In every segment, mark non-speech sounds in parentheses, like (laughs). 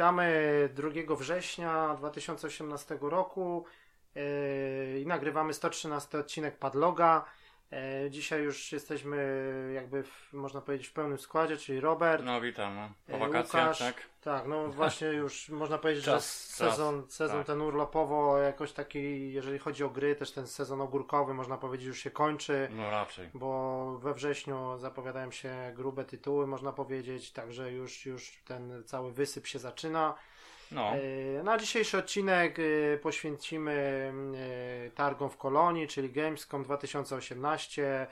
witamy 2 września 2018 roku yy, i nagrywamy 113 odcinek Padloga. Yy, dzisiaj już jesteśmy jakby, w, można powiedzieć, w pełnym składzie, czyli Robert, No witam, no. po yy, wakacjach, Łukasz. tak? Tak, no (laughs) właśnie już można powiedzieć, Czas, że czas, sezon, sezon tak. ten urlopowo jakoś taki, jeżeli chodzi o gry, też ten sezon ogórkowy można powiedzieć już się kończy. No raczej. bo we wrześniu zapowiadają się grube tytuły, można powiedzieć, także już, już ten cały wysyp się zaczyna. No, E, Na dzisiejszy odcinek e, poświęcimy e, targom w Kolonii, czyli Gamescom 2018.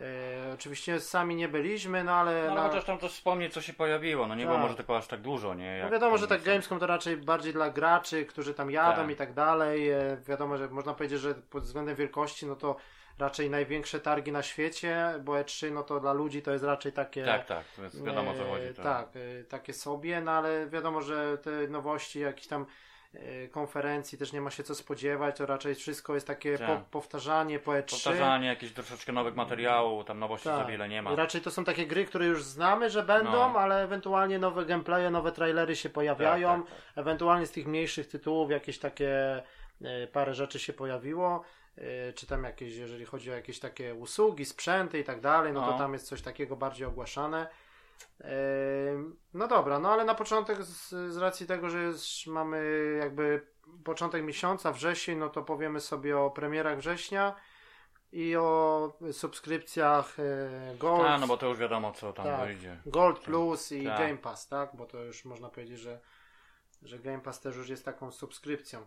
E, Oczywiście sami nie byliśmy, no ale no na, ale chociaż tam coś wspomnieć, co się pojawiło. No nie było Tak. może tylko aż tak dużo, nie? no Jak wiadomo, że tak Gamescom to raczej bardziej dla graczy, którzy tam jadą Tak. i tak dalej. E, Wiadomo, że można powiedzieć, że pod względem wielkości, no to raczej największe targi na świecie, bo E3 no to dla ludzi to jest raczej takie... Tak, tak, to jest wiadomo o co E, chodzi. To... Tak, e, takie sobie, no ale wiadomo, że te nowości, jakieś tam e, konferencji też nie ma się co spodziewać, to raczej wszystko jest takie Tak. po, powtarzanie po E3. Powtarzanie, jakieś troszeczkę nowych materiałów, tam nowości Tak. za wiele nie ma. I raczej to są takie gry, które już znamy, że będą, No. ale ewentualnie nowe gameplaye, nowe trailery się pojawiają. Tak, tak, tak. Ewentualnie z tych mniejszych tytułów jakieś takie e, parę rzeczy się pojawiło. E, Czy tam jakieś, jeżeli chodzi o jakieś takie usługi, sprzęty i tak dalej, no to No. tam jest coś takiego bardziej ogłaszane. E, No dobra, no ale na początek z, z racji tego, że już mamy jakby początek miesiąca, wrzesień, no to powiemy sobie o premierach września i o subskrypcjach e, Gold. A, no bo to już wiadomo co tam Tak. wyjdzie. Gold Plus i Tak. Game Pass, tak? Bo to już można powiedzieć, że, że Game Pass też już jest taką subskrypcją.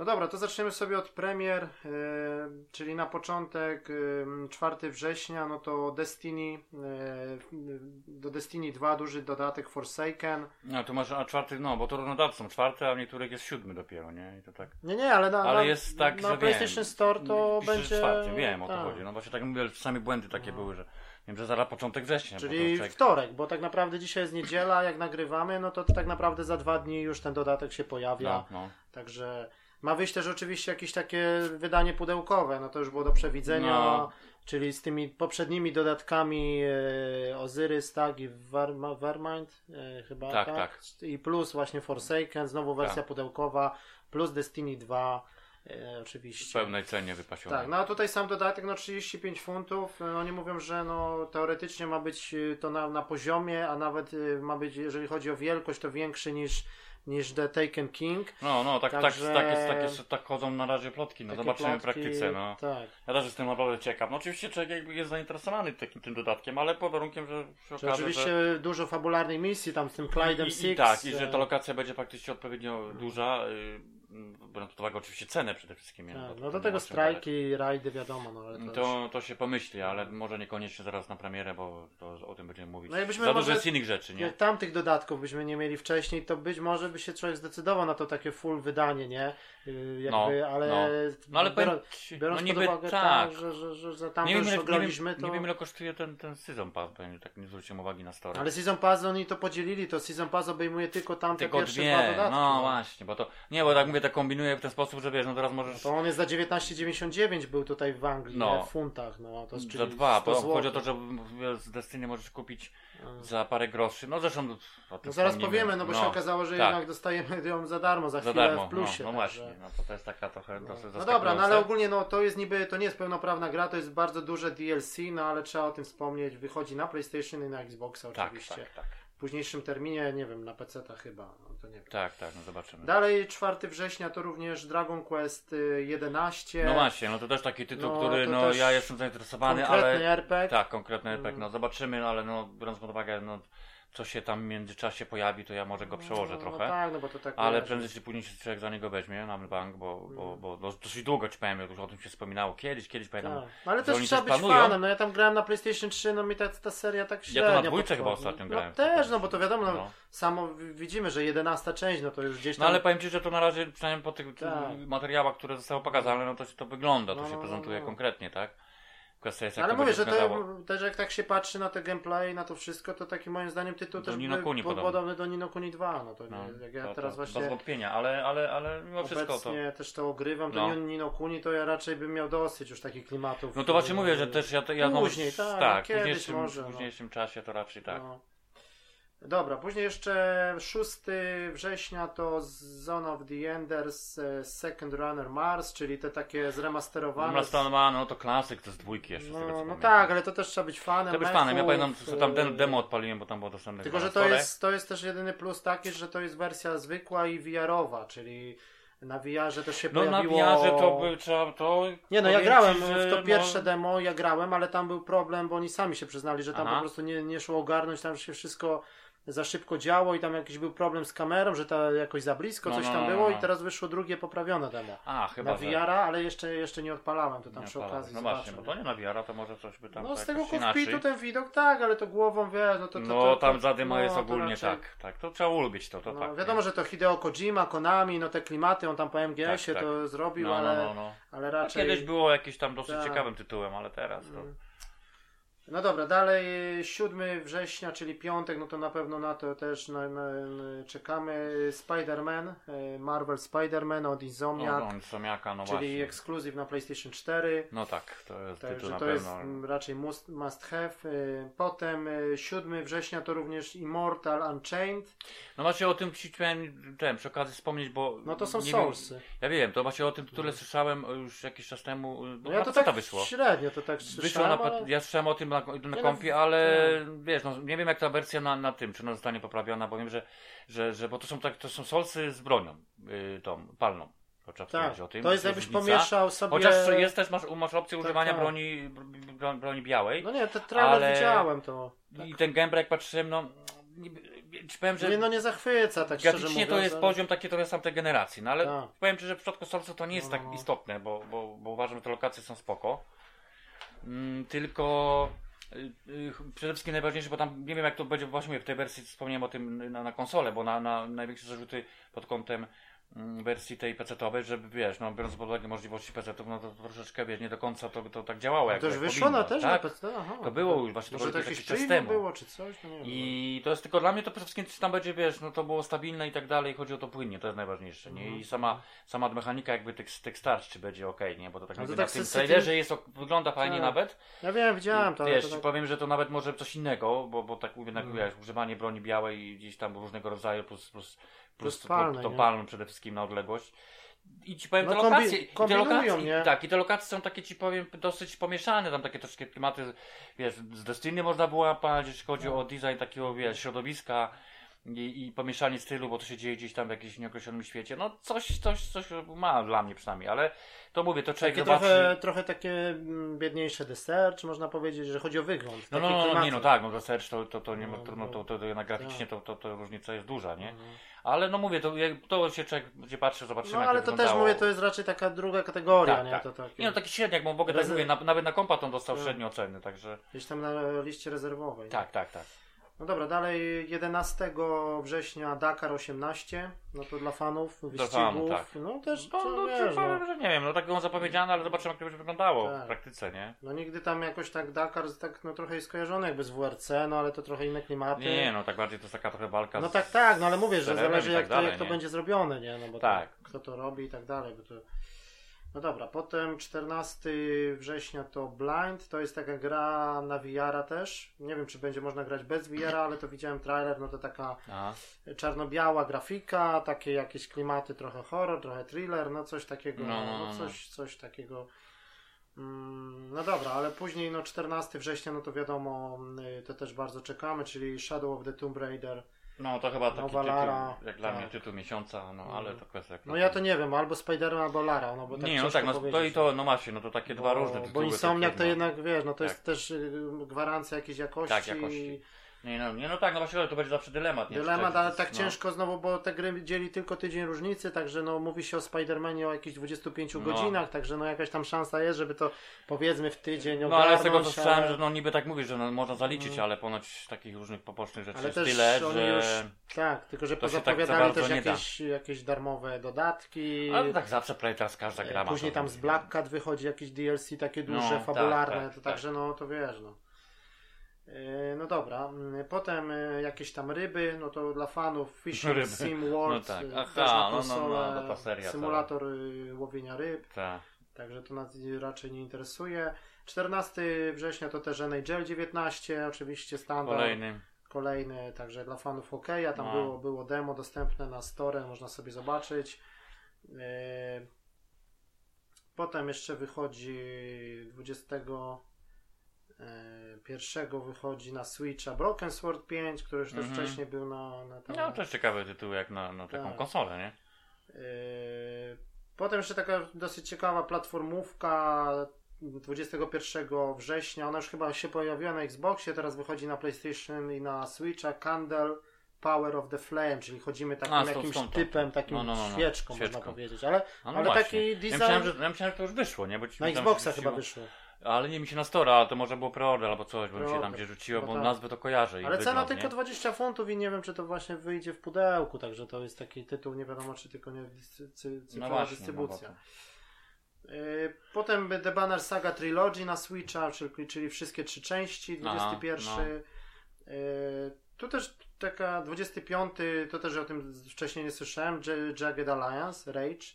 No dobra, to zaczniemy sobie od premier, e, czyli na początek e, 4 września, no to Destiny, e, do Destiny 2 duży dodatek Forsaken. No to może, a czwarty, no bo to równodawcy są czwarte, a w niektórych jest siódmy dopiero, nie? I to tak. Nie, nie, ale na, Ale na, jest tak, na że PlayStation. Store to będzie... czwarty, wiem o to chodzi. No właśnie tak mówię, czasami błędy takie były, że wiem, że zaraz początek września. Czyli człowiek- wtorek, bo tak naprawdę dzisiaj jest niedziela, jak nagrywamy, no to tak naprawdę za dwa dni już ten dodatek się pojawia. No, no. Także ma wyjść też oczywiście jakieś takie wydanie pudełkowe, no to już było do przewidzenia, No. czyli z tymi poprzednimi dodatkami e, Ozyrys, tak, i Vermind e, chyba, Tak, tak, tak. I plus właśnie Forsaken, znowu wersja Tak. pudełkowa, plus Destiny 2 e, W oczywiście. pełnej cenie wypasionej. Tak, no a tutaj sam dodatek, no 35 funtów, e, oni mówią, że no teoretycznie ma być e, to na, na poziomie, a nawet e, ma być, jeżeli chodzi o wielkość, to większy niż, niż The Taken King. No, no, tak, Także- tak, tak, jest, tak, jest, tak chodzą na razie plotki, no Takie zobaczymy w plotki, praktyce, no. Tak. Ja też jestem naprawdę ciekaw. No oczywiście człowiek jakby jest zainteresowany takim tym dodatkiem, ale pod warunkiem, że się okaże, oczywiście że... dużo fabularnej misji tam z tym Clyde'em I, i, Six. I tak, i że e, ta lokacja będzie faktycznie odpowiednio duża, yy, biorąc pod uwagę oczywiście cenę przede wszystkim. tak, to No do tego strajki, rajdy wiadomo, no ale to, już... To, to się pomyśli, ale może niekoniecznie zaraz na premierę, bo to o tym będziemy mówić. No jakbyśmy Za dużo jest innych rzeczy, nie? Jak tamtych dodatków byśmy nie mieli wcześniej, to być może by się człowiek zdecydował na to takie full wydanie, nie? Yy, Jakby, No, ale, no. No ale biorąc, biorąc no pod niby uwagę tak. że, że, że, że tam Nie już wiem, wiem, to... nie wiem ile kosztuje ten, ten Season Pass, bo tak nie zwróciłem uwagi na story. Ale Season Pass oni to podzielili, to Season Pass obejmuje tylko tamte Tylko pierwsze dwie, dwa dodatki. no właśnie, bo to, nie, bo tak mówię, tak kombinuję w ten sposób, że wiesz, no teraz możesz To on jest za 19,99 był tutaj w Anglii, No. nie? w funtach, no to jest za dwa, 100 bo chodzi o to, że z Destiny możesz kupić Mm. za parę groszy, no zresztą No zaraz powiemy, no bo się okazało, że tak. jednak dostajemy ją za darmo, za za chwilę darmo, w plusie. no, no także- właśnie, no to, to jest taka trochę No, no dobra, no ale ogólnie no, to jest niby, to nie jest pełnoprawna gra, to jest bardzo duże DLC, no ale trzeba o tym wspomnieć, wychodzi na PlayStation i na Xboxa tak, oczywiście. tak, tak, W późniejszym terminie, nie wiem, na PC-ta chyba, no to nie wiem. tak, tak, no zobaczymy. Dalej 4 września to również Dragon Quest y, 11. No właśnie, no to też taki tytuł, No, który no ja jestem zainteresowany, Konkretny ale RPG. tak, konkretny RPG, Mm. no zobaczymy, ale no biorąc pod uwagę, no co się tam w międzyczasie pojawi, to ja może go przełożę no, trochę. No tak, no bo to tak Ale wiesz, prędzej czy później się człowiek za niego weźmie na bank, bo, bo, Mm. bo no, dosyć długo ci powiem, już o tym się wspominało kiedyś, kiedyś pamiętam. Tak. No, ale też trzeba być planują. fanem. No ja tam grałem na PlayStation 3, no mi ta, ta seria tak Ja średnio to na dwójce chyba ostatnio grałem. No też, no bo to wiadomo, no, No. samo widzimy, że 11 część, no to już gdzieś tam... No ale powiem Ci, że to na razie, przynajmniej po tych Tak. materiałach, które zostały pokazane, no to się to wygląda, to No, się no, prezentuje no. konkretnie, tak? Kwestia jak Ale mówię, że to wyglądało. też jak tak się patrzy na te gameplay, na to wszystko, to taki moim zdaniem tytuł Do też Ni no by- Kuni pod- podobny. podobny do Nino Kuni 2, no to No, nie, jak ja to, teraz to, właśnie Bez wątpienia, ale, ale, ale mimo wszystko to... też to ogrywam, to No. Ni- Nino Kuni to ja raczej bym miał dosyć już takich klimatów. No to właśnie e, mówię, że też ja, to- ja Później, tak, tak kiedyś w późniejszym, może, w no. późniejszym czasie to raczej tak. No. Dobra, później jeszcze 6 września to Zone of the Enders e, Second Runner Mars, czyli te takie zremasterowane. Remasterowane, no to klasyk, to z dwójki jeszcze. z tego, No, no tak, ale to też trzeba być fanem. To być fanem, ja pamiętam, że tam e, demo odpaliłem, bo tam było dostępne Tylko, że na to jest, to jest też jedyny plus taki, że to jest wersja zwykła i VR-owa, czyli na VR-ze też się No na pojawiło... wiarze to by trzeba, to... Nie no, ja grałem w to pierwsze no, demo, ja grałem, ale tam był problem, bo oni sami się przyznali, że tam Aha. po prostu nie, nie szło ogarnąć, tam się wszystko za szybko działo i tam jakiś był problem z kamerą, że ta jakoś za blisko No, coś no, tam no, było no. i teraz wyszło drugie poprawione demo. A, chyba, na. VR-a, ale jeszcze, jeszcze nie odpalałem, to tam Nie przy odpalałem. okazji No właśnie, zobaczę. bo to nie na wiara, to może coś by tam No z tak tego kokpitu ten widok tak, ale to głową wiesz, no to... to, No to, to tam zadyma no, jest ogólnie raczej- tak, tak, to trzeba ulubić to, to No, tak. wiadomo, nie? że to Hideo Kojima, Konami, no te klimaty, on tam po MGS-ie Tak, to zrobił, No, ale, no, no, no. ale A raczej... Kiedyś było jakieś tam dosyć Tak. ciekawym tytułem, ale teraz to... Mm. No dobra, dalej 7 września, czyli piątek, no to na pewno na to też na, na, czekamy. Spider-Man, e, Marvel Spider-Man od Insomniac, No, no, Somiaka, no czyli właśnie. ekskluzyw na PlayStation 4. No tak, to jest tytuł Także na to jest pewno. mm, raczej must, must have. E, Potem e, 7 września to również Immortal Unchained. No właśnie o tym chciałem ten, przy okazji wspomnieć, bo... No to są wiem- Soulsy. Ja wiem, to właśnie o tym tytule słyszałem już jakiś czas temu, bo No ja na to tak wyszło. średnio, to tak Wyszło słyszałem, na, ale... Ja słyszałem o tym na, na no, kompie, ale tak. wiesz, no, nie wiem jak ta wersja na, na tym, czy ona zostanie poprawiona, bo wiem, że, że, że bo to są tak, to są solsy z bronią, yy, tą, palną. Tak, o tym. to jest jakbyś pomieszał sobie... Chociaż jest też, masz, masz opcję Tak, używania tak. broni, bro- broni białej. No nie, ten trailer Ale- widziałem to. I ten gameplay jak patrzyłem, no, powiem, że Nie, no nie zachwyca, tak szczerze graficznie mówiąc. to jest ale- poziom taki trochę sam tej generacji, no ale Tak. powiem Ci, że w przypadku Soulsu to nie jest No, tak no. istotne, bo, bo, bo uważam, że te lokacje są spoko. Mm, tylko przede wszystkim najważniejsze, bo tam nie wiem jak to będzie właśnie w tej wersji wspomniałem o tym na, na konsolę, bo na, na największe zarzuty pod kątem wersji tej PC-owej, żeby wiesz, no biorąc pod uwagę możliwości PC-ów, no to, to troszeczkę wiesz, nie do końca to, to tak działało jak To już jak wyszło powinno, na też tak? na PC? Aha. To było już właśnie, to to jakiś czas temu. było, czy coś? No. I to jest tylko dla mnie to przede wszystkim czy tam będzie, wiesz, no to było stabilne i tak dalej, chodzi o to płynnie, to jest najważniejsze, nie? Mhm. I sama, sama mechanika jakby tych, tych starć, czy będzie ok, nie? Bo to tak, Ale to tak na tym trailerze jest, wygląda fajnie Tak. nawet. Ja wiem, widziałem to, wiesz, to tak... powiem, że to nawet może coś innego, bo, bo tak mówię, Mhm. wiesz, używanie broni białej i gdzieś tam różnego rodzaju plus, plus, plus, palnej, to, to palną przede wszystkim na odległość. I ci powiem, No te lokacje, te lokacje, nie? tak, i te lokacje są takie, ci powiem, dosyć pomieszane, tam takie troszkę klimaty, wiesz, z Destiny można było łapać, jeśli chodzi No. o design takiego, wiesz, środowiska i, i pomieszanie stylu, bo to się dzieje gdzieś tam w jakimś nieokreślonym świecie, no coś, coś, coś ma dla mnie przynajmniej, ale to mówię, to człowiek Takie zobaczy... trochę, trochę takie mm, biedniejsze deser, czy można powiedzieć, że chodzi o wygląd. No, no, no, no, nie, no tak, no research to, to, to nie ma No, trudno, no. to, to, to jednak graficznie Tak. to, to, to różnica jest duża, nie? Mhm. Ale no mówię, to, to się człowiek będzie patrzył, zobaczymy No ale to to też wyglądało. mówię, to jest raczej taka druga kategoria, Tak, nie? tak. To takie, Nie no taki średniak, bo mogę tak mówię, na, nawet na kompa to dostał Tak. średnie oceny, także Gdzieś tam na liście rezerwowej. tak, tak, tak. No dobra, dalej 11 września Dakar 18, no to dla fanów wyścigów. fanów, tak. No też, No, to no, wiesz, powiem, no, że nie wiem, no tak było zapowiedziane, ale zobaczymy jak to będzie wyglądało Tak. w praktyce, nie? no nigdy tam jakoś tak Dakar tak no trochę jest skojarzony jakby z WRC, no ale to trochę inne klimaty. Nie, nie, no tak bardziej to jest taka trochę walka No z... tak, tak, no ale mówię, że zależy i jak, tak to, dalej, jak to będzie zrobione, nie? No bo Tak. to, kto to robi i tak dalej, bo to... No dobra, potem 14 września to Blind, to jest taka gra na VR też. Nie wiem, czy będzie można grać bez VR, ale to widziałem trailer, no to taka Aha. czarno-biała grafika, takie jakieś klimaty, trochę horror, trochę thriller, no coś takiego, No, no, no, no, no. coś, coś takiego. Mm, No dobra, ale później no 14 września, no to wiadomo, y, to też bardzo czekamy, czyli Shadow of the Tomb Raider. No to chyba taki tytuł, jak dla mnie tak. tytuł miesiąca, no ale to kwestia... No ja to nie wiem, albo Spider-Man, albo Lara, no bo tak Nie, no tak, no to i to, no macie, no to takie dwa bo, różne tytuły. Bo Insomniak takie, to no. jednak, wiesz, no to Tak. jest też y, gwarancja jakiejś jakości. Tak, jakości. Nie no, nie, no tak, no właśnie to będzie zawsze dylemat. Nie? Dylemat, Czy ale tak no. ciężko znowu, bo te gry dzieli tylko tydzień różnicy, także no mówi się o Spider-Manie o jakichś 25 No. godzinach, także no jakaś tam szansa jest, żeby to powiedzmy w tydzień No ale z tego co słyszałem, ale- że no niby tak mówisz, że no, można zaliczyć, Mm. ale ponoć takich różnych pobocznych rzeczy Ale jest też tyle, że... już Tak, tylko że to tak za pozapowiadali bardzo też jakieś, jakieś darmowe dodatki. Ale tak zawsze prawie teraz każda gra ma Później to. tam z Black Cat wychodzi jakieś DLC takie duże, No, tak, fabularne, tak, to tak. także no to wiesz, no. Yy, No dobra, mm, potem y, jakieś tam ryby, no to dla fanów Fishing Ryby. Sim World, No tak. y, Aha, też na no, no, no, ta seria symulator łowienia ryb, Tak. także to nas raczej nie interesuje. 14 września to też NHL 19, oczywiście standard. Kolejny. kolejny, także dla fanów hokeja, tam No. było, było demo dostępne na store, można sobie zobaczyć. E, Potem jeszcze wychodzi 21 wychodzi na Switcha Broken Sword 5, który już też Mhm. wcześniej był na, na tam. No też ciekawy tytuł jak na, na taką Tak. konsolę, nie? Yy, Potem jeszcze taka dosyć ciekawa platformówka 21 września. Ona już chyba się pojawiła na Xboxie, teraz wychodzi na PlayStation i na Switcha. Candle Power of the Flame, czyli chodzimy takim A, jakimś tą- typem, takim no, no, no, no. świeczką, można Świeczką. powiedzieć. Ale, A ale właśnie. taki Ja design myślałem, że, ja myślałem, że to już wyszło, nie? Bo ci na Xboxa chyba wyszło. Ale nie mi się na Store, ale to może było preorder albo coś, bo mi się tam gdzie rzuciło, No bo tak. nazwę to kojarzę. Ale cena tylko nie? 20 funtów i nie wiem, czy to właśnie wyjdzie w pudełku, także to jest taki tytuł, nie wiadomo, czy tylko nie dyscy- cy- No cyfrowa właśnie, dystrybucja. no bo Potem The Banner Saga Trilogy na Switcha, czyli, czyli wszystkie trzy części, Aha, 21. Yy, Tu też taka 25, to też o tym wcześniej nie słyszałem, Jagged Alliance, Rage.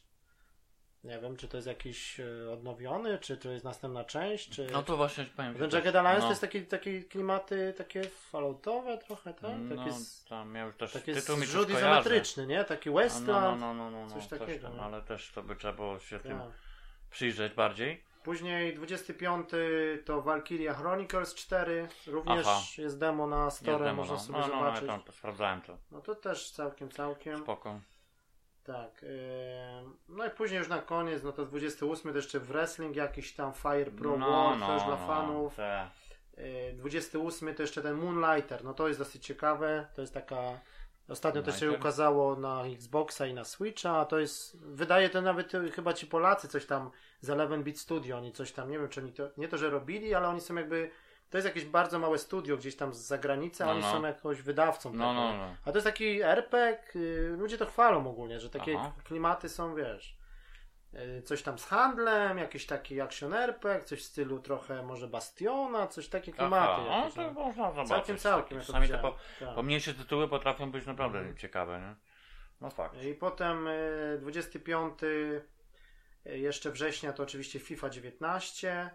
Nie wiem, czy to jest jakiś yy, odnowiony, czy to jest następna część, czy... No to właśnie powiem. Ten że Jagged Alliance no. to jest taki, takie klimaty, takie falloutowe trochę, tak? No, Takie, z, tam miał też takie tytuł mi coś kojarzy. izometryczny, nie? Taki No, Westland. no, no, no, no, coś coś takiego, Tam, no. ale też to by trzeba było się tym Tak. przyjrzeć bardziej. Później 25 to Valkyria Chronicles 4. Również Aha. jest demo na Store, demo, można no. sobie no, no, no, zobaczyć. ja tam sprawdzałem to. No to też całkiem, całkiem. Spoko. Tak. No i później już na koniec, no to 28 to jeszcze wrestling jakiś tam Fire Pro World, to już dla fanów. te. Yy, 28 to jeszcze ten Moonlighter, no to jest dosyć ciekawe. To jest taka. Ostatnio też się ukazało na Xboxa i na Switcha, a to jest. Wydaje to nawet y, chyba ci Polacy coś tam z 11 Bit Studio, oni coś tam, nie wiem czy oni to. Nie to, że robili, ale oni są jakby. To jest jakieś bardzo małe studio gdzieś tam z zagranicy, a No, oni no. są jakoś wydawcą. No, tego. no, no. A to jest taki RPG, y, ludzie to chwalą ogólnie, że takie Aha. klimaty są, wiesz, y, coś tam z handlem, jakiś taki action RPG, coś w stylu trochę może Bastiona, coś takie klimaty Aha, no jakieś. to no. można zobaczyć. Całkiem, całkiem. ja to Czasami te po, Tak. pomniejsze tytuły potrafią być naprawdę Mhm. ciekawe, nie? No fakt. I potem y, 25 y, jeszcze września to oczywiście FIFA 19.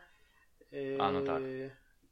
y, A, no tak.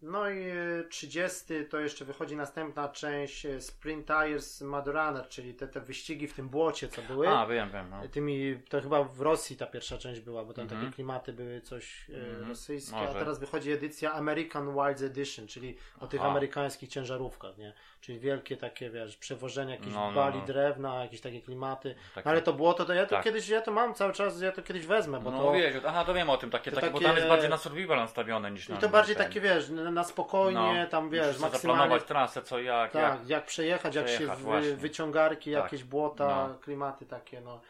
No i y, 30 to jeszcze wychodzi następna część y, Sprint Tires Mud Runner, czyli te, te wyścigi w tym błocie, co były. A, wiem, wiem. No. Tymi, to chyba w Rosji ta pierwsza część była, bo tam Mhm. takie klimaty były coś e, Mhm. rosyjskie, a Może. teraz wychodzi edycja American Wilds Edition, czyli o tych Aha. amerykańskich ciężarówkach, nie? Czyli wielkie takie, wiesz, przewożenie jakichś No, no, bali no. drewna, jakieś takie klimaty. Takie- Ale to było to, to ja to Tak. kiedyś, ja to mam cały czas, ja to kiedyś wezmę, bo no to... wiesz, aha, to wiem o tym, takie, to takie, bo takie- tam jest bardziej na survival nastawione niż I na to bardziej ten. takie, wiesz, na na spokojnie, No. tam, wiesz, maksymalnie... zaplanować trasę, co jak, jak. Tak, jak przejechać, jak się przejechać, właśnie. wyciągarki, Tak. jakieś błota, No. klimaty takie, no.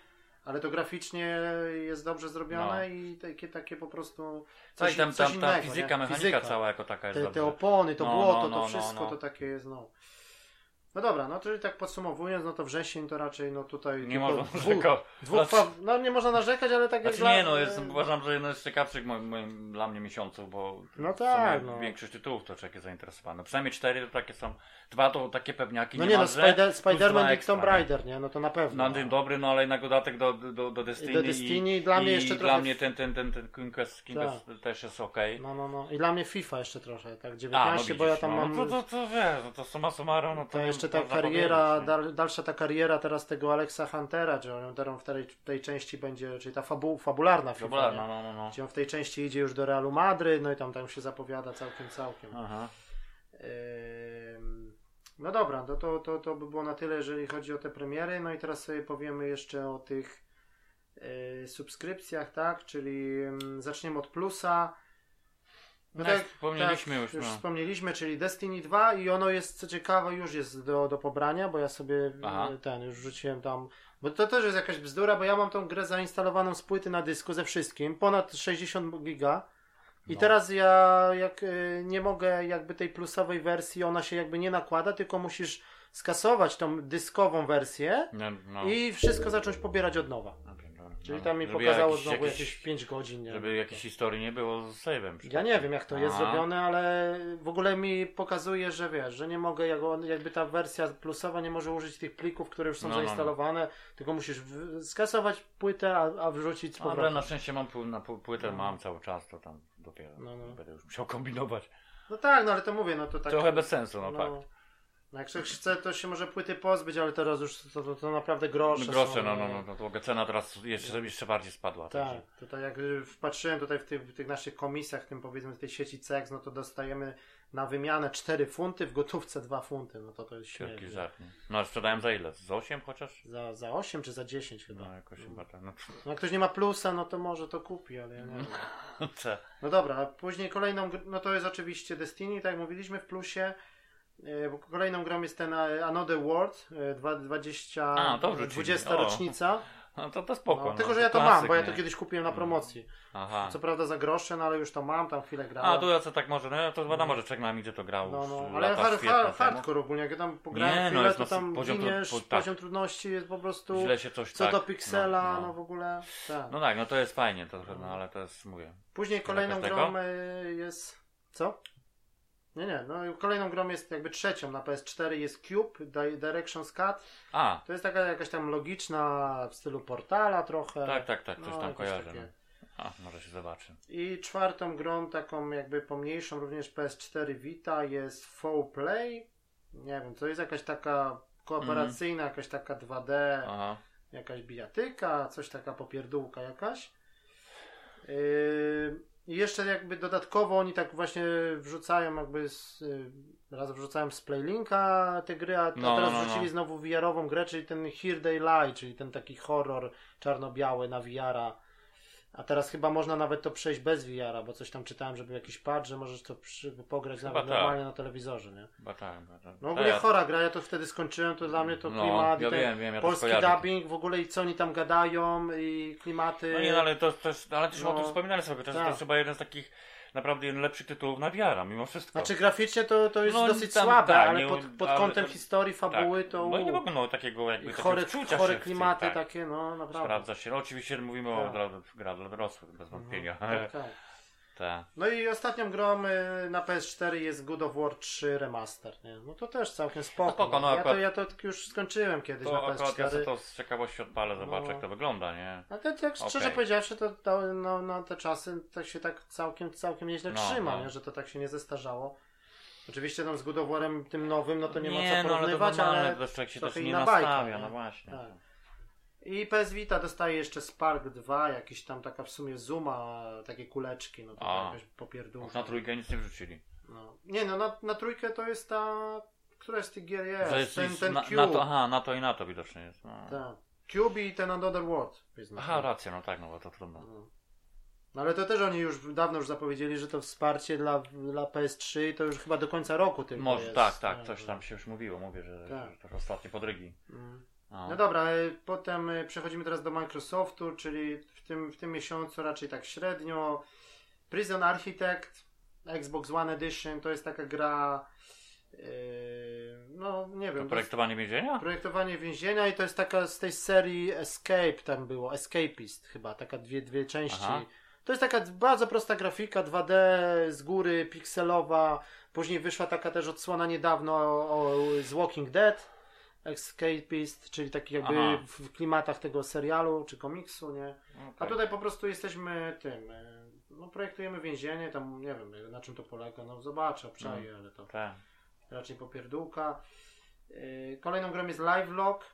Ale to graficznie jest dobrze zrobione No. i takie, takie po prostu coś, tam, coś tam innego, ta fizyka, nie? mechanika Fizyka. cała jako taka jest Te, te opony, to No, błoto, no, to wszystko no, no. to takie jest, no. No dobra, no czyli tak podsumowując, no to wrzesień to raczej, no tutaj Nie można narzekać. dwóch fa- no nie można narzekać, ale tak jak Znaczy nie, dla- no jest, uważam, że jedno z ciekawszych moim, moim, dla mnie miesiąców, bo No tak, no. większość tytułów to człowiek jest zainteresowany. Przynajmniej cztery to takie są, dwa to takie pewniaki No nie, no niemalże, Spider, Spider-Man i Tomb nie? Raider, nie? No to na pewno. No ten dobry, no ale na dodatek do, do, do Destiny. do Destiny i dla mnie jeszcze i trochę- dla mnie ten, ten, ten, ten King Quest, King Tak. Quest też jest okej. No, no, no. I dla mnie FIFA jeszcze trochę, tak, A, 19, no bo ja widzisz, tam no, mam... No to, to, to wiesz, no to summa summarum, no to... To jeszcze ta kariera, dal, dalsza ta kariera teraz tego Alexa Huntera, gdzie on w tej, tej części będzie, czyli ta fabu, fabularna FIFA, nie? no, no, no, no. gdzie on w tej części idzie już do Realu Madryt, no i tam, tam się zapowiada całkiem, całkiem. Aha. No dobra, to, to, to, to by było na tyle, jeżeli chodzi o te premiery. No i teraz sobie powiemy jeszcze o tych y, subskrypcjach, tak? Czyli zaczniemy od plusa. No tak, wspomnieliśmy już, już no. wspomnieliśmy, czyli Destiny 2 i ono jest, co ciekawe, już jest do, do pobrania, bo ja sobie Aha. y, ten, już rzuciłem tam, bo to też jest jakaś bzdura, bo ja mam tą grę zainstalowaną z płyty na dysku ze wszystkim, ponad 60 giga i No. teraz ja jak y, nie mogę jakby tej plusowej wersji, ona się jakby nie nakłada, tylko musisz skasować tą dyskową wersję No, no. i wszystko zacząć pobierać od nowa. Dobra. Czyli No, tam mi żeby pokazało jakiś- znowu jakieś 5 godzin. Nie Żeby jakiejś historii nie było z save'em. Ja nie wiem jak to jest Aha. zrobione, ale w ogóle mi pokazuje, że wiesz, że nie mogę, jakby ta wersja plusowa nie może użyć tych plików, które już są No, no, no. zainstalowane, tylko musisz skasować płytę, a, a wrzucić z powrotem. na szczęście mam na pł- płytę, No. mam cały czas, to tam dopiero No, no. będę już musiał kombinować. No tak, no ale to mówię, no to tak. Trochę bez sensu, no, no, fakt. No jak ktoś chce, to się może płyty pozbyć, ale teraz już to, to, to naprawdę grosze Grosze, są. no, no, no, no, ogóle cena teraz jeszcze, jeszcze bardziej spadła. Tak, także- tutaj jak y, wpatrzyłem tutaj w tych, w tych naszych komisjach, tym powiedzmy w tej sieci CEX, no to dostajemy na wymianę 4 funty, w gotówce 2 funty, no to to jest Wielki śmieszne. żart. No ale sprzedałem za ile? Z 8 chociaż? Za, za 8 czy za 10 chyba. No jakoś chyba tak. No, No, jak ktoś nie ma plusa, no to może to kupi, ale ja nie wiem. (laughs) co? No dobra, a później kolejną, no to jest oczywiście Destiny, tak jak mówiliśmy w plusie. E, Kolejną grą jest ten e, Another World, e, dwa- 20, A, to wrzucili. 20 O. rocznica. No to to spoko. No, no, tylko, że ja to mam, bo ja to kiedyś kupiłem na promocji. Aha. Co prawda za grosze, no ale już to mam, tam chwilę grałem. A, tu ja co tak może, no to wiadomo, że czek na midzie to grał No, no, ale hard, hard, hardcore ogólnie, jak ja tam pograłem Nie, no, chwilę, jest to tam poziom giniesz, po- tak. poziom trudności jest po prostu, Źle się coś co tak, do piksela, no, no, no. w ogóle, tak. No tak, no to jest fajnie, to, no ale to jest, mówię. Później kolejną grą e, jest, co? Nie, nie, no kolejną grą jest jakby trzecią na PS4 jest Cube, Di- Directions Cut. A, To jest taka jakaś tam logiczna w stylu portala trochę. tak, tak, tak, coś No, tam kojarzę. takie. No. A, może się zobaczy. I czwartą grą, taką jakby pomniejszą, również PS4 Vita jest Foul Play. Nie wiem, to jest jakaś taka kooperacyjna, jakaś taka 2D, Aha. jakaś bijatyka, coś taka popierdółka jakaś. Yy, I jeszcze jakby dodatkowo oni tak właśnie wrzucają jakby z, yy, raz wrzucałem z Playlinka te gry, a, a No, teraz no, no. wrzucili znowu VR-ową grę, czyli ten Here They Lie, czyli ten taki horror czarno-biały na VR-a. A teraz chyba można nawet to przejść bez VR-a, bo coś tam czytałem, że był jakiś patch, że możesz to przy, pograć nawet tak. normalnie na telewizorze, nie? Chyba tak. Chyba tak. No ogólnie Tak. chora gra, ja to wtedy skończyłem, to dla mnie to No, klimat, ja wiem, wiem, ja polski dubbing, w ogóle i co oni tam gadają i klimaty. No nie, no, ale to, to jest, ale też o No. tym wspominali sobie, to Tak. to jest chyba jeden z takich naprawdę jeden lepszych tytułów na wiara, mimo wszystko. Znaczy graficznie to, to jest No, dosyć tam, słabe, tak, ale nie- pod, pod ale- kątem historii, fabuły tak. to No i nie mogą no, takiego jakby chore, chore klimaty tak. takie, no naprawdę. Sprawdza się. No, oczywiście mówimy o Tak. gra, gra dla dorosłych, bez wątpienia. Tak, tak. (laughs) Tak. No i ostatnią grą y, na PS4 jest God of War 3 Remaster, nie? No to też całkiem spoko. No spoko, no ja, akurat- to, ja to już skończyłem kiedyś To na akurat ja PS4. sobie to z ciekawości odpalę, zobaczę No. jak to wygląda, nie? A to tak szczerze Okej. powiedziawszy, to, to no, no, te czasy tak się tak całkiem, całkiem nieźle No, trzyma, no. Nie? że to tak się nie zestarzało. Oczywiście tam z God of War'em tym nowym, no to nie, ma co no ale to porównywać, normalne, ale to się też nie nastawia, nie? no właśnie. Tak. I PS Vita dostaje jeszcze Spark 2, jakiś tam taka w sumie Zuma, takie kuleczki, no to jakaś popierdółka. Już na trójkę nic nie wrzucili. No. Nie no, na, na trójkę to jest ta, która z tych gier jest, To jest ten, ten na, Cube. na to, aha, na to i na to widocznie jest. No. Tak. Cube i ten Another World. Aha, racja, no tak, no bo to trudno. No. No ale to też oni już dawno już zapowiedzieli, że to wsparcie dla, dla PS3 to już chyba do końca roku tylko Może jest. tak, tak, coś tam się już mówiło, mówię, że, Tak. że to ostatnie podrygi. Mm. No. No dobra, y, potem y, przechodzimy teraz do Microsoftu, czyli w tym, w tym miesiącu raczej tak średnio. Prison Architect, Xbox One Edition, to jest taka gra, yy, no nie wiem, to projektowanie więzienia? projektowanie więzienia i to jest taka z tej serii Escape tam było, Escapist chyba, taka dwie, dwie części. Aha. To jest taka bardzo prosta grafika, 2D z góry, pikselowa. Później wyszła taka też odsłona niedawno o, o, z Walking Dead. Escapist, czyli taki jakby Aha. w klimatach tego serialu czy komiksu, nie? A Okej. tutaj po prostu jesteśmy tym, e, no projektujemy więzienie, tam nie wiem na czym to polega, no zobaczę, obczaję, ale to Tak. raczej popierdółka. Yy, Kolejną grą jest Livelog.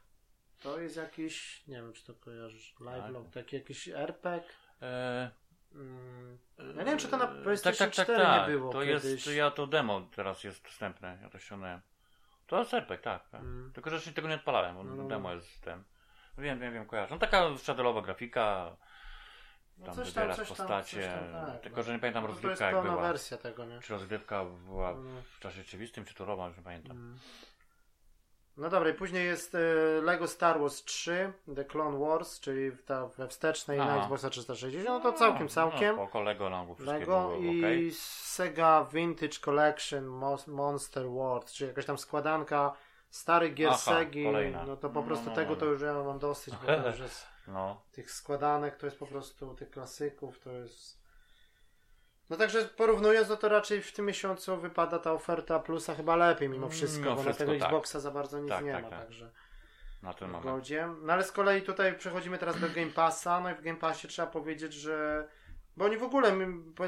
To jest jakiś, nie wiem czy to kojarzysz, Livelog, taki jakiś RPG. E, Mm, ja nie wiem czy to na tak, PlayStation tak, tak, 4 tak. nie było To kiedyś. jest, ja to demo teraz jest dostępne, ja to ściągnąłem. To RPG, tak, tak. Mm. Tylko, że jeszcze tego nie odpalałem, bo No, no, demo no. jest ten. Wiem, wiem, wiem, kojarzę. No taka szczadelowa grafika, No tam coś tam, coś tam, postacie, coś tam, tak, tylko, no. że nie pamiętam No to jest rozgrywka jak była. wersja tego, nie? Czy rozgrywka była w czasie rzeczywistym, czy turowa, już nie pamiętam. Mm. No dobra, i później jest e, Lego Star Wars 3, The Clone Wars, czyli ta we wstecznej na Aha. Xboxa 360, no to całkiem, całkiem. No, Lego, no, wszystkie Lego było i okej. Sega Vintage Collection Monster World, czyli jakaś tam składanka starych gier Aha, Segi, kolejna. no to po No, prostu no, tego no. to już ja mam dosyć, bo już jest (laughs) No, tych składanek, to jest po prostu tych klasyków, to jest... No także porównując, no to raczej w tym miesiącu wypada ta oferta plusa chyba lepiej mimo wszystko, Mimo bo wszystko, na tego tak. Xboxa za bardzo nic Tak, nie tak, ma, tak. także na ten moment. No ale z kolei tutaj przechodzimy teraz do Game Passa, no i w Game Passie trzeba powiedzieć, że Bo oni w ogóle,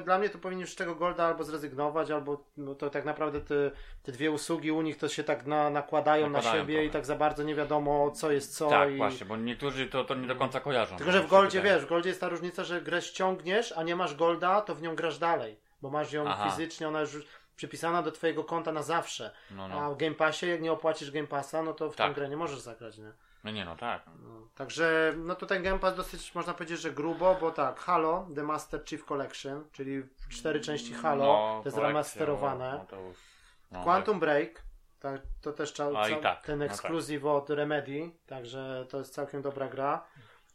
dla mnie to powinni już z tego Golda albo zrezygnować, albo no to tak naprawdę te, te dwie usługi u nich to się tak na, nakładają, na Nakładają siebie trochę. i tak za bardzo nie wiadomo co jest co. tak, i... właśnie, bo niektórzy to, to nie do końca kojarzą. Tylko, tak że w Goldzie, wiesz, w Goldzie jest ta różnica, że grę ściągniesz, a nie masz Golda, to w nią grasz dalej, bo masz ją Aha. fizycznie, ona już przypisana do twojego konta na zawsze. No, A no. w Game Passie, jak nie opłacisz Game Passa, no to w Tak. tę grę nie możesz zagrać, nie? No nie no, tak. No, także, no tutaj Game Pass dosyć, można powiedzieć, że grubo, bo tak, Halo, The Master Chief Collection, czyli cztery części Halo, No, to jest remasterowane. No, to już, no, Quantum Break, tak, to też cza, tak, ten no tak. ekskluzyw od Remedy, także to jest całkiem dobra gra.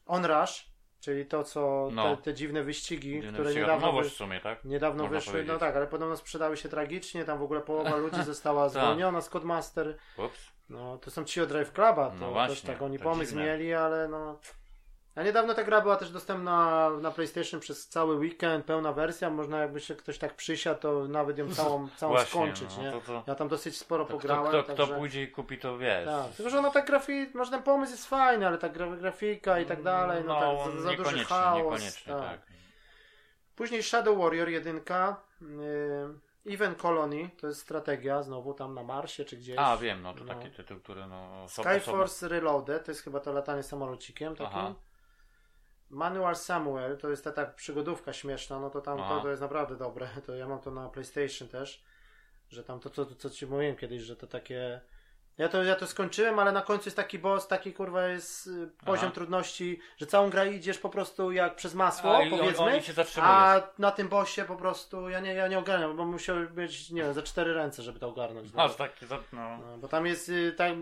On Rush, czyli to, co No. te, te dziwne wyścigi, Tak. które Ciekawa niedawno, nowość w sumie, tak? niedawno można wyszły. No powiedzieć. tak, ale podobno sprzedały się tragicznie, tam w ogóle połowa (laughs) ludzi została Tak. zwolniona z Codemaster. Ups. No, to są ci od Drive Cluba, to No też właśnie, tak oni pomysł dziwne. mieli, ale no... A niedawno ta gra była też dostępna na PlayStation przez cały weekend, pełna wersja, można jakby się ktoś tak przysiadł, to nawet ją całą, (laughs) całą Właśnie, skończyć, no, nie? to, to, Ja tam dosyć sporo to kto, pograłem, kto, kto także... pójdzie i kupi, to wiesz. Tak, tylko że ona tak grafi... może ten pomysł jest fajny, ale ta gra, grafika i tak dalej, no, tak za, za duży chaos. niekoniecznie, tak. tak. Później Shadow Warrior 1, yy, Even Colony, to jest strategia, znowu tam na Marsie czy gdzieś. A, wiem, no to No. taki tytuł, który no... Skyforce Reloaded, to jest chyba to latanie samolocikiem takim. Aha. Manual Samuel, to jest ta tak przygodówka śmieszna, no to tam to, to jest naprawdę dobre. (laughs) To ja mam to na PlayStation też, że tam to co, to, co ci mówiłem kiedyś, że to takie ja to, ja to skończyłem, ale na końcu jest taki boss, taki kurwa jest y, poziom Aha. trudności, że całą grę idziesz po prostu jak przez masło, A, powiedzmy, on a na tym bossie po prostu ja nie, ja nie ogarniam, bo musiał być, nie wiem, za cztery ręce, żeby to ogarnąć. No. Aż taki, no... No, bo tam jest tak,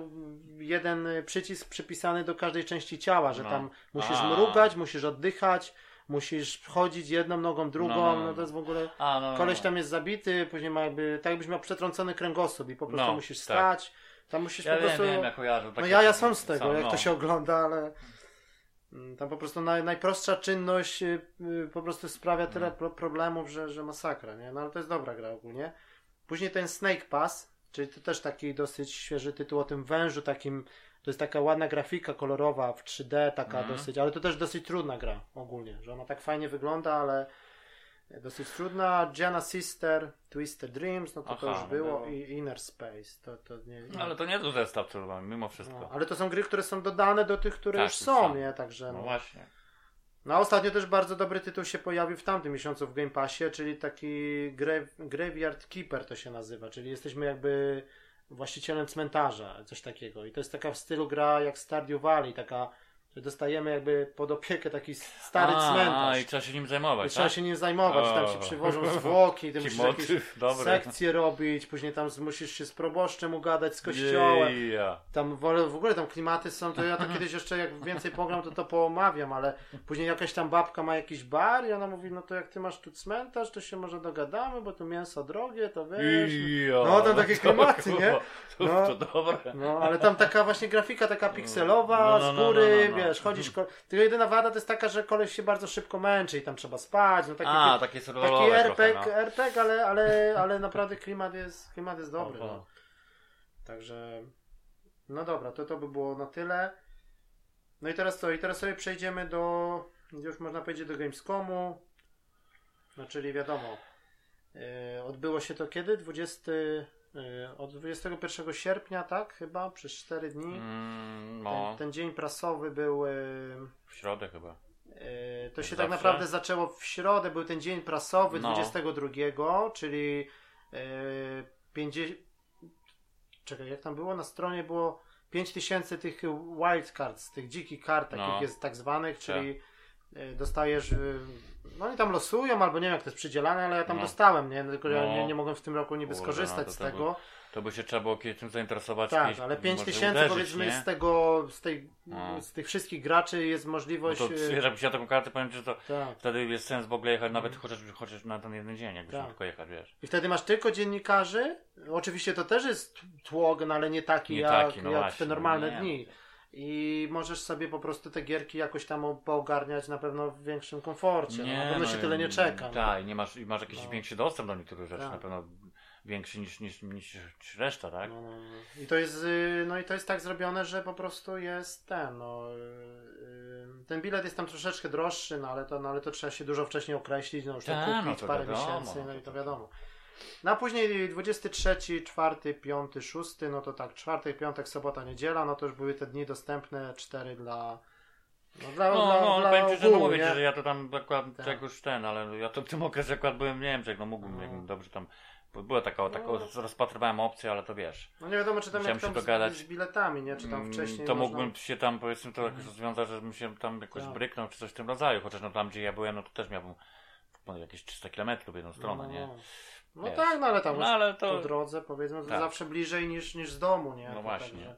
jeden y, przycisk przypisany do każdej części ciała, że No. tam musisz A. mrugać, musisz oddychać, musisz chodzić jedną nogą, drugą, no, No, no, no. to jest w ogóle... A, no, no, Koleś no. tam jest zabity, później ma jakby, tak jakbyś miał przetrącony kręgosłup i po prostu musisz tak. stać, tam musisz Ja po wiem, prostu... wiem, ja kojarzę. no ja, ja sam z tego, sam, jak no. to się ogląda, ale... mm, Tam po prostu naj, najprostsza czynność y, y, po prostu sprawia tyle No. pro, problemów, że, że masakra, nie? No ale to jest dobra gra ogólnie. Później ten Snake Pass, czyli to też taki dosyć świeży tytuł o tym wężu takim, to jest taka ładna grafika kolorowa w 3D, taka Mhm. dosyć, ale to też dosyć trudna gra ogólnie, że ona tak fajnie wygląda, ale dosyć trudna. Gianna Sister, Twisted Dreams, no to to Aha, już no było było. i Inner Space, to, to nie. No, ale to nie jest zestaw, mamy, mimo wszystko. No, ale to są gry, które są dodane do tych, które Tak, już już są, są. nie? Także No no. właśnie. No a ostatnio też bardzo dobry tytuł się pojawił w tamtym miesiącu w Game Passie, czyli taki grave, Graveyard Keeper to się nazywa, czyli jesteśmy jakby właścicielem cmentarza, coś takiego. I to jest taka w stylu gra jak Stardew Valley, taka, że dostajemy jakby pod opiekę taki stary a, cmentarz. A, i trzeba się nim zajmować, I trzeba tak? się nim zajmować, tam O. (laughs) ci przywożą zwłoki, ty musisz jakieś motyw, dobry. sekcje robić, później tam musisz się z proboszczem ugadać, z kościołem. Tam w ogóle tam klimaty są, to ja to kiedyś jeszcze jak więcej pogram, to to poomawiam, ale później jakaś tam babka ma jakiś bar i ona mówi, no to jak ty masz tu cmentarz, to się może dogadamy, bo tu mięso drogie, to wiesz. Ja, No, tam takie (laughs) klimaty, nie? No. to dobre. No, ale tam taka właśnie grafika taka pikselowa, No, no, z no, góry, no, no, no. Wiesz, chodzisz, ko- tylko jedyna wada to jest taka, że koleś się bardzo szybko męczy i tam trzeba spać, no taki, A, takie taki RPG, trochę, no. RPG ale, ale, ale naprawdę klimat jest, klimat jest dobry. No. Także, no dobra, to to by było na tyle. No i teraz co? I teraz sobie przejdziemy do, już można powiedzieć do Gamescomu. No czyli wiadomo, yy, odbyło się to kiedy? 20, yy, od 21 sierpnia, tak? Chyba, przez 4 dni. Mm, no, Ten, ten dzień prasowy był... Yy, w środę chyba. Yy, to Jak się zawsze? tak naprawdę zaczęło w środę, był ten dzień prasowy No. 22, czyli yy, 50. Czekaj, jak tam było? Na stronie było 5000 tych wildcards, tych dzikich kart, takich No. jest tak zwanych, czyli yy, dostajesz. Yy, no oni tam losują, albo nie wiem jak to jest przydzielane, ale ja tam No. dostałem, nie? Tylko ja No. nie, nie mogłem w tym roku niby Kurde, skorzystać no to z to tego. To by się trzeba było kiedyś tym zainteresować. Tak, kiedyś ale może 5000 uderzyć, powiedzmy nie? z tego, z, tej, No. z tych wszystkich graczy jest No możliwość. to yy, wiesz, jakbyś ja taką kartę powiem, że to tak. wtedy jest sens w ogóle jechać nawet chociaż, chociaż na ten jeden dzień, jakbyś Tak. tylko jechać, wiesz. I wtedy masz tylko dziennikarzy. Oczywiście to też jest tłok, no ale nie taki, Nie jak, taki, no jak właśnie, te normalne dni. I możesz sobie po prostu te gierki jakoś tam poogarniać na pewno w większym komforcie. no, na pewno się tyle nie czeka. no. Tak, i nie masz, i masz jakiś No. większy dostęp do niektórych rzeczy Tak. na pewno. większy niż, niż, niż, niż reszta, tak? No, no, no. I to jest, y, no i to jest tak zrobione, że po prostu jest ten, no, y, y, ten bilet jest tam troszeczkę droższy, no ale to, no, ale to trzeba się dużo wcześniej określić, no już to Ta, kupić no parę wiadomo, miesięcy, no no i to tak. wiadomo. No a później 23, 4, 5, 6, no to tak, czwartek, piątek, sobota, niedziela, no to już były te dni dostępne, cztery dla, no dla, No, dla, no, dla powiem ci, że no mówię nie? ci, że ja to tam akurat Tak. już ten, ale ja to w tym okresie akurat byłem w Niemczech, no mógłbym, No. jakbym dobrze tam, była taka, taka No. rozpatrywałem opcję, ale to wiesz. No nie wiadomo, czy tam jak tam dogadać. z biletami, nie? Czy tam Mm, wcześniej To można... mógłbym się tam powiedzmy to jakoś rozwiązać, żebym się tam jakoś Tak. bryknął czy coś w tym rodzaju, chociaż no tam gdzie ja byłem, no to też miałbym jakieś 300 km w jedną stronę, no, nie? No, Wiesz. tak, no ale tam No ale po to, drodze powiedzmy, Tak. zawsze bliżej niż, niż z domu, nie? No To właśnie.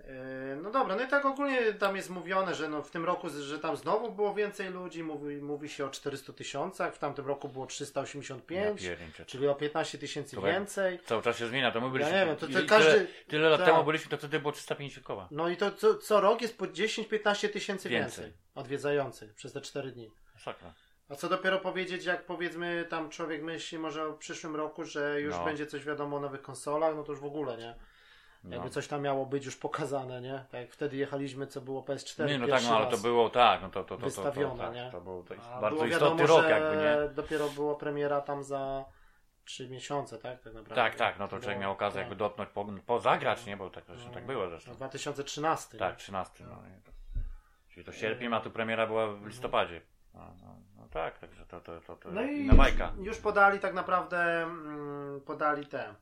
Yy, no dobra, no i tak ogólnie tam jest mówione, że no w tym roku, że tam znowu było więcej ludzi, mówi, mówi się o 400 tysiącach, w tamtym roku było ja 385, pierniczę. czyli o 15 tysięcy więcej. Cały czas się zmienia, to my byliśmy, Ja nie wiem, to, to każdy... tyle, tyle lat tak. temu byliśmy, to wtedy było 350 koła. No i to co, co rok jest po 10-15 tysięcy Więcej. więcej odwiedzających przez te 4 dni. Sakra. A co dopiero powiedzieć, jak powiedzmy tam człowiek myśli może o przyszłym roku, że już No. będzie coś wiadomo o nowych konsolach, no to już w ogóle, nie? Jakby No. coś tam miało być już pokazane, nie? Tak jak wtedy jechaliśmy, co było PS4 Nie, no tak, no ale to było tak, no to, to, to, to, to, wystawione, tak, nie? to był to A bardzo istotny wiadomo, rok jakby, nie? dopiero była premiera tam za 3 miesiące, tak? Tak naprawdę. Tak, tak, no to człowiek miał okazję tak. jakby dotknąć, po, pozagrać, nie? Bo tak, zresztą tak było No, zresztą. 2013. Tak, nie? 13, no. to- Czyli to sierpień, a tu premiera była w listopadzie. No, no, no tak, także to, to, to, to No i inna bajka. już podali tak naprawdę, mm, podali te,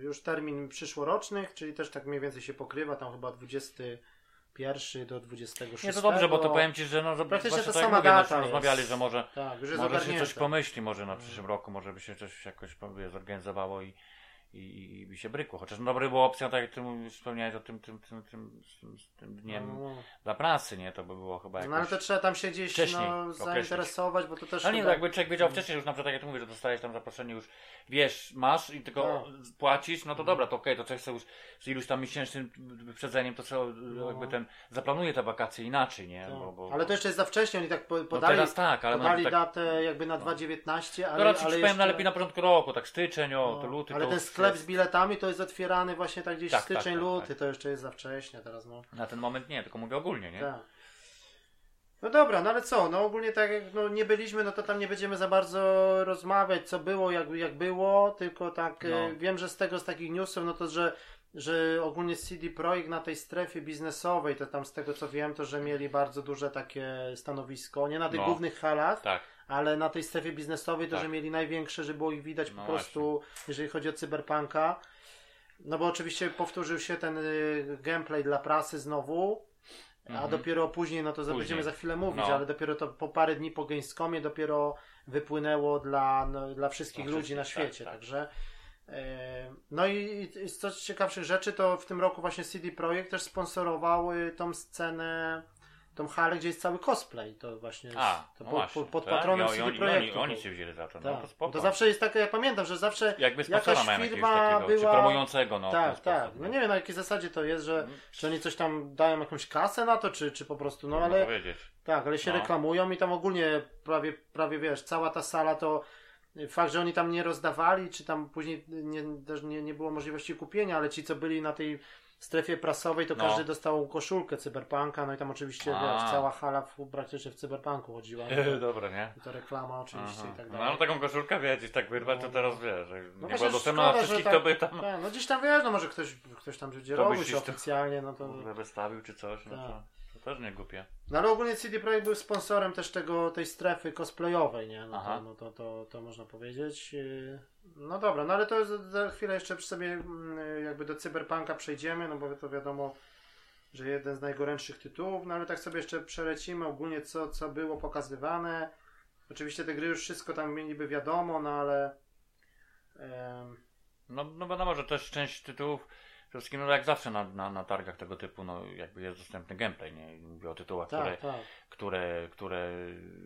już termin przyszłorocznych, czyli też tak mniej więcej się pokrywa, tam chyba 21 do 26. Nie, to dobrze, bo to powiem Ci, że no, że Praktycznie właśnie ta tak sama mówię, data żeśmy jest. rozmawiali, że może, Tak, może się coś pomyśli może na przyszłym roku, może by się coś jakoś zorganizowało i, i, i by się brykło. Chociaż no, dobra była opcja, tak jak Ty mówisz, wspomniałeś o tym, tym, tym, tym, tym, dniem No, no. dla pracy, nie? To by było chyba jakoś... no ale to trzeba tam się gdzieś no, zainteresować, bo to też Ale nie, chyba... no jakby człowiek wiedział wcześniej już na przykład, tak jak ty mówisz, że dostajesz tam zaproszenie już, wiesz, masz i tylko Tak. płacisz, no to dobra, to okej, to coś sobie już z iluś tam miesięcznym wyprzedzeniem, to trzeba No. jakby ten, zaplanuje te wakacje inaczej, nie? Tak. Bo, bo, Ale to jeszcze jest za wcześnie, oni tak no podali, teraz tak, ale podali tak, datę jakby na 2.19, ale, to raczej ale jeszcze... na lepiej na początku roku, tak styczeń, o, no, to luty, ale to już sklep jest- z biletami to jest otwierany właśnie tak gdzieś Tak, styczeń, tak, tak, luty, tak. to jeszcze jest za wcześnie teraz, no. Na ten moment nie, tylko mówię ogólnie, nie? Tak. No dobra, no ale co, no ogólnie tak jak no, nie byliśmy, no to tam nie będziemy za bardzo rozmawiać, co było, jak, jak było, tylko tak No. e, wiem, że z tego, z takich newsów, no to, że, że ogólnie CD Projekt na tej strefie biznesowej, to tam z tego co wiem, to że mieli bardzo duże takie stanowisko, nie na tych No. głównych halach, Tak, ale na tej strefie biznesowej to, Tak. że mieli największe, że było ich widać No po prostu, jeżeli chodzi o cyberpunka. No bo oczywiście powtórzył się ten y, gameplay dla prasy znowu, a Mhm. dopiero później, no to Później. będziemy za chwilę mówić, No. ale dopiero to po parę dni po Gamescomie dopiero wypłynęło dla, no, dla wszystkich Dla ludzi na tak, świecie, tak. także e, no i i z co ciekawszych rzeczy, to w tym roku właśnie CD Projekt też sponsorowały tą scenę, tą halę, gdzie jest cały cosplay, to właśnie a, to no pod, właśnie, pod, tak? patronem I CD oni, oni, Projektu. oni był. się wzięli za to, Tak. no to spoko. To zawsze jest takie, ja pamiętam, że zawsze Jakby jakaś firma takiego, czy była- promującego, no. tak, tak. sposób, No nie wiem na jakiej zasadzie to jest, że Mhm. czy oni coś tam dają jakąś kasę na to, czy, czy po prostu, no ale powiedzieć. tak, ale się No. reklamują i tam ogólnie prawie, prawie wiesz, cała ta sala to fakt, że oni tam nie rozdawali, czy tam później nie, też nie, nie było możliwości kupienia, ale ci, co byli na tej strefie prasowej, to No. każdy dostał koszulkę cyberpunka, no i tam oczywiście A. wiesz, cała hala w, praktycznie w cyberpunku chodziła. No, (laughs) Dobra, nie? I to reklama oczywiście Aha. i tak No dalej. ale taką koszulkę wiecie, tak wyrwać, to No. teraz wiesz, że nie była dostępna że wszystkich, tak- to by tam Tak, no gdzieś tam wiesz, no może ktoś, ktoś tam będzie To robił się to- oficjalnie, no to... wystawił czy coś, no Tak. to, to też nie głupie. No ale ogólnie CD Projekt był sponsorem też tego, tej strefy cosplayowej, nie? No, Aha. to, no to, to, to można powiedzieć. Yy, No dobra, no ale to za, za chwilę jeszcze przy sobie mm, jakby do Cyberpunka przejdziemy, no bo to wiadomo, że jeden z najgorętszych tytułów, no ale tak sobie jeszcze przelecimy ogólnie co, co było pokazywane. Oczywiście te gry już wszystko tam niby wiadomo, no ale em, No, no wiadomo, że też część tytułów, przede wszystkim no jak zawsze na, na, na targach tego typu, no jakby jest dostępny gameplay, nie? Mówię o tytułach, które, tak, tak. które, które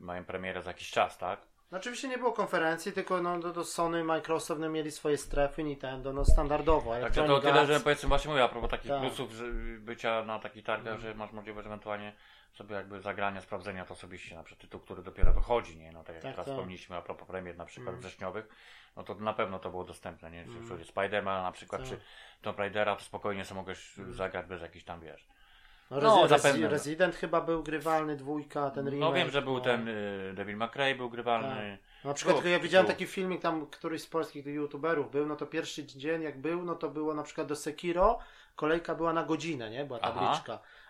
mają premierę za jakiś czas, tak? No oczywiście nie było konferencji, tylko no, do, do Sony, Microsoft no, mieli swoje strefy, Nintendo, no standardowo. Także Electronic to tyle, że powiedzmy właśnie mówię a propos takich Tak. plusów że bycia na takich targach, Mhm. że masz możliwość ewentualnie sobie jakby zagrania, sprawdzenia to osobiście na przykład tytuł, który dopiero wychodzi, nie? No tak jak Tak, teraz tak. wspomnieliśmy a propos premier na przykład Mhm. wrześniowych, no to na pewno to było dostępne, nie? Czy mm. Spiderman na przykład, Tak. czy Tomb Raidera, to spokojnie sobie mogłeś zagrać bez jakichś tam, wiesz. No, No, zapewne. Resi- Resident chyba był grywalny, dwójka, ten remake. No wiem, że był no. ten y, Devil Cry był grywalny. No, na przykład ja widziałem taki filmik, tam któryś z polskich youtuberów był, no to pierwszy dzień jak był, no to było na przykład do Sekiro, kolejka była na godzinę, nie? Była Aha.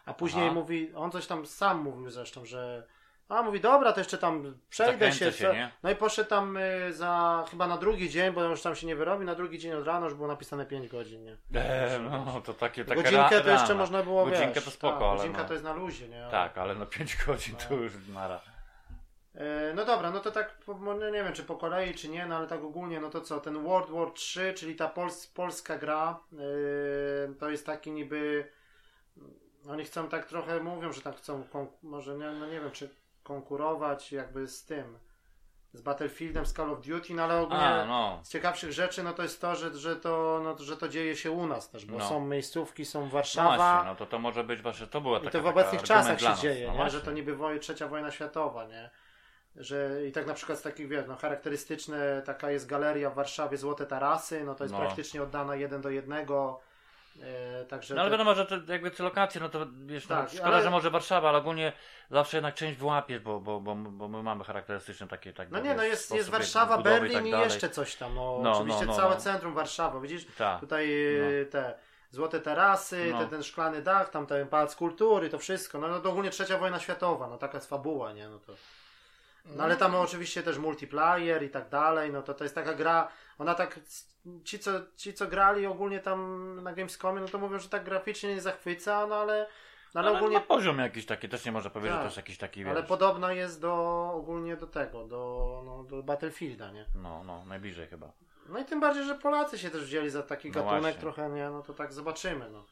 A później Aha. mówi, on coś tam sam mówił zresztą, że a mówi, dobra, to jeszcze tam przejdę Zakręcę się. się? No i poszedł tam y, za chyba na drugi dzień, bo już tam się nie wyrobi, na drugi dzień od rana już było napisane 5 godzin, nie? E, no to takie, taka Godzinkę ra- to jeszcze rana. można było, Godzinkę wiesz, to spoko, tak, ale Godzinka no. to jest na luzie, nie? Tak, ale no 5 godzin to No. już nara. E, No dobra, no to tak, no nie wiem czy po kolei, czy nie, no ale tak ogólnie, no to co, ten World War 3, czyli ta pols polska gra, e, to jest taki niby, oni chcą tak trochę, mówią, że tak chcą, może nie, no nie wiem, czy konkurować jakby z tym, z Battlefieldem, z Call of Duty, no ale ogólnie A, no. z ciekawszych rzeczy, no to jest to, że, że, to, no, że to dzieje się u nas też, bo No. są miejscówki, są No Warszawa, właśnie, no to to może być właśnie, to była i taka to w obecnych czasach się nas. dzieje, no nie? że to niby woj, trzecia wojna światowa, nie? Że i tak na przykład z takich, wiesz, no charakterystyczne, taka jest galeria w Warszawie, Złote Tarasy, no to jest No. praktycznie oddana jeden do jednego, e, także... No ale wiadomo, że te, jakby te lokacje, no to wiesz, no, Tak, szkoda, ale- że może Warszawa, ale ogólnie zawsze jednak część wyłapiesz, bo, bo, bo, bo my mamy charakterystyczne takie tak no wiesz, nie, no jest, jest Warszawa, Berlin tak i jeszcze coś tam, no, No, oczywiście no, no, całe no. centrum Warszawa, widzisz? Tak. Tutaj e, te Złote Tarasy, No. te, ten szklany dach, tam ten Pałac Kultury, to wszystko, no, no to ogólnie trzecia wojna światowa, no taka jest fabuła, nie? No to... No ale tam oczywiście też multiplayer i tak dalej, no to to jest taka gra, ona tak, ci co, ci co grali ogólnie tam na Gamescomie, no to mówią, że tak graficznie nie zachwyca, no ale, no, ale ale ogólnie, ma poziom jakiś taki, też nie można powiedzieć, że Tak. to jest jakiś taki, ale wiesz, podobna jest do, ogólnie do tego, do, no, do Battlefielda, nie? no, no, najbliżej chyba. No i tym bardziej, że Polacy się też wzięli za taki No gatunek właśnie. trochę, nie, no to tak zobaczymy, no.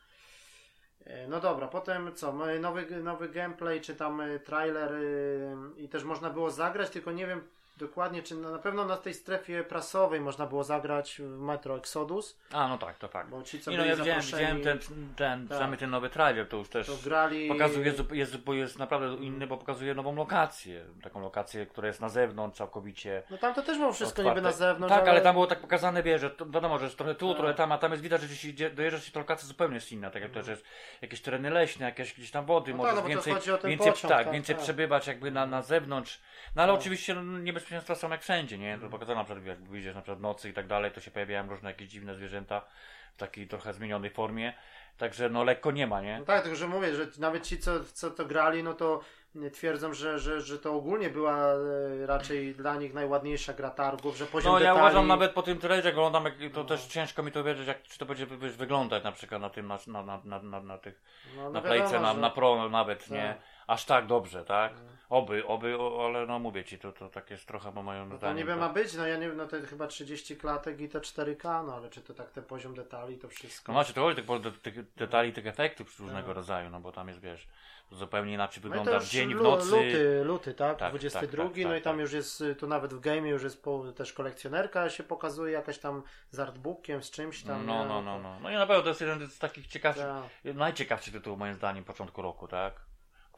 E, No dobra, potem co, mamy nowy, nowy gameplay, czy tam y, trailer y, i też można było zagrać, tylko nie wiem dokładnie, czy na na pewno na tej strefie prasowej można było zagrać w Metro Exodus, A, no tak, to tak. bo ci co Nie, no byli ja widziałem, widziałem ten, ten, Tak. ten nowy trailer, to już też to grali... pokazuje, jest, jest, bo jest naprawdę inny, bo pokazuje nową lokację, taką lokację, która jest na zewnątrz całkowicie. No tam to też było wszystko otwarte. niby na zewnątrz, Tak, ale tam było tak pokazane, wiesz, że to, wiadomo, że jest trochę tu, Tak. trochę tam, a tam jest widać, że jeśli dojeżdżasz się to lokacja zupełnie jest inna, tak jak to, że jest jakieś tereny leśne, jakieś gdzieś tam wody, No możesz tak, no więcej, więcej, pociąg, tak, tak, więcej tak. przebywać jakby na, na zewnątrz. No ale Tak. oczywiście no, niebezpieczeństwa są jak wszędzie, nie? To pokazano na przykład, jak wyjdziesz na przykład nocy i tak dalej, to się pojawiają różne jakieś dziwne zwierzęta w takiej trochę zmienionej formie. Także no lekko nie ma, nie? No tak, tylko że mówię, że nawet ci, co, co to grali, no to twierdzą, że, że, że to ogólnie była e, raczej dla nich najładniejsza gra targów, że poziom No ja detali... uważam nawet po tym trailerze, jak oglądam, jak, to No. też ciężko mi to wierzyć, jak, czy to będzie wiesz, wyglądać na przykład na tym, na, na, na, na, na, tych, no, no na wiadomo, playce, na, że- na pro nawet, Tak. nie? Aż tak dobrze, tak? No. Oby, oby, o, ale no mówię ci, to, to tak jest trochę, bo moim No to niby to- ma być, no ja nie wiem, no to chyba 30 klatek i to 4K, no ale czy to tak ten poziom detali, to wszystko. No macie to chodzi tych, tych, tych detali, tych efektów różnego Tak. rodzaju, no bo tam jest, wiesz, zupełnie inaczej No wygląda to w dzień, w nocy. Luty, luty, tak? Tak, 22, tak, tak, no i tak, tam tak. już jest, tu nawet w game już jest po, też kolekcjonerka się pokazuje, jakaś tam z artbookiem, z czymś tam. No, no, no, no. No i na pewno to jest jeden z takich ciekawszych, Tak. najciekawszych tytułów moim zdaniem początku roku, tak?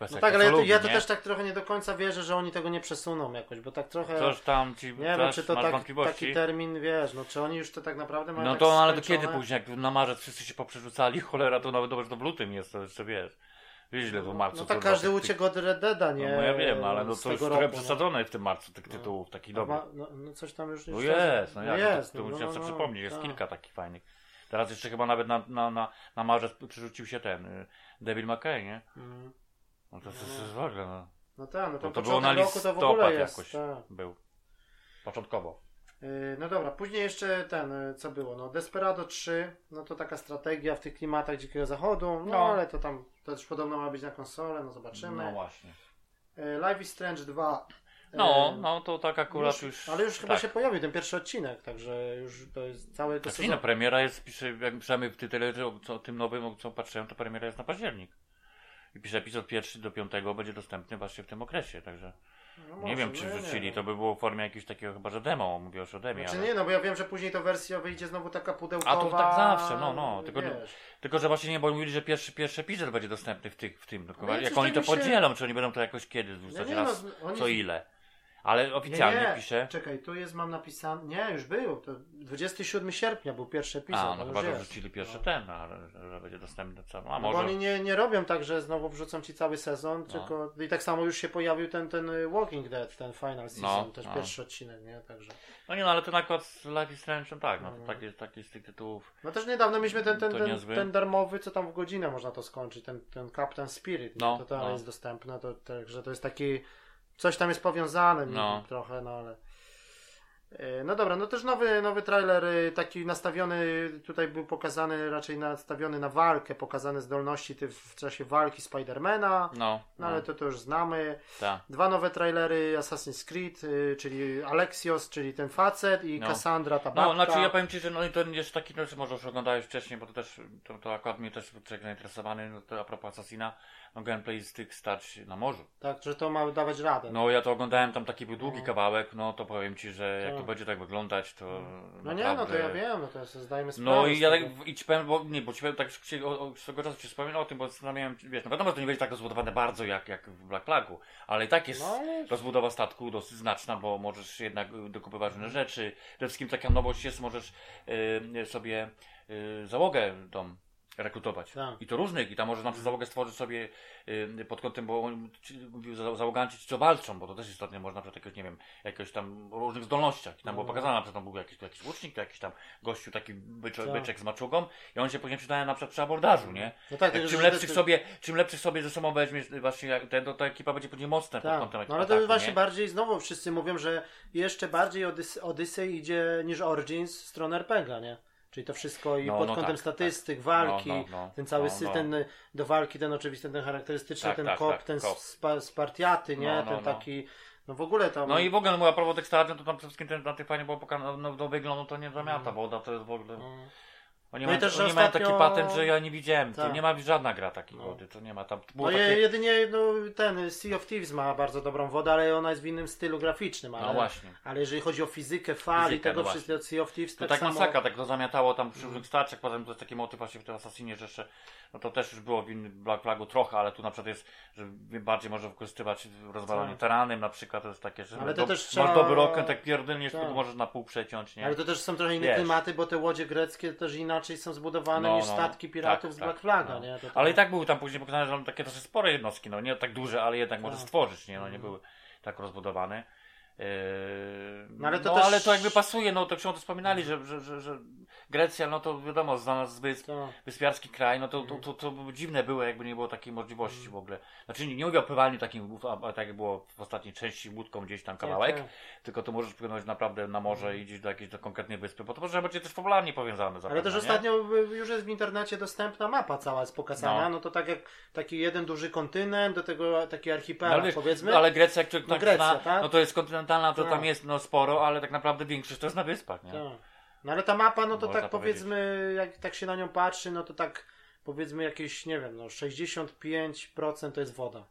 Kwestia No tak, ale ja, to- ja to nie? też tak trochę nie do końca wierzę, że oni tego nie przesuną jakoś, bo tak trochę... Coś tam ci Nie wiem, czy to tak, taki termin, wiesz, no czy oni już to tak naprawdę mają No tak to ale to skończone? kiedy później, jak na marzec wszyscy się poprzerzucali, (laughs) cholera, to nawet dobrze, to w lutym jest, to jeszcze wiesz. Wiesz ile w marcu. No to tak każdy tych- uciekł od Red Deada, nie? No, no ja wiem, no, ale no to już tego trochę roku, no. przesadzone w tym marcu tych No. tytułów, No, dobrych. ma- no, no coś tam już... No jest, no no jak, jest, to, to no, muszę no, no, przypomnieć, jest tak. kilka takich fajnych. Teraz jeszcze chyba nawet na, na, na, na marzec przerzucił się ten y, Devil Cry, nie? Mm. No to, to, No. to jest w ogóle, no. No tak, no to, No to było na roku to w ogóle jest. jakoś. Tak. Był. Początkowo. Yy, No dobra, później jeszcze ten, yy, co było, no Desperado 3, no to taka strategia w tych klimatach Dzikiego Zachodu, no, No. ale to tam, to też podobno ma być na konsolę, no zobaczymy. No właśnie. Yy, Life is Strange 2. No, yy, no to tak akurat już, już. Ale już chyba tak. się pojawił ten pierwszy odcinek, także już to jest cały to Znaczy, no, premiera jest, pisze, jak przynajmniej w tytule, że o, co, tym nowym, o co patrzyłem, to premiera jest na październik. I pisze epizod pierwszy do piątego będzie dostępny właśnie w tym okresie, także No Nie może, wiem, czy no nie wrzucili, to by było w formie jakiegoś takiego chyba, że demo, mówię już o demie, Znaczy ale... nie, no bo ja wiem, że później to wersja wyjdzie znowu taka pudełkowa. A to tak zawsze, no, no, tylko- wiesz. Tylko, że właśnie nie, bo mówili, że pierwszy, pierwszy epizod będzie dostępny w, tych, w tym. Tylko No ja jak oni tak to się- podzielą, czy oni będą to jakoś kiedy Ja wrzucać nie, raz, no, oni... co ile. Ale oficjalnie nie, nie. pisze... Czekaj, tu jest, mam napisane. Nie, już był. To 27 sierpnia był pierwszy epizod. A, no to chyba, że wrzucili pierwszy No. ten, ale że, będzie dostępny cały. A No może... oni nie, nie robią tak, że znowu wrzucą ci cały sezon, No. tylko i tak samo już się pojawił ten, ten y, Walking Dead, ten final season, No, też no. pierwszy odcinek, nie? Także. No nie, no ale ten akurat z Life is Strange, no tak, no No. taki, taki z tych tytułów. No też niedawno mieliśmy ten, ten, ten, ten darmowy, co tam w godzinę można to skończyć, ten, ten Captain Spirit, No, no, to no. jest dostępne, to, także to jest taki, coś tam jest powiązane No. no. trochę, no ale... E, No dobra, no też nowy, nowy trailer, y, taki nastawiony, tutaj był pokazany, raczej nastawiony na walkę, pokazane zdolności ty w czasie walki Spidermana, No, no ale to, to już znamy. tak. Dwa nowe trailery Assassin's Creed, y, czyli Alexios, czyli ten facet i No. Cassandra, ta babka. No, znaczy ja powiem Ci, że no i ten jest taki, no, może już oglądałeś wcześniej, bo to też, to, to akurat mnie też człowiek zainteresowany, no to a propos Assassina, no gameplay z tych stać na morzu. Tak, że to ma dawać radę. No ja to oglądałem, tam taki był długi No. kawałek, no to powiem Ci, że jak Tak. to będzie tak wyglądać, to No nie, no to naprawdę- ja wiem, no to ja sobie zdajemy sprawę. No i ja tak i ci powiem, bo nie, bo ci powiem tak się, o, o, swego czasu ci wspominał o tym, bo zastanawiałem, wiesz, no wiadomo, że to nie będzie tak rozbudowane bardzo jak, jak w Black Flagu, ale i tak jest No, ale- rozbudowa statku dosyć znaczna, bo możesz jednak dokupywać różne rzeczy. Przede wszystkim taka nowość jest, możesz y, sobie y, załogę tą rekrutować. Tak. I to różnych, i tam możesz na przykład załogę stworzyć sobie y, pod kątem, bo mówił załoganci, ci co walczą, bo to też istotnie można na przykład jakiegoś, nie wiem, jakoś tam różnych zdolnościach. I tam było No. pokazane, na przykład tam był jakiś, jakiś łucznik, to jakiś tam gościu taki byczek, Tak. byczek z maczugą i on się później przydaje na przykład przy abordażu, nie? No tak, tylko, czym lepszych sobie, czym lepszych sobie ze sobą weźmiesz właśnie jak ten, to ta ekipa będzie później mocna pod Tak, kątem no ale to ataku, właśnie nie? bardziej znowu wszyscy mówią, że jeszcze bardziej Odys Odyssey idzie niż Origins w stronę RPGa, nie? Czyli to wszystko i No, pod no kątem tak, statystyk, walki, No, no, no, ten cały no, system no. do walki, ten oczywiście ten charakterystyczny, Tak, ten tak, kop, tak, ten kop. spa, spartiaty, nie? Ten taki, no w ogóle tam... No i w ogóle, no, a propos tych stadion, to tam przede wszystkim ten, na tych fajnie było pokazane, no, do wyglądu to nie zamiata, No. bo to jest w ogóle... No. Oni, No i mają, też, oni mają ostatnio- taki patent, że ja nie widziałem, to Tak. nie ma żadna gra takiej No. wody, to nie ma tam... Było No takie... jedynie no, ten Sea of Thieves ma bardzo dobrą wodę, ale ona jest w innym stylu graficznym, ale, No właśnie. ale jeżeli chodzi o fizykę, fali, Fizykę, tego no wszystkiego Sea of Thieves To tak, tak samo... Mm. masakra, tak to zamiatało tam przy różnych starciach, potem to jest taki motyw właśnie w tym Assassinie, że jeszcze, no to też już było w innym Black Flagu trochę, ale tu na przykład jest, że bardziej może wykorzystywać rozwalanie Tak. teranem na przykład, to jest takie, że Ale to do, też masz trzeba- dobry okręt, tak pierdolniesz, Tak. to możesz na pół przeciąć, nie? Ale to też są trochę inne Wiesz. klimaty, bo te łodzie greckie też inaczej są zbudowane No, niż no, statki piratów tak, z Black tak, Flaga, no. nie? To, Ale i tak były tam później pokazane, że takie dosyć spore jednostki, no nie tak duże, ale jednak może Tak. stworzyć, nie? No nie Mhm. były tak rozbudowane. Yy, No, ale to no też- ale to jakby pasuje, no to ksiądz wspominali, że, że, że, że Grecja, no to wiadomo, znana z wysp, to, wyspiarski kraj, no to, to, Mhm. to, to dziwne było, jakby nie było takiej możliwości w ogóle. Znaczy nie, nie mówię o pływaniu takim, a, tak jak było w ostatniej części łódką gdzieś tam kawałek, tak. tylko to możesz płynąć naprawdę na morze i gdzieś do jakiejś do konkretnej wyspy, bo to może być też popularnie powiązane zapewne, Ale też nie? ostatnio już jest w internecie dostępna mapa cała jest pokazana, No. no, to tak jak taki jeden duży kontynent, do tego taki No, archipelag wiesz, powiedzmy. no, ale Grecja, jak człowiek No tak Grecja, zna, tak? no to jest kontynentalna, to Tak. tam jest no sporo, ale tak naprawdę większość to jest na wyspach, nie? No ale ta mapa, no to Można tak powiedzieć. powiedzmy, jak tak się na nią patrzy, no to tak powiedzmy jakieś, nie wiem, no 65% to jest woda.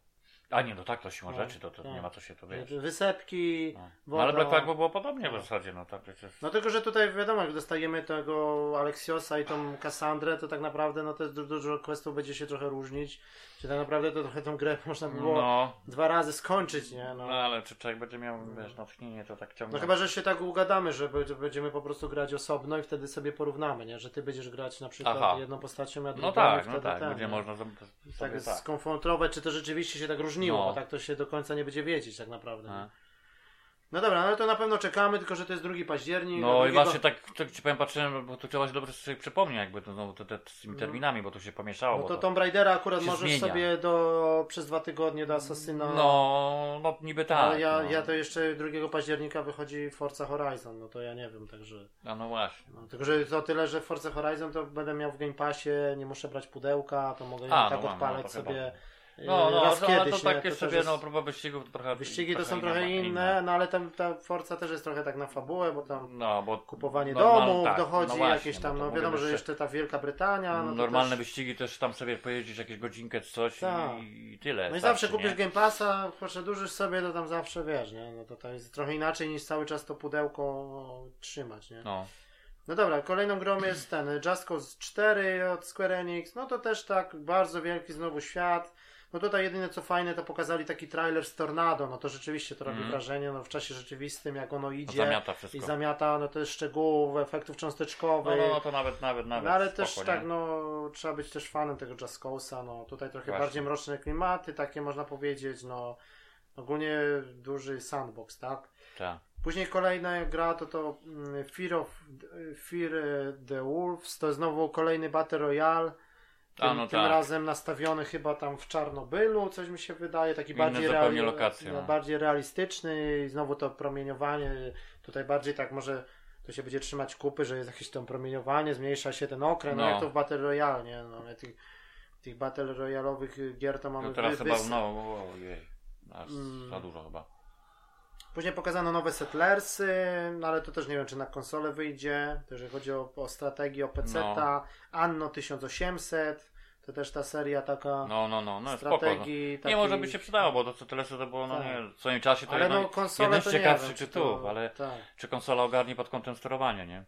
A nie, no tak, to siłą No, rzeczy, to, to tak. nie ma co się to wiesz. Wysepki, No. No, woda. ale Black Flag było podobnie w No. zasadzie, no tak przecież. No tylko, że tutaj wiadomo, jak dostajemy tego Aleksiosa i tą Kassandrę, to tak naprawdę no to jest du- dużo questów będzie się trochę różnić. Czy tak naprawdę to trochę tą grę (laughs) można by było No, dwa razy skończyć, nie? no No. ale czy człowiek będzie miał, wiesz, natchnienie, to tak ciągle. No chyba, że się tak ugadamy, że będzie- będziemy po prostu grać osobno i wtedy sobie porównamy, nie? Że ty będziesz grać na przykład Aha. jedną postacią, a drugą No tak, no tak, ten, będzie nie? można sobie, tak, sobie tak. skonfrontować, czy to rzeczywiście się tak różniło, No. bo tak to się do końca nie będzie wiedzieć tak naprawdę. A. No dobra, no to na pewno czekamy, tylko że to jest 2 październik. No a i 2 właśnie tak, tak ci powiem, patrzyłem, bo tu trzeba się dobrze sobie przypomnieć, jakby to znowu te, te, z tymi terminami, bo tu się pomieszało. No to to- Tomb Raidera akurat możesz zmienia. sobie do, przez dwa tygodnie do Assassina. No, no niby tak. ale ja, no. ja to jeszcze 2 października wychodzi Forza Horizon, no to ja nie wiem, także. A no właśnie. No, tylko, że to tyle, że Forza Horizon to będę miał w Game Passie, nie muszę brać pudełka, to mogę A, tak no, no, odpalać to sobie. No, no, raz no, kiedyś, ale to takie sobie, też no, jest- próba wyścigów to trochę... Wyścigi to są trochę inna- inne, no ale tam ta Forza też jest trochę tak na fabułę, bo tam No, bo kupowanie normal- domów tak, dochodzi, no właśnie, jakieś bo tam, no wiadomo, że jeszcze- ta Wielka Brytania. No Normalne też... wyścigi też tam sobie pojeździć jakieś godzinkę czy coś Tak. i, i tyle. No i starczy, zawsze kupisz nie? Game Passa, przedłużysz sobie, to tam zawsze wiesz, nie? No to, to jest trochę inaczej niż cały czas to pudełko trzymać, nie? No, No dobra, kolejną grą jest ten Just Cause 4 od Square Enix. No to też tak bardzo wielki znowu świat. No tutaj jedyne co fajne to pokazali taki trailer z Tornado. No to rzeczywiście to robi Mhm. wrażenie no w czasie rzeczywistym jak ono idzie zamiata i wszystko. zamiata no to jest szczegółów, efektów No, cząsteczkowych. no, no, to nawet, nawet, nawet No ale spoko, też nie? tak, no trzeba być też fanem tego Just Cause'a, no tutaj trochę Właśnie. bardziej mroczne klimaty, takie można powiedzieć, no ogólnie duży sandbox, tak? Tak. Później kolejna gra to to mm, Fear of Fear the Wolves, to znowu kolejny Battle Royale. Tym, A, no tym tak. razem nastawiony chyba tam w Czarnobylu, coś mi się wydaje, taki Inne bardziej, reali- lokacje, no, no. bardziej realistyczny i znowu to promieniowanie, tutaj bardziej tak może to się będzie trzymać kupy, że jest jakieś tam promieniowanie, zmniejsza się ten okręt, no, No. jak to w Battle Royale, nie? No, ale tych, tych Battle Royalowych gier to mamy No teraz chyba, no, ojej, aż Mm. za dużo chyba. Później pokazano nowe Settlersy, no ale to też nie wiem, czy na konsolę wyjdzie. Jeżeli chodzi o, o strategię, o PC-ta. Anno 1800, to też ta seria taka No, no, no, no spoko. No. strategii. Nie, może by się przydało, bo to co tyle to było, no Tak. nie, w swoim czasie to Ale jedno, no jeden z ciekawszych tytułów, ale Tak. czy konsola ogarnie pod kątem sterowania, nie?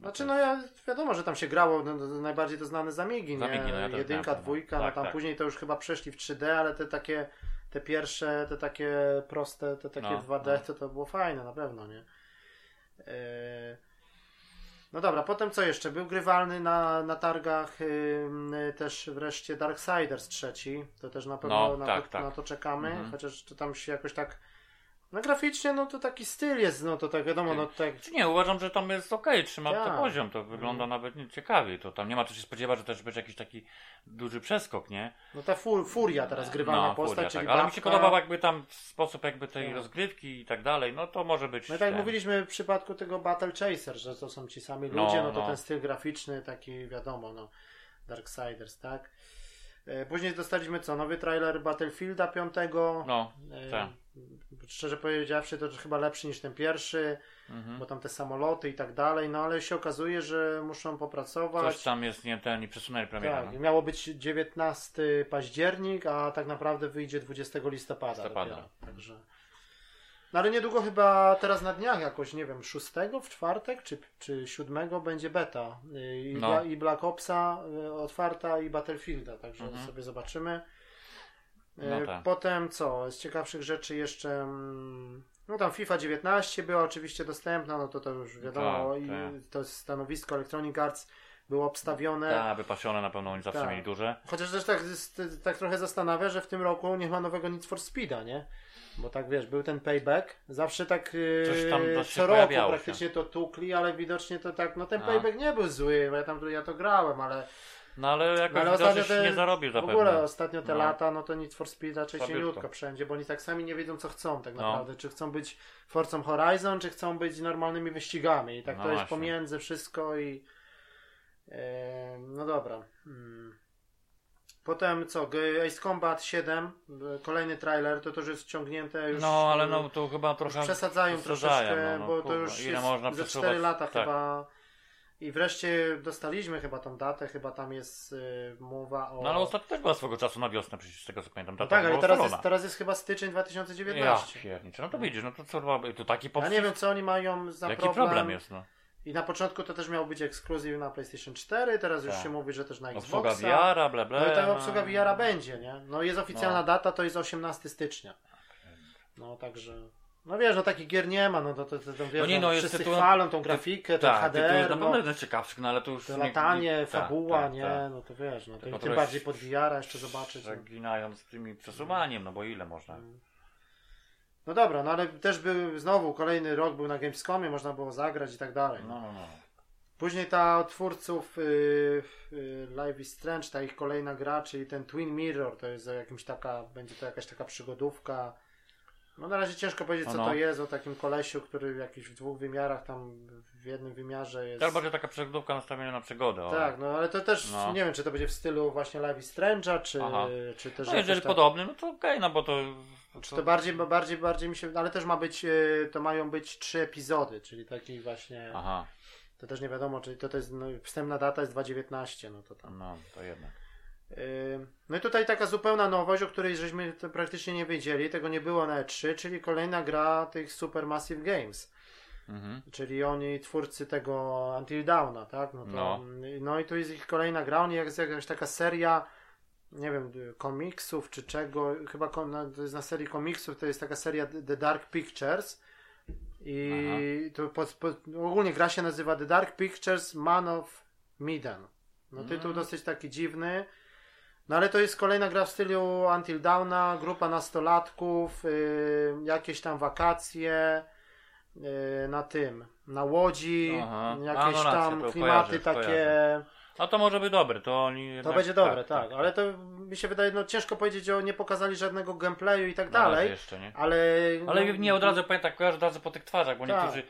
Znaczy no ja, wiadomo, że tam się grało, no, no, najbardziej to znane Zamigi, nie? Zamigi, no ja Jedynka, no. dwójka, no Tak, tam tak. później to już chyba przeszli w 3D, ale te takie, te pierwsze, te takie proste, te takie No, 2D, no. to to było fajne, na pewno, nie? E, No dobra, potem co jeszcze? Był grywalny na, na targach ym, też wreszcie Darksiders trzeci, to też na pewno No, na, tak, to, tak. na to czekamy, Mhm. chociaż to tam się jakoś tak, no graficznie, no to taki styl jest, no to tak wiadomo, no tak Czy nie, uważam, że tam jest okej, trzyma Tak. to poziom, to wygląda nawet nie- ciekawie, to tam nie ma co się spodziewać, że też będzie jakiś taki duży przeskok, nie? No ta fur, furia teraz grywalna no, postać, furia, czyli tak. Ale mi się podobał jakby tam sposób jakby tej Tak. rozgrywki i tak dalej, no to może być... No tak ten. mówiliśmy w przypadku tego Battle Chaser, że to są ci sami No, ludzie, no, to no. ten styl graficzny taki wiadomo, no Darksiders, tak? E, Później dostaliśmy co? Nowy trailer Battlefielda 5. No, E, tak. Szczerze powiedziawszy, to chyba lepszy niż ten pierwszy, mhm. bo tam te samoloty i tak dalej, no ale się okazuje, że muszą popracować. Coś tam jest, nie ten, i przesunęli premierę. Tak, no. miało być 19 październik, a tak naprawdę wyjdzie 20 listopada. Listopada. Dopiero, także. No ale niedługo chyba teraz na dniach jakoś, nie wiem, 6 w czwartek czy, czy 7 będzie beta. y, I, No. Bla, i Black Opsa y, otwarta i Battlefielda, także Mhm. sobie zobaczymy. Y, No tak. Potem co? Z ciekawszych rzeczy jeszcze. mm, No tam FIFA 19 była oczywiście dostępna, no to to już wiadomo. Tak, i tak. to stanowisko Electronic Arts było obstawione. Tak, wypasione na pewno oni zawsze Tak. mieli duże. Chociaż też tak, jest- tak trochę zastanawia, że w tym roku nie ma nowego Need for Speeda, nie? Bo tak wiesz, był ten payback, zawsze tak yy, co roku pojawiało się. praktycznie to tukli, ale widocznie to tak, no ten A. payback nie był zły, bo ja tam ja to grałem, ale, No ale jakoś no, ale te, nie zarobił w zapewne. ogóle ostatnio te No. lata, no to Need for Speed raczej cieniutko wszędzie, bo oni tak sami nie wiedzą co chcą tak No. naprawdę, czy chcą być Forcą Horizon, czy chcą być normalnymi wyścigami i tak No to jest właśnie. pomiędzy wszystko i e, no dobra. Hmm. Potem co, Ace Combat 7, e, kolejny trailer, to też jest ciągnięte już. No ale no to chyba trochę przesadzają troszeczkę, no, no, bo to kurwa, już ile jest można ze przesuwać? 4 lata Tak. chyba. I wreszcie dostaliśmy chyba tą datę, chyba tam jest y, mowa o. No ale ostatnio też była swego czasu na wiosnę, przecież z tego co pamiętam. No tak, ale teraz jest, teraz jest chyba styczeń Ja 2019. pierniczę, no to widzisz, no to co robi, to taki Ja poprzez... nie wiem, co oni mają za Jaki problem. problem jest, no. I na początku to też miał być ekskluzyw na PlayStation 4, teraz już Tak. się mówi, że też na Obsługa Xboxa. VR, bla bla. No i ta obsługa VR będzie, nie? No jest oficjalna No. data, to jest 18 stycznia. No także... No wiesz, no takich gier nie ma, no to, to, to, to wiesz, No nie, no, jest wszyscy tytułem- chwalą tą grafikę, ten Tak, to jest HDR, na no, pewno no ale to już... to nie- latanie, nie- tak, fabuła, tak, nie? tak. No to wiesz, no to tym bardziej pod VR jeszcze zobaczyć. No. Zaginają z tymi przesuwaniem, no bo ile można. No dobra, no ale też był znowu kolejny rok był na Gamescomie, można było zagrać i tak dalej. No, no, no. Później ta od twórców y, y, Live is Strange, ta ich kolejna gra, czyli ten Twin Mirror, to jest jakimś taka, będzie to jakaś taka przygodówka. No na razie ciężko powiedzieć, co No, no. to jest o takim kolesiu, który w dwóch wymiarach, tam w jednym wymiarze jest... To bardziej taka przygodówka nastawiona na przygodę. o. Tak, no ale to też No. nie wiem, czy to będzie w stylu właśnie Life is Strange'a, czy, Aha. czy też No jeżeli tak- podobny, no to okej, no bo to... Czy to bardziej, bo bardziej, bardziej mi się, ale też ma być, e, to mają być trzy epizody, czyli taki właśnie, Aha, to też nie wiadomo, czyli to, to jest, no, wstępna data jest 2.19, no to tam. no to jednak. Yy, No i tutaj taka zupełna nowość, o której żeśmy to praktycznie nie wiedzieli, tego nie było na E3, czyli kolejna gra tych Supermassive Games. Mhm. Czyli oni twórcy tego Until Dawna, tak? No, to, No. no i tu jest ich kolejna gra, oni jest jakaś taka seria, nie wiem, komiksów czy czego, chyba to jest na serii komiksów, to jest taka seria The Dark Pictures i to po, po, ogólnie gra się nazywa The Dark Pictures Man of Medan. No tytuł Mm. dosyć taki dziwny. No ale to jest kolejna gra w stylu Until Dawna, grupa nastolatków, y, jakieś tam wakacje y, na tym, na łodzi, Aha. jakieś A, no racja, tam to klimaty takie. A to może być dobre, to oni To jednak- będzie dobre, tak, ale to mi się wydaje, no ciężko powiedzieć, że nie pokazali żadnego gameplayu i tak razie dalej, jeszcze, nie? ale... Ale no, nie od razu pamiętam, kojarzę od razu po tych twarzach, bo Tak. niektórzy,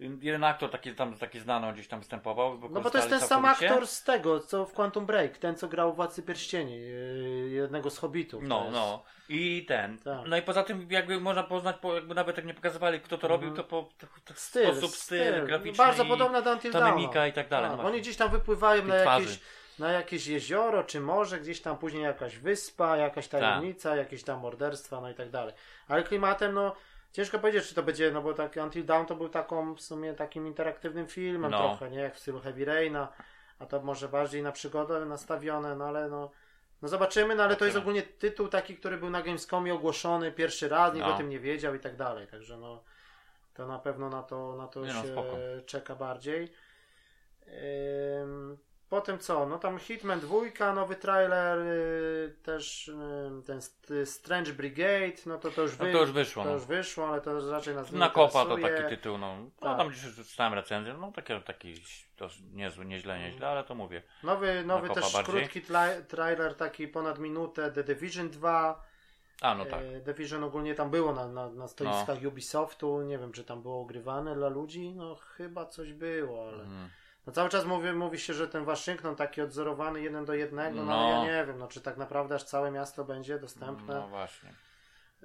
jeden aktor taki tam taki znany gdzieś tam występował. No bo to jest ten sam aktor z tego, co w Quantum Break, ten co grał w Władcy Pierścieni, yy, jednego z Hobbitów. No, jest. no. I ten. Tak. No i poza tym jakby można poznać, po, jakby nawet jak nie pokazywali kto to robił, to po to, to Mhm. Styl, sposób, styl, graficzny Bardzo podobna do Until ta mimika i tak dalej. Tak, no oni gdzieś tam wypływają na twarzy. jakieś, na jakieś jezioro czy morze, gdzieś tam później jakaś wyspa, jakaś Tak. tajemnica, jakieś tam morderstwa, no i tak dalej. Ale klimatem, no ciężko powiedzieć, czy to będzie, no bo tak Until Dawn to był taką w sumie takim interaktywnym filmem No. trochę, nie? Jak w stylu Heavy Raina, a to może bardziej na przygodę nastawione, no ale no no zobaczymy, no ale to jest ogólnie tytuł taki, który był na Gamescomie ogłoszony pierwszy raz, nikt No. o tym nie wiedział i tak dalej, także no to na pewno na to, na to Nie no, się spoko. czeka bardziej. Ym, Potem co? No tam Hitman 2, nowy trailer, y, też y, ten st- Strange Brigade, no to to już, No wy, to już wyszło. to No. już wyszło, ale to raczej nas nie Na kopa to taki tytuł, no. no Tak. tam gdzieś czytałem recenzję, no takie, taki to niezły, nieźle, nieźle, ale to mówię. Nowy, nowy też bardziej. krótki trailer, taki ponad minutę, The Division 2. A no tak. E, Division ogólnie tam było na, na, na stoiskach Ubisoftu, nie wiem czy tam było ogrywane dla ludzi, no chyba coś było, ale... Mhm. No cały czas mówi, mówi się, że ten Waszyngton taki odzorowany jeden do jednego, no, No. ale ja nie wiem, no czy tak naprawdę aż całe miasto będzie dostępne. No właśnie.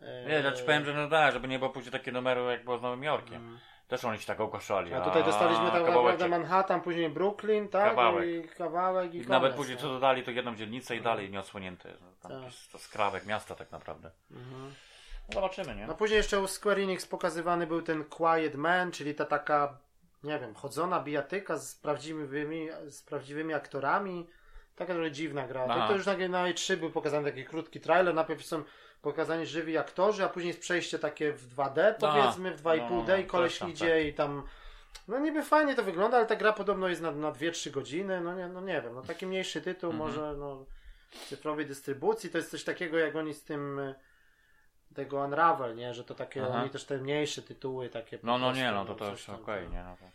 E, Nie, ja ci powiem, że no tak, żeby nie było później takie numeru jak było z Nowym Jorkiem. mm. Też oni się tak ogłaszali. A tutaj dostaliśmy tak naprawdę. Manhattan, później Brooklyn, tak? Kawałek. I kawałek i, I koniec, nawet później no. co dodali, to jedną dzielnicę i dalej nieodsłonięte. No, Tam Tak. jakiś to skrawek miasta tak naprawdę. Mhm. No zobaczymy, nie? No później jeszcze u Square Enix pokazywany był ten Quiet Man, czyli ta taka, nie wiem, chodzona bijatyka z prawdziwymi, z prawdziwymi aktorami. Taka trochę dziwna gra. To, to już na, na E3 był pokazany taki krótki trailer. Najpierw są pokazani żywi aktorzy, a później jest przejście takie w 2D, powiedzmy, w 2,5D no, i koleś coś tam, idzie i tam. No niby fajnie to wygląda, ale ta gra podobno jest na, na 2-3 godziny. No nie, no nie wiem, no taki mniejszy tytuł, Mhm. może no, cyfrowej dystrybucji. To jest coś takiego jak oni z tym y, tego Unravel, nie? Że to takie, Aha. oni też te mniejsze tytuły takie. No, no prostu, nie, no to tam, okej, tak. nie? No to...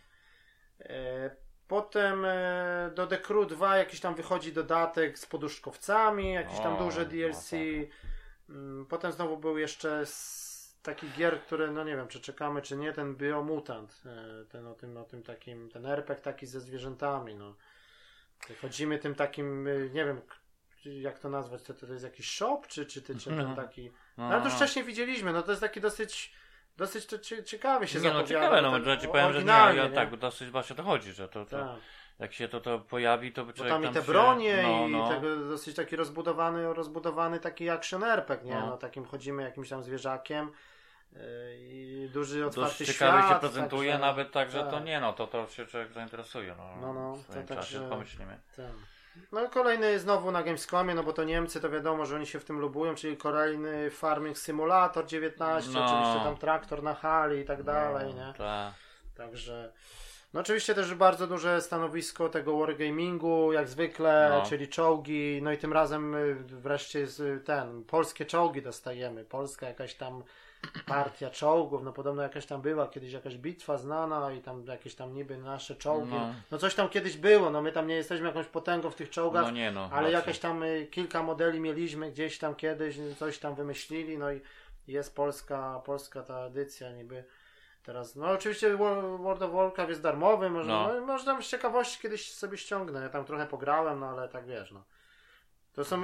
Potem e, do The Crew 2 jakiś tam wychodzi dodatek z poduszkowcami, jakieś tam O, duże DLC. no Mm, Potem znowu był jeszcze z takich gier, które no nie wiem, czy czekamy, czy nie, ten Biomutant, e, ten o tym, o tym takim, ten RPG taki ze zwierzętami, no. Chodzimy tym takim, e, nie wiem, jak to nazwać, to, to jest jakiś shop, czy, czy, czy, czy ten Mhm. taki... No, No, ale to no, już wcześniej widzieliśmy, no to jest taki dosyć, dosyć to się Nie, no ciekawe, no tak że ci powiem, że nie, ja, nie? tak, bo dosyć właśnie to chodzi, że to, to Tak. jak się to, to pojawi, to by Bo człowiek tam i te się- bronie no, i no. tego dosyć taki rozbudowany, rozbudowany taki action RPG, nie? No. No. takim chodzimy jakimś tam zwierzakiem yy, i duży otwarty Dość świat. ciekawie się prezentuje, także- nawet tak, że to tak. nie, no to, to się człowiek zainteresuje, no, No, no, w swoim to czasie także- pomyślimy. Tak. No i kolejny znowu na Gamescomie, no bo to Niemcy to wiadomo, że oni się w tym lubują, czyli kolejny Farming Simulator 19, No. oczywiście tam traktor na hali i tak dalej, nie? Tak. Także. No oczywiście też bardzo duże stanowisko tego wargamingu, jak zwykle, No. czyli czołgi, no i tym razem y, wreszcie ten, polskie czołgi dostajemy, polska jakaś tam partia czołgów, no podobno jakaś tam była kiedyś jakaś bitwa znana i tam jakieś tam niby nasze czołgi, no, No. coś tam kiedyś było, no my tam nie jesteśmy jakąś potęgą w tych czołgach, No nie no. ale jakieś tam y, kilka modeli mieliśmy gdzieś tam kiedyś, coś tam wymyślili, no i jest polska, polska ta edycja niby teraz. No oczywiście Wo- World of Warcraft jest darmowy, można, No. no. można z ciekawości kiedyś sobie ściągnę. Ja tam trochę pograłem, no ale tak wiesz, no. To są,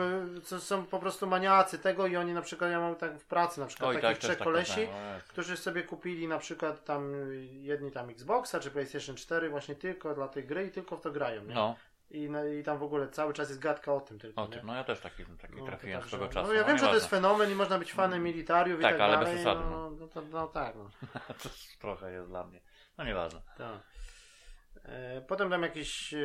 to są po prostu maniacy tego i oni na przykład, ja mam tak w pracy na przykład Oj, takich tak, trzech tak kolesi, myślałem, o Jezu. którzy sobie kupili na przykład tam jedni tam Xboxa czy PlayStation 4 właśnie tylko dla tej gry i tylko w to grają, nie? No, I, no, I tam w ogóle cały czas jest gadka o tym tylko, o nie? tym, no ja też taki, taki No, trafiłem to swego także- czasu. No ja wiem, że to jest fenomen i można być fanem militariów i Tak, tak ale bez dalej. przesady, no, no, to, no tak, no. (laughs) To trochę jest dla mnie. No nieważne. tak. E, Potem tam jakiś, e,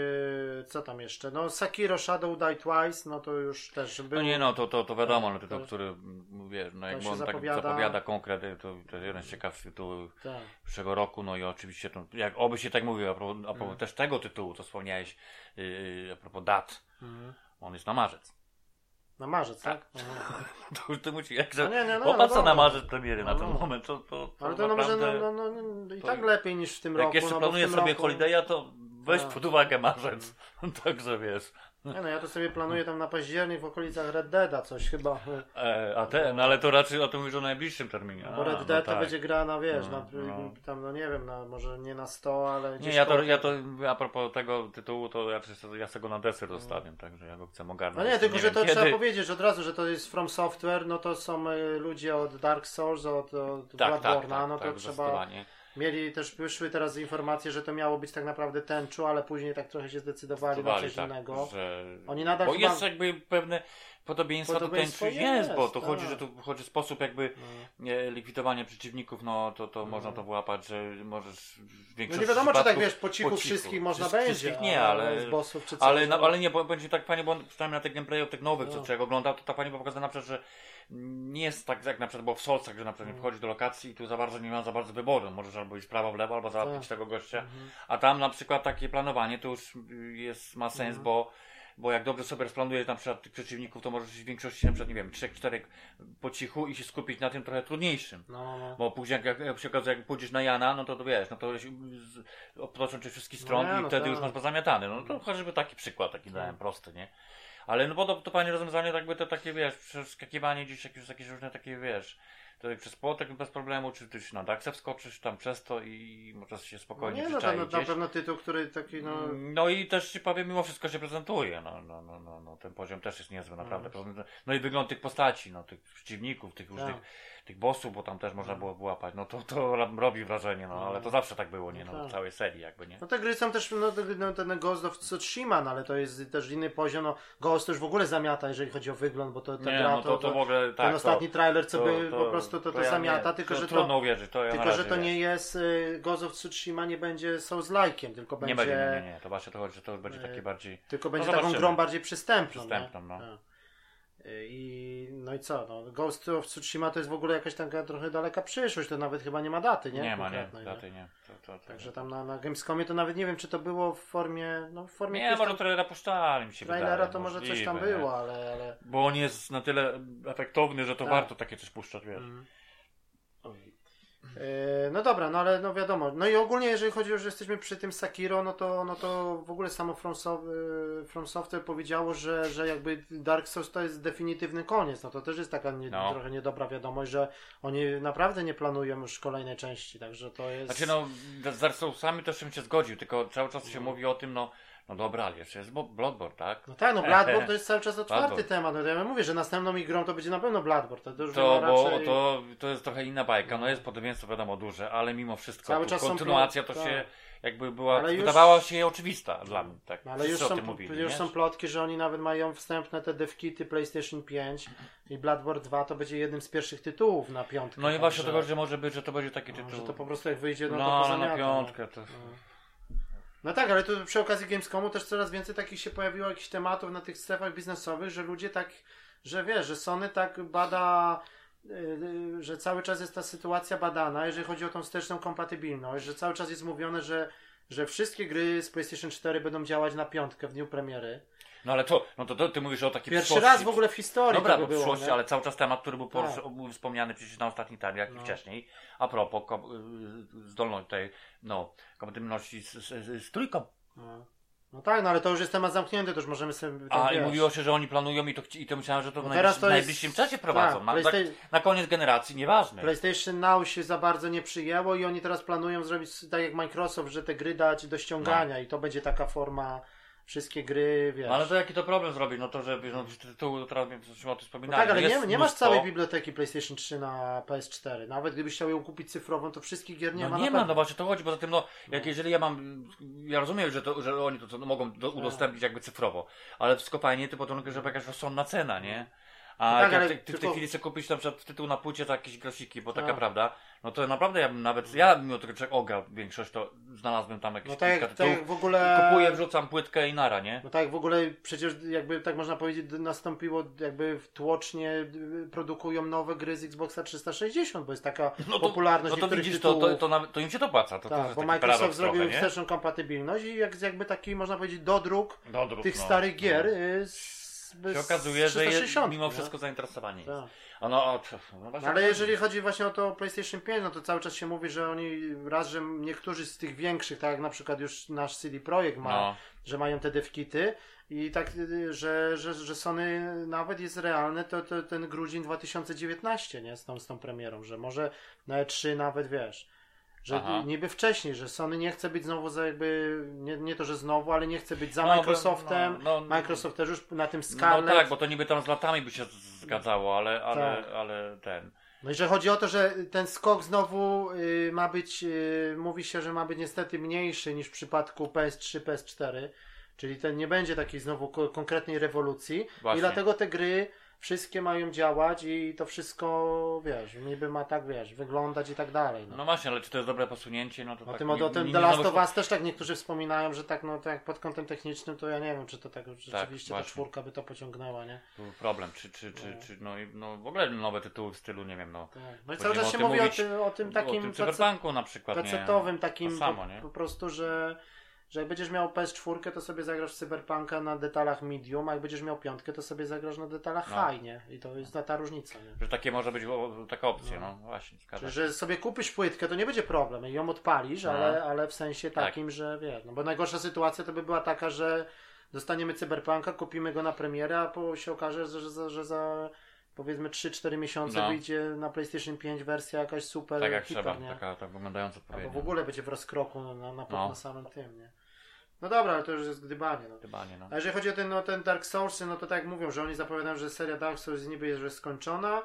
co tam jeszcze? No Sakiro Shadow Die Twice, no to już też był. No nie no, to, to, to wiadomo, no tytuł, to- który mm, wiesz, no się on tak zapowiada. zapowiada konkrety, to, to jeden z ciekawszych tytułów Tak. przyszłego roku, no i oczywiście to, jak oby się tak mówiło, a propos, a propos Mhm. też tego tytułu, co wspomniałeś, yy, a propos dat, Mhm. on jest na marzec. Na marzec, tak? Aha. (laughs) To już ty musi, jak No nie, nie, no, popatrz no na marzec premiery na No, ten no. moment, to, to, to Ale to no może naprawdę, no, no, no, i to- tak lepiej niż w tym jak roku. jeszcze no, tym sobie roku... holiday'a, to weź Tak. pod uwagę marzec, (laughs) także wiesz. Nie no, ja to sobie planuję tam na październik w okolicach Red Deada coś chyba. E, a ten, ale to raczej o tym mówisz o najbliższym terminie. Bo A, Red no Dead to tak. będzie gra na wiesz, No, na, no. tam no nie wiem, na, może nie na 100, ale Nie, gdzieś ja to, ja to a propos tego tytułu, to ja, sobie- ja sobie go na deser zostawiam, także ja go chcę No ogarnąć. nie, tylko że wiem to kiedy. trzeba powiedzieć od razu, że to jest From Software, no to są y, ludzie od Dark Souls, od, od Tak, tak, Bloodborne'a, tak, no to tak, trzeba... zdecydowanie. Mieli też, wyszły teraz informacje, że to miało być tak naprawdę tęczu, ale później tak trochę się zdecydowali na coś tak, innego. że... Oni nadal Bo chyba- jest jakby pewne podobieństwa do Podobieństwo tęczy jest, bo jest, to tak. chodzi, że tu chodzi sposób jakby No. e, likwidowania przeciwników, no to, to można to wyłapać, że możesz w No nie wiadomo, czy tak wiesz, po cichu, po cichu. wszystkich można Wszystkich będzie, nie, ale- z bossów czy coś. Ale, no, no. ale nie, bo będzie tak fajnie, bo przynajmniej na tych gameplayów, tych nowych, co No. człowiek oglądał, to ta pani była pokazana na przykład, że nie jest tak jak na przykład było w Solcach, że na przykład No. wchodzi do lokacji i tu za bardzo nie ma za bardzo wyboru. Możesz albo iść prawo, w lewo, albo załatwić Tak. tego gościa. Mhm. A tam na przykład takie planowanie to już jest, ma sens, Mhm. bo, bo jak dobrze sobie rozplanujesz na przykład tych przeciwników, to możesz w większości na przykład, nie wiem, trzech, czterech po cichu i się skupić na tym trochę trudniejszym. No, no. Bo później, jak, jak się okazuje, jak pójdziesz na Jana, no to, to wiesz, no to obtoczą cię wszystkich stron nie, i no wtedy tak. już masz pozamiatany. No to chociażby taki przykład, taki dałem prosty, nie? Ale no bo to, fajne rozwiązanie, tak by to takie, wiesz, przeskakiwanie gdzieś jakieś, jakieś różne takie, wiesz, to przez płotek bez problemu, czy ty się na Daxa wskoczysz tam przez to i możesz się No spokojnie nie, no to na, na pewno tytuł, który taki, no... No i też ci powiem, mimo wszystko się prezentuje. No, no, no, no, no ten poziom też jest niezły, naprawdę. No i wygląd tych postaci, no, tych przeciwników, tych różnych, Tak. Tych bossów, bo tam też można było wyłapać. No to, to robi wrażenie, no ale to zawsze tak było, nie? No, tak. w całej serii jakby, nie? No te gry są też, no, no ten Ghost of Tsushima, no, ale to jest też inny poziom, no Ghost to już w ogóle zamiata, jeżeli chodzi o wygląd, bo to ta Nie, gra, no to, to w ogóle tak. ten ostatni to, trailer, co to- by to- po prostu to, to, ja zamiata, nie, tylko to że to, Trudno uwierzyć, to ja tylko, że to nie jest, y, Ghost of Tsushima nie będzie Souls-like'iem, tylko Nie będzie, będzie, nie, nie, nie, to właśnie to chodzi, że to już będzie e, takie bardziej... tylko będzie taką grą bardziej przystępną. Przystępną, no. I, no i co, no, Ghost of Tsushima to jest w ogóle jakaś taka trochę daleka przyszłość, to nawet chyba nie ma daty, nie? Nie, ma, nie, daty nie. To, to, to, Także tam na, na Gamescomie to nawet nie wiem, czy to było w formie, no w formie Nie, może tam trailera puszczali mi się trailera, wydaje. to może coś tam było, ale... ale... Bo on jest na tyle efektowny, że to Tak. warto takie coś puszczać, wiesz. Mm. Yy, No dobra, no ale no wiadomo. No i ogólnie jeżeli chodzi o, że jesteśmy przy tym Sakiro, no to, no to w ogóle samo From, Sof- yy, From Software powiedziało, że, że jakby Dark Souls to jest definitywny koniec. No to też jest taka nie, No. trochę niedobra wiadomość, że oni naprawdę nie planują już kolejnej części, także to jest... Znaczy no, z Dark Soulsami też bym się zgodził, tylko cały czas się mówi o tym, no, no dobra, ale jeszcze jest Bo- Bloodborne, tak? No tak, no Bloodborne to jest cały czas otwarty Bloodborne. temat. No to ja mówię, że następną ich grą to będzie na pewno Bloodborne. To, to już To, bo raczej... to, to jest trochę inna bajka, no jest podobieństwo wiadomo duże, ale mimo wszystko Cały czas kontynuacja plot- to tak. się jakby była, Ale już- wydawała się oczywista dla mnie, tak? No, ale już, Wszyscy są, mówili, już są plotki, że oni nawet mają wstępne te devkity PlayStation 5 i Bloodborne 2 to będzie jednym z pierwszych tytułów na piątkę. No i właśnie także- to że może być, że to będzie taki no, tytuł. że to po prostu jak wyjdzie, no, no, to ale pozamiata, na piątkę to... No. No tak, ale tu przy okazji Gamescomu też coraz więcej takich się pojawiło jakichś tematów na tych strefach biznesowych, że ludzie tak, że wiesz, że Sony tak bada yy, że cały czas jest ta sytuacja badana, jeżeli chodzi o tą wsteczną kompatybilność, że cały czas jest mówione, że, że wszystkie gry z PlayStation 4 będą działać na piątkę w dniu premiery. No ale to, no to, to ty mówisz o takiej Pierwszy przyszłości. raz w ogóle w historii Dobra, tego w było. przyszłości, nie? ale cały czas temat, który był, Tak. poruszy, był wspomniany przecież na ostatnich targach No. i wcześniej. A propos ko- y, zdolności tej, no, kompatybilności z, z, z, z trójką. No. No tak, no ale to już jest temat zamknięty, to już możemy sobie... A i mówiło się, że oni planują i to, i to myślałem, że to w No najbliższym, teraz to w jest- najbliższym czasie prowadzą. Tak, na, tak, PlayStation- na koniec generacji, nieważne. PlayStation Now się za bardzo nie przyjęło i oni teraz planują zrobić tak jak Microsoft, że te gry dać do ściągania i to będzie taka forma wszystkie gry, wiesz. No ale to jaki to problem zrobić? No to, że no, tytuł, to teraz o tym no wspominali. tak, ale nie, nie masz całej biblioteki PlayStation 3 na PS4. Nawet gdybyś chciał ją kupić cyfrową, to wszystkich gier nie no ma. nie ma, no właśnie to chodzi, poza tym, no, jak jeżeli ja mam, ja rozumiem, że, to, że oni to, to mogą do, Tak. udostępnić jakby cyfrowo, ale wszystko fajnie, ty potem, żeby jakaś rozsądna cena, nie? A No tak, jak ty, ty w tej chwili chcesz kupić na przykład tytuł na płycie, to jakieś grafiki, bo taka Tak. prawda, no to naprawdę ja bym nawet, ja mimo tego, że ograł większość, to znalazłem tam jakieś No tak, kilka tak tytułów, jak w ogóle. kupuję, wrzucam płytkę i nara, nie? No tak, w ogóle przecież jakby tak można powiedzieć, nastąpiło jakby w tłocznie y, produkują nowe gry z Xboxa 360, bo jest taka No to, popularność no to niektórych widzisz, to, tytułów. to, to, nawet, to im się to płaca, to, to tak, jest bo Microsoft zrobił trochę, wsteczną kompatybilność i jak, jakby taki można powiedzieć dodruk Dodruk, tych no. starych gier No. y, z, się okazuje, że jest 360, mimo nie? wszystko zainteresowanie jest. Tak. A no, o, no właśnie No, ale chodzi. jeżeli chodzi właśnie o to PlayStation 5, no to cały czas się mówi, że oni raz, że niektórzy z tych większych, tak jak na przykład już nasz CD Projekt ma, No, że mają te devkity i tak, że, że, że Sony nawet jest realne, to, to ten grudzień 2019, nie, z tą, z tą premierą, że może na E3 nawet, wiesz, że Aha. niby wcześniej, że Sony nie chce być znowu za jakby, nie, nie to, że znowu, ale nie chce być za No, Microsoftem, no, no, Microsoft też już na tym no Scarlett. tak, bo to niby tam z latami by się zgadzało, ale, ale, Tak. ale ten. No i że chodzi o to, że ten skok znowu y, ma być, y, mówi się, że ma być niestety mniejszy niż w przypadku PS3, PS4, czyli ten nie będzie takiej znowu ko- konkretnej rewolucji Właśnie. i dlatego te gry wszystkie mają działać i to wszystko, wiesz, niby ma tak, wiesz, wyglądać i tak dalej. No. No właśnie, ale czy to jest dobre posunięcie? No to O tak, tym, o tym The Last of Us też tak niektórzy wspominają, że tak, no tak pod kątem technicznym to ja nie wiem, czy to tak rzeczywiście ta czwórka by to pociągnęła, nie? Problem, czy, czy, czy, No. czy no, i- no w ogóle nowe tytuły w stylu, nie wiem, no. Tak. No i cały czas się mówi o tym, o tym takim o tym na przykład, nie? pecetowym takim samo, po, po prostu, że, że jak będziesz miał PS4, to sobie zagrasz w Cyberpunka na detalach medium, a jak będziesz miał piątkę, to sobie zagrasz na detalach No. high, nie? I to jest ta, ta różnica, nie? Że takie może być o, taka opcja, No. no, właśnie, Że, że sobie kupisz płytkę, to nie będzie problem i ją odpalisz, No. ale, ale w sensie Tak. takim, że wiesz, no bo najgorsza sytuacja to by była taka, że dostaniemy Cyberpunka, kupimy go na premierę, a po, się okaże, że, że, za- że za powiedzmy 3-4 miesiące No. wyjdzie na PlayStation 5 wersja jakaś super Tak jak hiper, trzeba, nie? taka tak wyglądająca Albo odpowiednio. w ogóle będzie w rozkroku na, na, na, No. na samym tym, nie? No dobra, ale to już jest gdybanie. No. Chyba nie, no. A jeżeli chodzi o ten, no, ten Dark Soulsy, no to tak jak mówią, że oni zapowiadają, że seria Dark Souls niby jest już skończona.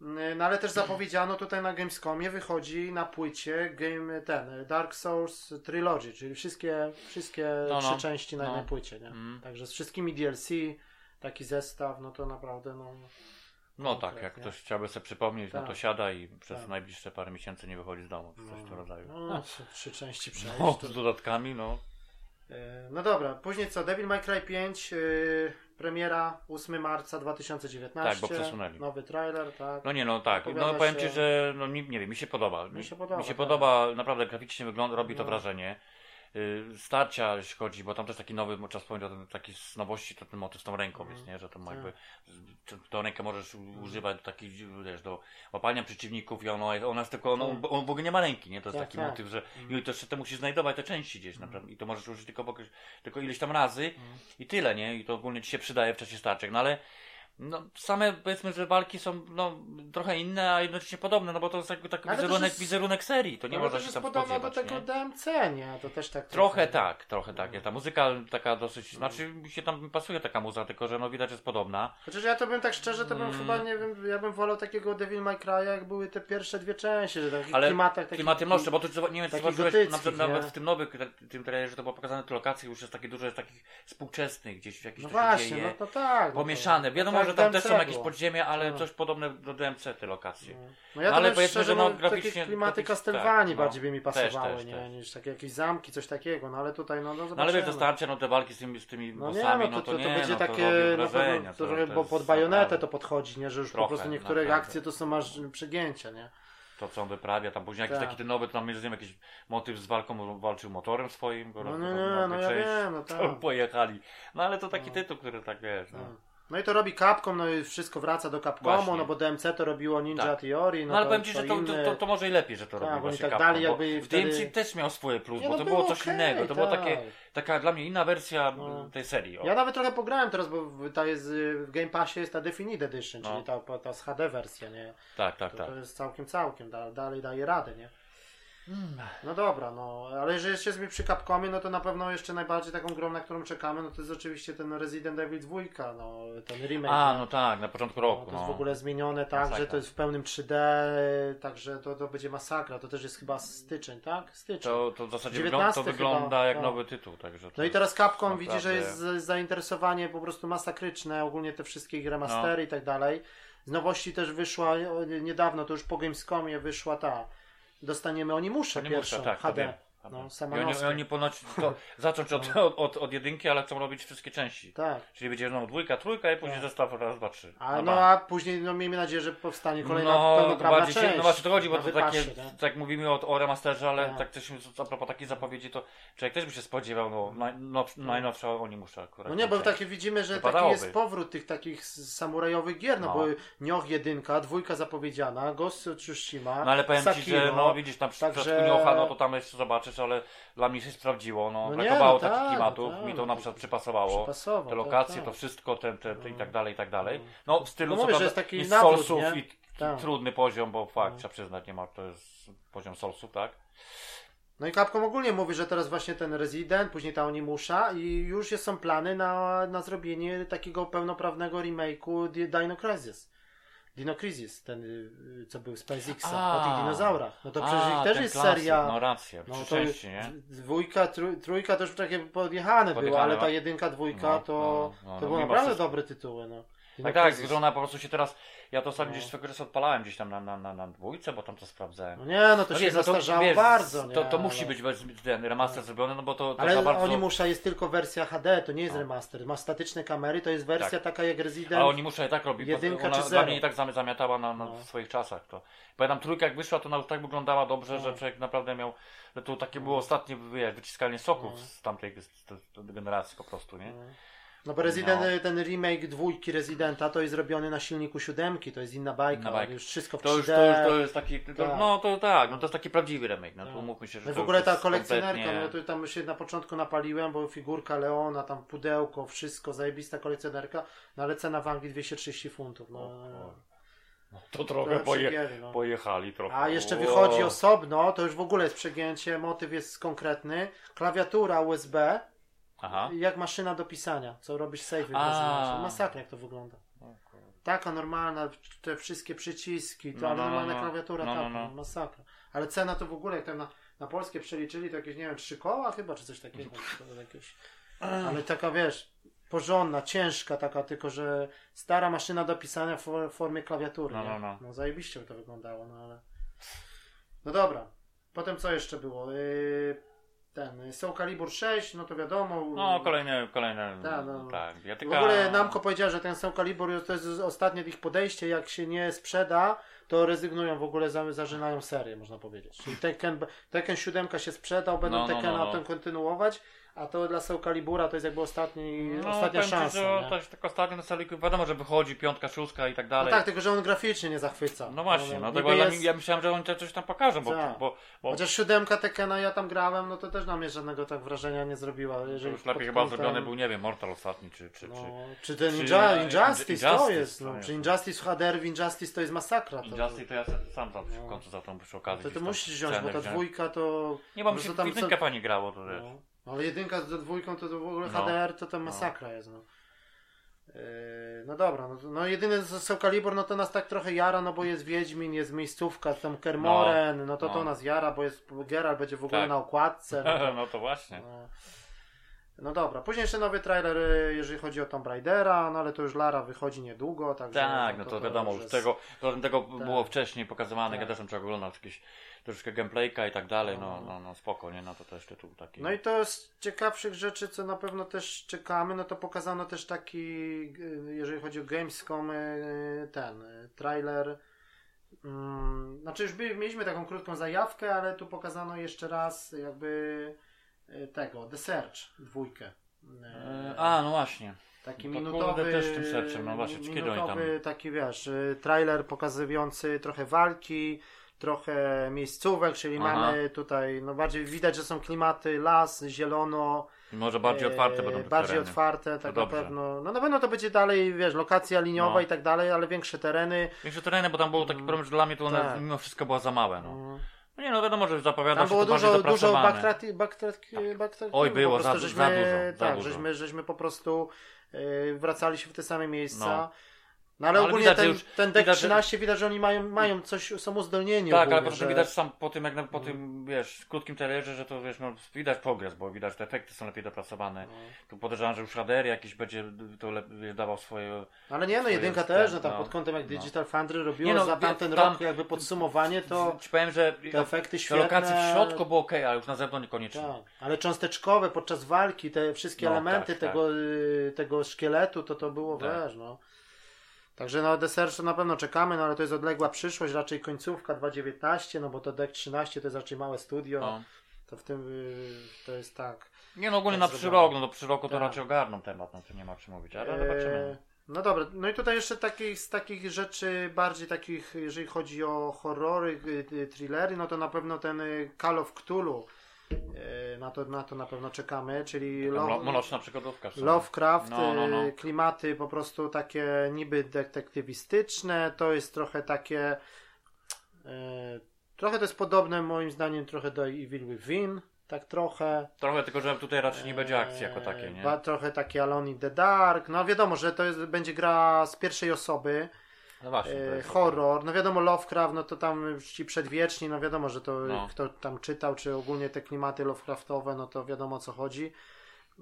Yy, No ale też zapowiedziano tutaj na Gamescomie wychodzi na płycie game ten Dark Souls Trilogy, czyli wszystkie, wszystkie No, no. trzy części na No. jednej płycie, nie? Mm. Także z wszystkimi DLC, taki zestaw, no to naprawdę no. No tak, jak Konkretnie. ktoś chciałby sobie przypomnieć, no to Tak. siada i przez Tak. najbliższe parę miesięcy nie wychodzi z domu, coś w tym rodzaju. No, trzy części przejść. No, z dodatkami, no. E, No dobra, później co? Devil May Cry 5, yy, premiera 8 marca 2019. Tak, bo przesunęli. Nowy trailer, tak. No nie, no tak. Opowiada No powiem się- Ci, że no nie, nie wiem, mi się podoba. Mi się podoba, Mi się tak. podoba, naprawdę graficznie wygląda, robi to No. wrażenie. Y, Starcia, jeśli chodzi, bo tam też taki nowy, o tym, taki z nowości, to ten motyw z tą ręką Mhm. jest, nie? Że tam Tak. jakby tą rękę możesz używać do takich, wiesz, do łapania przeciwników i ona, ona jest tylko, ono, Tak. on w ogóle nie ma ręki, nie? To jest Tak, taki tak. motyw, że Mhm. i to jeszcze ty musisz znajdować te części gdzieś naprawdę i to możesz użyć tylko, tylko ileś tam razy i tyle, nie? I to ogólnie ci się przydaje w czasie starczek, no ale no, same powiedzmy, że walki są no, trochę inne, a jednocześnie podobne, no bo to jest jakby taki to wizerunek, jest- wizerunek serii, to nie Ale można to się jest tam podobno do spodziewać, tego nie? DMC, nie? To też tak Trochę tak, trochę tak. No. Ta muzyka taka dosyć, znaczy mi się tam pasuje taka muza, tylko że no widać jest podobna. Chociaż ja to bym tak szczerze, to bym Mm. chyba, nie wiem, ja bym wolał takiego Devil May Cry'a, jak były te pierwsze dwie części, że takich Ale klimatach takich... Klimaty bo tu nie wiem, czy zobaczyłeś, gotyckich, na nawet w tym nowym, tym trailerze to było pokazane, te lokacje już jest takie dużo, jest takich współczesnych, gdzieś jakieś No to właśnie, dzieje. no to tak. no to- Pomieszane. Wiadomo, tak że tam też są jakieś było. podziemia, ale No. coś podobne do DMC te lokacje. No. No ja No to ale ale powiedzmy, szczerze, że no, no, graficznie- takie klimaty Castlevanii tak, no. bardziej by mi Też, pasowały, też, nie? też. Niż takie jakieś zamki, coś takiego, no ale tutaj, no, no No ale wiesz, dostarcie no te walki z tymi, z tymi No nie, bossami, no to, to, to, nie, będzie no, takie, no, wrażenie, to, to, bo pod bajonetę naprawdę to podchodzi, nie? Że już po prostu niektóre akcje to są masz przegięcia, nie? To co on wyprawia, tam później jakiś Tak. taki ten nowy, tam jest jakiś motyw z walką, walczył motorem swoim, go No nie, nie, roz- no ja wiem, no (laughs) to tak. pojechali. No ale to taki No. tytuł, który tak wiesz, no. No i to robi Capcom, no i wszystko wraca do Capcomu, Właśnie. no bo DMC to robiło Ninja Tak. Theory, No, no, ale to, powiem Ci, że to, to, to, może i lepiej, że to Tak, robi właśnie tak Capcom, dali bo jakby w wtedy- DMC też miał swoje plus, bo no to było było coś okej, innego, to było tak. takie, taka dla mnie inna wersja No. tej serii. O. Ja nawet trochę pograłem teraz, bo w- ta jest, y, w Game Passie jest ta Definite Edition, No. czyli ta, ta z HD wersja, nie? Tak, tak, To, tak. to jest całkiem, całkiem, da, dalej daje radę, nie? Mm. No dobra, no, ale jeżeli jeszcze jest mi przy Capcomie, no to na pewno jeszcze najbardziej taką grą, na którą czekamy, no to jest oczywiście ten Resident Evil 2, no, ten remake. A, no tak, na początku No, roku. to jest no. w ogóle zmienione tak, Masakra. że to jest w pełnym 3D, także to, to będzie masakra. To też jest chyba styczeń, tak? Styczeń. To, to w zasadzie 19 wygląda, to wygląda chyba, jak no. nowy tytuł. Także No i teraz Capcom naprawdę- widzi, że jest zainteresowanie po prostu masakryczne, ogólnie te wszystkie remastery i tak dalej. Z nowości też wyszła niedawno, to już po Gamescomie wyszła ta. Dostaniemy nie muszę, pierwszą, tak, to HD. wiem. No, I sama oni, oni ponoć to (laughs) zacząć od, od, od, od jedynki, ale chcą robić wszystkie części. Tak. Czyli będzie znowu dwójka, trójka i później Tak. zestaw raz, dwa, trzy. A, no a później no, miejmy nadzieję, że powstanie kolejna no, pełnoprawna bardziej część. się, no właśnie to chodzi, bo to takie, wypasie, nie? tak mówimy o, o remasterze, ale Tak. tak coś, a propos takiej zapowiedzi, to człowiek też by się spodziewał, no, naj, now, najnowsza oni muszę akurat. No nie, bo takie widzimy, że taki jest powrót tych takich samurajowych gier, no, No. bo Nioh jedynka, dwójka zapowiedziana, Ghost of Tsushima, No ale powiem Ci, że no widzisz, na przykład także- także... Niocha, no to tam jeszcze zobaczysz, ale dla mnie się sprawdziło, no, No nie, brakowało no takich tak, klimatów, tak. mi to na przykład przypasowało. Przypasowo, te tak, lokacje, tak. to wszystko, te, te, te i tak dalej, i tak dalej. No. No w stylu No co mówię, taki jest nawrót, solsów i Tak. trudny poziom, bo fakt, No. trzeba przyznać, nie ma, to jest poziom solsów, tak? No i Capcom ogólnie mówi, że teraz właśnie ten Resident, później ta Onimusza i już są plany na, na zrobienie takiego pełnoprawnego remake'u Di- Dino Crisis. Dino Crisis, ten y, co był z PSX o tych dinozaurach. No to przecież A, ich też jest klasyk, seria. No racja, No przy to części, nie? dwójka, trój, trójka to już takie podjechane były, Podjechane, ale ta no. jedynka, dwójka No, to, no, no, to no, były naprawdę dobre tytuły. No. Dino Tak, tak, Crisis. że ona po prostu się teraz, ja to ostatnio No. gdzieś swego czasu odpalałem gdzieś tam na, na, na, na dwójce, bo tam to sprawdzałem. No nie, no to No się wiesz, no to, zastarzało wiesz, bardzo. Nie? To, to musi ale... być bez- ten remaster zrobiony, no bo to, to Ale za bardzo... Onimusza jest tylko wersja HD, to nie jest No. remaster. Ma statyczne kamery, to jest wersja Tak. taka jak Resident. A oni muszą i tak robić, Jedynka bo ona czy dla zero? mnie i tak zamiatała na, na No. w swoich czasach. To. Pamiętam trójka jak wyszła, to ona już tak wyglądała dobrze, No. że człowiek naprawdę miał, że to takie było ostatnie wiesz, wyciskanie soków No. z tamtej z, z, z generacji po prostu, nie? No bo Resident, No. ten remake dwójki Residenta to jest robiony na silniku siódemki, to jest inna bajka, Inna bajka. już wszystko w To 3D. już, to już to jest taki, to, Tak. no to tak, no to jest taki prawdziwy remake, no Tak. to umówmy się, że No w to ogóle ta kolekcjonerka, kompletnie- no to tam się na początku napaliłem, bo figurka Leona, tam pudełko, wszystko, zajebista kolekcjonerka, no ale cena w Anglii 230 funtów. No, O, No, to to trochę poje, przegiery, no. pojechali trochę. A jeszcze wychodzi osobno, to już w ogóle jest przegięcie, motyw jest konkretny, klawiatura USB, Aha. jak maszyna do pisania, co robisz save A. Masakra jak to wygląda. Taka normalna, te wszystkie przyciski, to No, no, no, normalna no. klawiatura, No, no, taka, no. masakra. Ale cena to w ogóle, jak tam na, na polskie przeliczyli, to jakieś, nie wiem, trzy koła chyba, czy coś takiego. jakieś, ale taka, wiesz, porządna, ciężka taka, tylko że stara maszyna do pisania w for- w formie klawiatury. No, nie? no, no. no zajebiście by to wyglądało, no ale... No dobra. Potem co jeszcze było? Yy, ten, Soul Calibur 6, no to wiadomo. No, kolejne, kolejne, Tak, no. tak. W bijatyka- ogóle Namco powiedział, że ten Soul Calibur to jest ostatnie ich podejście, jak się nie sprzeda, to rezygnują w ogóle, za- zażynają serię, można powiedzieć. Czyli Tekken, Tekken 7 się sprzedał, będą No, no, Tekkena no, no. potem kontynuować, a to dla Soul Calibura to jest jakby ostatni, No, ostatnia szansa. że nie? tak, tak ostatnio na Seliku wiadomo, że wychodzi piątka, szóstka i tak No dalej. tak, tylko że on graficznie nie zachwyca. No właśnie, no ja, jest- ja myślałem, że oni coś tam pokażą, bo, Tak. bo, bo Chociaż siódemka Tekkena ja tam grałem, no to też na mnie żadnego tak wrażenia nie zrobiła. to Jeżeli już lepiej chyba zrobiony był, nie wiem, Mortal ostatni, czy, czy, No, czy czy ten czy- Ninja, e, Injustice, to Injustice jest, to no, jest, czy no. Injustice w HDR w Injustice to jest masakra. To, Injustice to ja sam tam w No. końcu za tą przy okazji. to ty tam musisz wziąć, bo ta dwójka to... Nie, bo mi no się tam jedynkę co- pani grało, to wiesz. No, ale jedynka z dwójką to, to w ogóle No. HDR to to masakra jest, no. Yy, no dobra, no, to- no jedyny z Soul Calibur, no to nas tak trochę jara, no bo jest Wiedźmin, jest miejscówka, tam Kermoren, no, to no. to nas jara, bo jest Geralt będzie w ogóle Tak. na okładce. No, to- (laughs) No to właśnie. no. No dobra, później jeszcze nowy trailer, y, jeżeli chodzi o Tomb Raidera, no ale to już Lara wychodzi niedługo, także... Tak, no to wiadomo, już jest- tego, to, tego Tak. było wcześniej pokazywane, ja Tak. też bym trzeba oglądać jakieś troszeczkę gameplayka i tak dalej, no, No. no, no spoko, nie, no to też tytuł taki. No i to z ciekawszych rzeczy, co na pewno też czekamy, no to pokazano też taki, y, jeżeli chodzi o Gamescom, y, ten trailer. Mm, Znaczy już mieliśmy taką krótką zajawkę, ale tu pokazano jeszcze raz jakby tego, The Search dwójkę. E, A, no właśnie. Taki No to minutowy, też tym sercem, no właśnie, minutowy taki wiesz, y, trailer pokazujący trochę walki, trochę miejscówek, czyli Aha. mamy tutaj, no bardziej widać, że są klimaty, las, zielono, I może bardziej otwarte e, będą te bardziej tereny. otwarte, tak na pewno, no na pewno to będzie dalej, wiesz, lokacja liniowa No. i tak dalej, ale większe tereny, Większe tereny, bo tam był taki problem, że dla mnie to one Tak. mimo wszystko było za małe. No, Mm. No nie no wiadomo, że zapowiada Tam się było to bardziej dużo, dużo dopracowane. backtrack, backtrack, backtrack, Oj, po było, prostu za- żeśmy, za dużo, za tak, dużo. Żeśmy, żeśmy po prostu e, wracali się w te same miejsca. No. Ale No, ale ogólnie widać, ten, już- ten deck widać, że- 13 widać, że oni mają, mają coś, są uzdolnieni Tak, ogólnie, ale potem że... widać sam po tym, jak na, po tym, wiesz, krótkim trailerze, że to wiesz, no, widać progres, bo widać, że te efekty są lepiej dopracowane. No. Tu podejrzewam, że już Shader jakiś będzie to lepiej dawał swoje. Ale nie, no jedynka też, no tam no. pod kątem jak. Digital Foundry robiło Nie no, za tamten tam- rok jakby podsumowanie, to Ci powiem, że te efekty świetne. lokacje w środku było ok, ale już na zewnątrz niekoniecznie. Tak, ale cząsteczkowe podczas walki, te wszystkie elementy tak, tego, y, tego szkieletu, to to było, Tak. wiesz, no. Także no Desertion na pewno czekamy, no ale to jest odległa przyszłość, raczej końcówka 2.19, no bo to Deck 13 to jest raczej małe studio, No. to w tym y, to jest tak. Nie no, ogólnie Tak na zrobione. przy rok, no to przy roku to Tak. raczej ogarną temat, no to nie ma o czym mówić, ale Eee, zobaczymy. No dobra, no i tutaj jeszcze takich, z takich rzeczy bardziej takich, jeżeli chodzi o horrory, y, y, thrillery, no to na pewno ten Call of Cthulhu, na to, na to na pewno czekamy, czyli Lo- Mroczna przygodówka. Lovecraft, No, no, no. y, klimaty po prostu takie niby detektywistyczne, to jest trochę takie, y, trochę to jest podobne moim zdaniem trochę do Evil Within, tak trochę. Trochę tylko, że tutaj raczej nie będzie akcji jako takiej, nie? Trochę takie Alone in the Dark. No wiadomo, że to jest, będzie gra z pierwszej osoby. No właśnie. E, jest- horror. No wiadomo, Lovecraft, no to tam ci przedwieczni, no wiadomo, że to No. kto tam czytał, czy ogólnie te klimaty Lovecraftowe, no to wiadomo o co chodzi.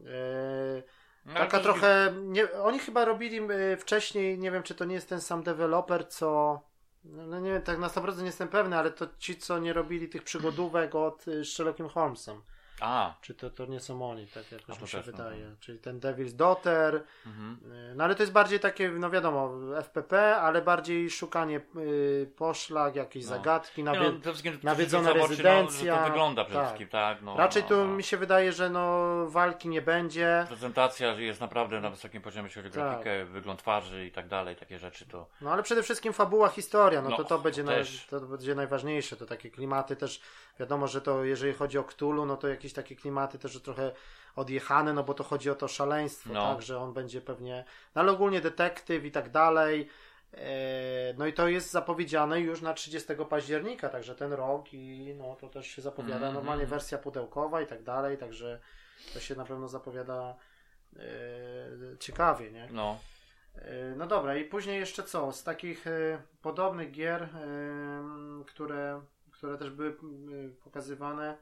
E, No, taka to- trochę. Nie, oni chyba robili e, wcześniej, nie wiem czy to nie jest ten sam deweloper, co. No nie wiem, tak na 100% nie jestem pewny, ale to ci, co nie robili tych przygodówek od y, z Sherlockiem Holmesem. A, Czy to, to nie są oni, tak jakoś A mi się też, no wydaje. Czyli ten Devil's Daughter. mhm. y, No ale to jest bardziej takie, no wiadomo, FPP, ale bardziej szukanie y, poszlak, jakieś No. zagadki, Nie, nawie... no, wszystkim nawiedzona rezydencja, No, to wygląda przede tak. wszystkim, tak. No, Raczej no, tu no. mi się wydaje, że no walki nie będzie. Prezentacja jest naprawdę na wysokim poziomie, jeśli chodzi o Tak. grafikę, wygląd twarzy i tak dalej, takie rzeczy to... No ale przede wszystkim fabuła, historia, no, No, to to będzie, naj, to będzie najważniejsze, to takie klimaty też, wiadomo, że to jeżeli chodzi o Cthulhu, no to jakieś takie klimaty też trochę odjechane, no bo to chodzi o to szaleństwo, No. tak, że on będzie pewnie, no ale ogólnie detektyw i tak dalej, e, no i to jest zapowiedziane już na 30 października, także ten rok i no to też się zapowiada, Mhm, normalnie mhm. wersja pudełkowa i tak dalej, także to się na pewno zapowiada e, ciekawie, nie? No, E, No dobra, i później jeszcze co? Z takich podobnych gier, które, które też były pokazywane, mm,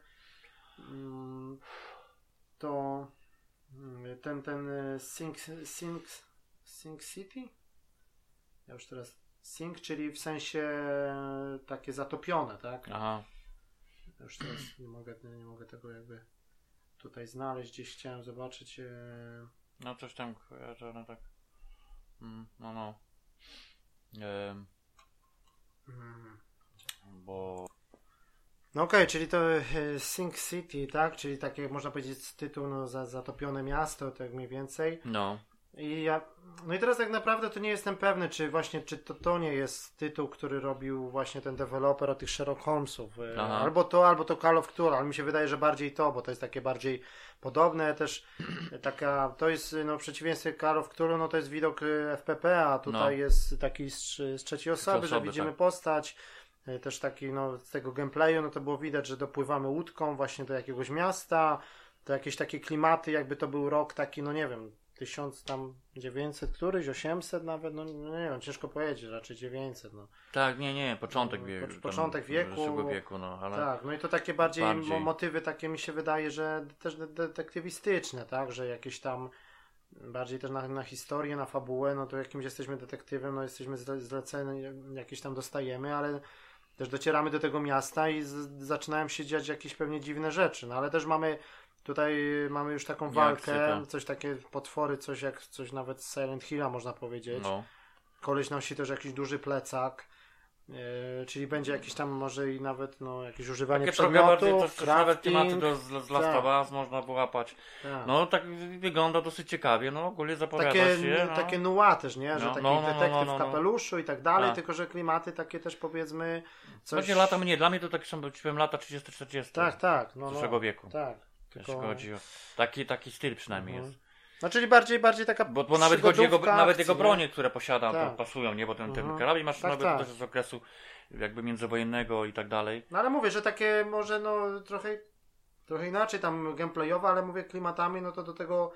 to mm, ten, ten Sync, Sync, Sync City? Ja już teraz. Sync, czyli w sensie e, takie zatopione, tak? aha. Ja Już teraz nie mogę, nie mogę tego jakby tutaj znaleźć, gdzieś chciałem zobaczyć. e, No coś tam kojarzę, no tak. Mm, no, no. Em, mm, bo... No okej, czyli to e, Sing City, tak? Czyli takie można powiedzieć tytuł no, za, zatopione miasto, tak mniej więcej. No, I ja, no i teraz tak naprawdę to nie jestem pewny, czy właśnie, czy to, to nie jest tytuł, który robił właśnie ten deweloper o tych Sherlock Holmesów. E, Aha. Albo to, albo to Call of Cthulhu, ale mi się wydaje, że bardziej to, bo to jest takie bardziej podobne też, (clears throat) taka, to jest no w przeciwieństwie Call of Cthulhu, no to jest widok e, FPP, a tutaj No. jest taki z, z trzeciej osoby, że osoby, widzimy tak. postać, też taki, no z tego gameplayu, no to było widać, że dopływamy łódką właśnie do jakiegoś miasta, to jakieś takie klimaty, jakby to był rok taki, no nie wiem, 1000 tam 900 któryś, 800 nawet, no, nie wiem, ciężko powiedzieć, raczej 900, no. tak, nie, nie, początek No, wieku. po- początek wieku. wieku, no, ale... Tak, no i to takie bardziej, Bardziej. Mo motywy takie mi się wydaje, że też de detektywistyczne, tak, że jakieś tam bardziej też na, na historię, na fabułę, no to jakimś jesteśmy detektywem, no jesteśmy zle zleceni, jakieś tam dostajemy, ale też docieramy do tego miasta i z zaczynają się dziać jakieś pewnie dziwne rzeczy, no ale też mamy tutaj mamy już taką walkę, tak. coś takie potwory, coś jak coś nawet z Silent Hilla można powiedzieć. No, Koleś nosi też jakiś duży plecak. E, czyli będzie jakieś tam może i nawet no, jakieś używanie Takie trochę bardziej przedmiotów, też, też nawet tematy do, z, z Last tak. można wyłapać. Tak. No tak wygląda dosyć ciekawie, no ogólnie zapowiada takie, się. No. takie nua też, nie? Że No, taki no, no, no, detektyw no, w kapeluszu i tak dalej, Tak. tylko że klimaty takie też powiedzmy coś... Właśnie lata mnie, dla mnie to tak są, powiem, lata 30-40 Tak, tak. No, zeszłego wieku. Tak. Jeśli chodzi o taki, taki styl przynajmniej Mhm. jest. No czyli bardziej, bardziej taka Bo, bo nawet chodzi jego, przygodówka nawet akcji, jego nie? bronie, które posiada, Tak. to pasują, nie? Bo ten, ten Mhm. karabin maszynowy Tak, tak. to też jest z okresu jakby międzywojennego i tak dalej. No ale mówię, że takie może no trochę, trochę inaczej tam gameplayowe, ale mówię klimatami, no to do tego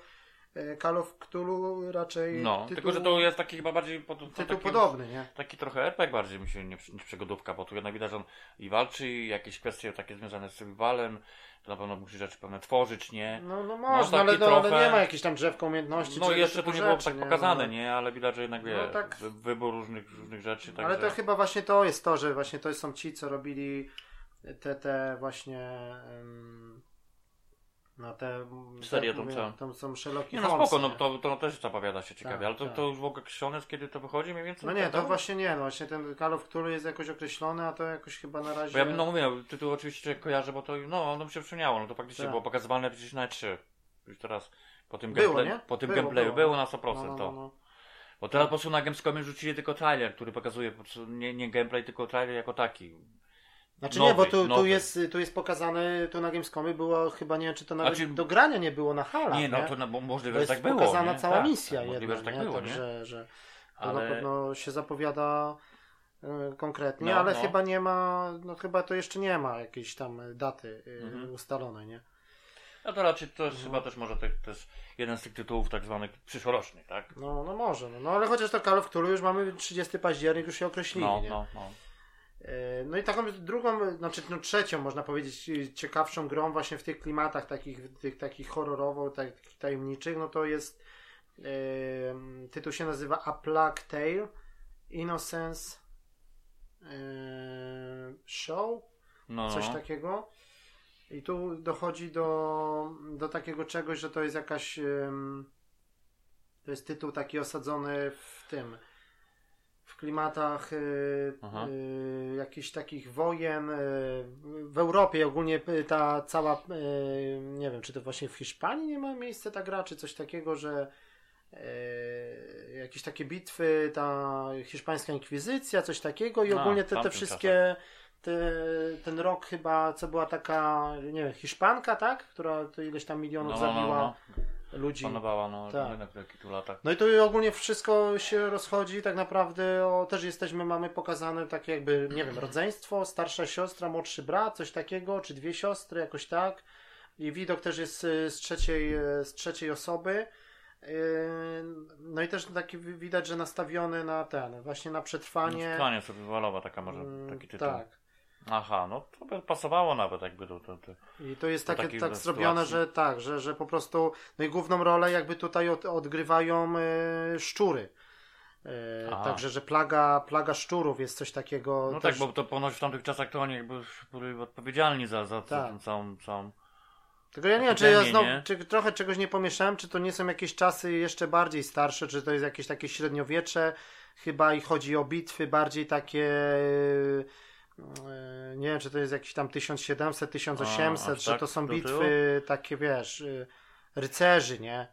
Call of Cthulhu raczej No, tytuł, tylko że to jest taki chyba bardziej pod, tytuł taki, podobny, nie? taki trochę RPG bardziej mi się niż, niż przygodówka, bo tu jednak widać, że on i walczy, i jakieś kwestie takie związane z survivalem, to na pewno musi rzeczy pewne tworzyć, nie? No, no No, ale, no, ale trochę- nie ma jakichś tam drzewka umiejętności. No jeszcze typu nie było rzeczy, tak pokazane, No. nie? Ale widać, że jednak wie, No tak. wy- wybór różnych, różnych rzeczy. Ale także- to chyba właśnie to jest to, że właśnie to są ci, co robili te, te właśnie em, no te Serię tą całą. tam są Sherlocki Nie no spoko, no to, to też zapowiada się ciekawie, Tak, ale to, tak. to już było określone, z kiedy to wychodzi mniej więcej? No nie, to właśnie nie, no właśnie ten Call of Cthulhu jest jakoś określony, a to jakoś chyba na razie... Bo ja bym, no mówię, tytuł oczywiście kojarzę, bo to, no, no mi się przypomniało, no to faktycznie Tak. było pokazywane przecież na 3. Już teraz po tym, Było, gameplay, po tym Było, gameplayu było. było, na 100% no, no, to. no, no. Bo teraz po prostu na Gamescomie rzucili tylko trailer, który pokazuje nie, nie gameplay, tylko trailer jako taki. Znaczy Nowy, nie, bo tu, tu, jest, tu jest pokazane, tu na Gamescomie było chyba, nie wiem czy to nawet Znaczy- do grania nie było na halach, Nie, no to no, bo To możliwe, że jest tak było. pokazana nie? cała tak, misja tak, jedna, Możliwe, że tak było, nie? Także, że to na Ale pewno się zapowiada e, konkretnie, No, ale no. chyba nie ma, no chyba to jeszcze nie ma jakiejś tam daty e, Mhm. ustalonej, nie? no to raczej to jest No. chyba też może te, to jest jeden z tych tytułów tak zwanych przyszłorocznych, tak? No, no może, no, no ale chociaż to Call of Cthulhu już mamy 30 październik, już się określili, No, nie? no, no. E, No i taką drugą, znaczy no trzecią można powiedzieć e, ciekawszą grą właśnie w tych klimatach takich, tych, takich horrorowo, takich tajemniczych, no to jest tytuł się nazywa A Plague Tale Innocence Show, no, coś takiego. I tu dochodzi do, do takiego czegoś, że to jest jakaś to jest tytuł taki osadzony w tym klimatach y, y, jakichś takich wojen y, w Europie ogólnie y, ta cała nie wiem, czy to właśnie w Hiszpanii nie ma miejsca ta gra, czy coś takiego, że jakieś takie bitwy, ta hiszpańska inkwizycja, coś takiego i ogólnie te, te wszystkie te, ten rok chyba, co była taka, nie wiem, Hiszpanka, tak? Która to ileś tam milionów No, no, no, zabiła no. Ludzi. Panowała, no, Tak. na kilku latach. No i tu ogólnie wszystko się rozchodzi tak naprawdę, o, też jesteśmy, mamy pokazane takie jakby, nie wiem, rodzeństwo, starsza siostra, młodszy brat, coś takiego, czy dwie siostry, jakoś tak. I widok też jest y, z trzeciej, y, z trzeciej osoby. Yy, No i też taki wi- widać, że nastawiony na ten, właśnie na przetrwanie. Trwanie sobie wywalowa taka może, Mm, taki tytuł. Tak. Aha, no to by pasowało nawet jakby do, do, do. I to jest takie tak sytuacji. zrobione, że tak, że, że po prostu no i główną rolę jakby tutaj od, odgrywają e, szczury. E, Aha. także, że plaga, plaga szczurów jest coś takiego. No też, tak, bo to ponoć w tamtych czasach to oni jakby byli odpowiedzialni za, za Tak. tę całą, całą... Tylko ja nie wiem, czy ja znowu, czy trochę czegoś nie pomieszałem, czy to nie są jakieś czasy jeszcze bardziej starsze, czy to jest jakieś takie średniowiecze, chyba i chodzi o bitwy bardziej takie. E, Nie wiem, czy to jest jakiś tam 1700, 1800, A, że tak to są bitwy takie, wiesz, y, rycerzy, nie?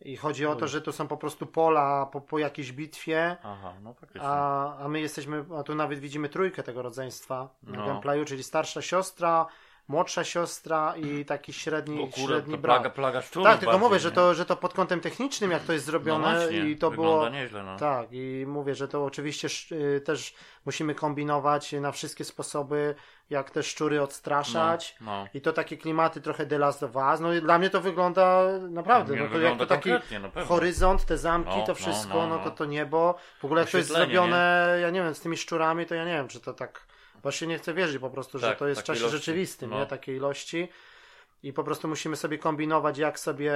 I chodzi o to, że to są po prostu pola po, po jakiejś bitwie, Aha, no a, a my jesteśmy, a tu nawet widzimy trójkę tego rodzeństwa na No. gameplayu, czyli starsza siostra, młodsza siostra i taki średni, o kurde, średni brat. plaga, plaga szczurów tak, tylko bardziej, mówię, że nie? to, że to pod kątem technicznym, jak to jest no zrobione właśnie, i to było... nieźle, no. Tak, i mówię, że to oczywiście y, też musimy kombinować na wszystkie sposoby, jak te szczury odstraszać. No, no. I to takie klimaty trochę The Last of Us. No i dla mnie to wygląda naprawdę. Nie, No to jak wygląda to taki no horyzont, te zamki, No, to no, wszystko, no, no, no. to to niebo. W ogóle jak to jest zrobione, ja nie wiem, z tymi szczurami, to ja nie wiem, czy to tak. Właśnie nie chcę wierzyć po prostu, że Tak, to jest w czasie ilości. rzeczywistym, No. nie? Takiej ilości. I po prostu musimy sobie kombinować, jak sobie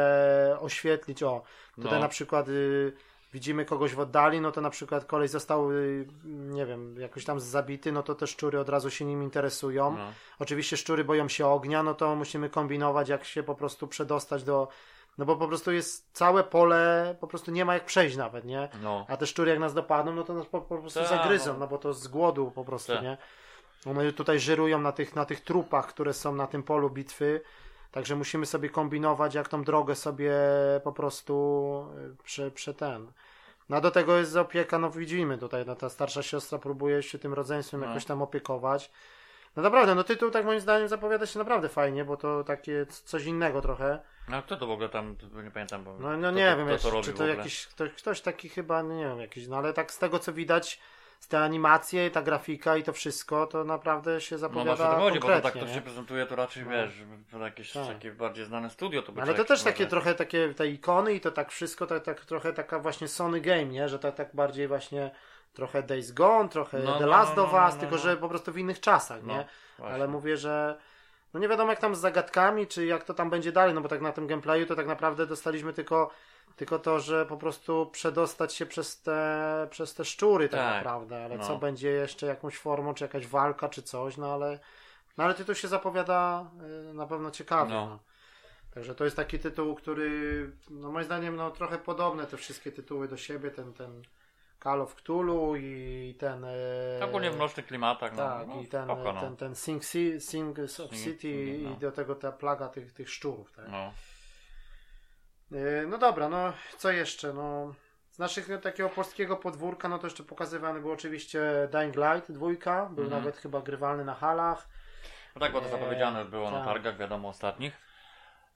oświetlić. O, tutaj No. na przykład y, widzimy kogoś w oddali, no to na przykład kolej został, y, nie wiem, jakoś tam zabity, no to te szczury od razu się nim interesują. No. Oczywiście szczury boją się ognia, no to musimy kombinować, jak się po prostu przedostać do, No bo po prostu jest całe pole, po prostu nie ma jak przejść nawet, nie? No. A te szczury jak nas dopadną, no to nas po, po prostu Tak, zagryzą, no. no bo to z głodu po prostu, Tak. nie? One tutaj żerują na tych, na tych trupach, które są na tym polu bitwy, także musimy sobie kombinować, jak tą drogę sobie po prostu y, prze, prze ten. No a do tego jest opieka, no widzimy tutaj, no ta starsza siostra próbuje się tym rodzeństwem No. jakoś tam opiekować. No naprawdę, no tytuł tak moim zdaniem zapowiada się naprawdę fajnie, bo to takie coś innego trochę. No a kto to w ogóle tam, nie pamiętam, bo No, no nie to, wiem, to robi czy to jakiś ktoś, ktoś taki chyba, no nie wiem, jakiś, no ale tak z tego co widać, z tej animacje, ta grafika i to wszystko, to naprawdę się No zapowiada właśnie o to chodzi, bo to tak to nie? się prezentuje, to raczej No. wiesz, to jakieś Tak. takie bardziej znane studio to by Ale to też może- takie trochę takie te ikony i to tak wszystko, tak, tak trochę taka właśnie Sony Game, nie? Że tak, tak bardziej właśnie trochę Days Gone, trochę No, The no, Last no, of no, Us, no, tylko no. że po prostu w innych czasach, No, nie? właśnie. Ale mówię, że no nie wiadomo jak tam z zagadkami, czy jak to tam będzie dalej, no bo tak na tym gameplayu to tak naprawdę dostaliśmy tylko, tylko to, że po prostu przedostać się przez te, przez te szczury tak, Tak, naprawdę, ale no. co będzie jeszcze jakąś formą, czy jakaś walka, czy coś, no ale no ale tytuł się zapowiada y, na pewno ciekawy. No. No. Także to jest taki tytuł, który no moim zdaniem no trochę podobne te wszystkie tytuły do siebie, ten, ten Call of Cthulhu i ten... e, Ogólnie w mrocznych klimatach, no, tak, no, i ten, spoko, no. ten, ten Sing, Ci- Sing of Sing- City Sing, i do tego ta plaga tych, tych szczurów. Tak? no. E, No dobra, no co jeszcze? No, z naszych no, takiego polskiego podwórka, no to jeszcze pokazywany był oczywiście Dying Light dwójka, był Mhm. nawet chyba grywalny na halach. no tak, bo to Eee, zapowiedziane było na tak. targach, wiadomo, ostatnich.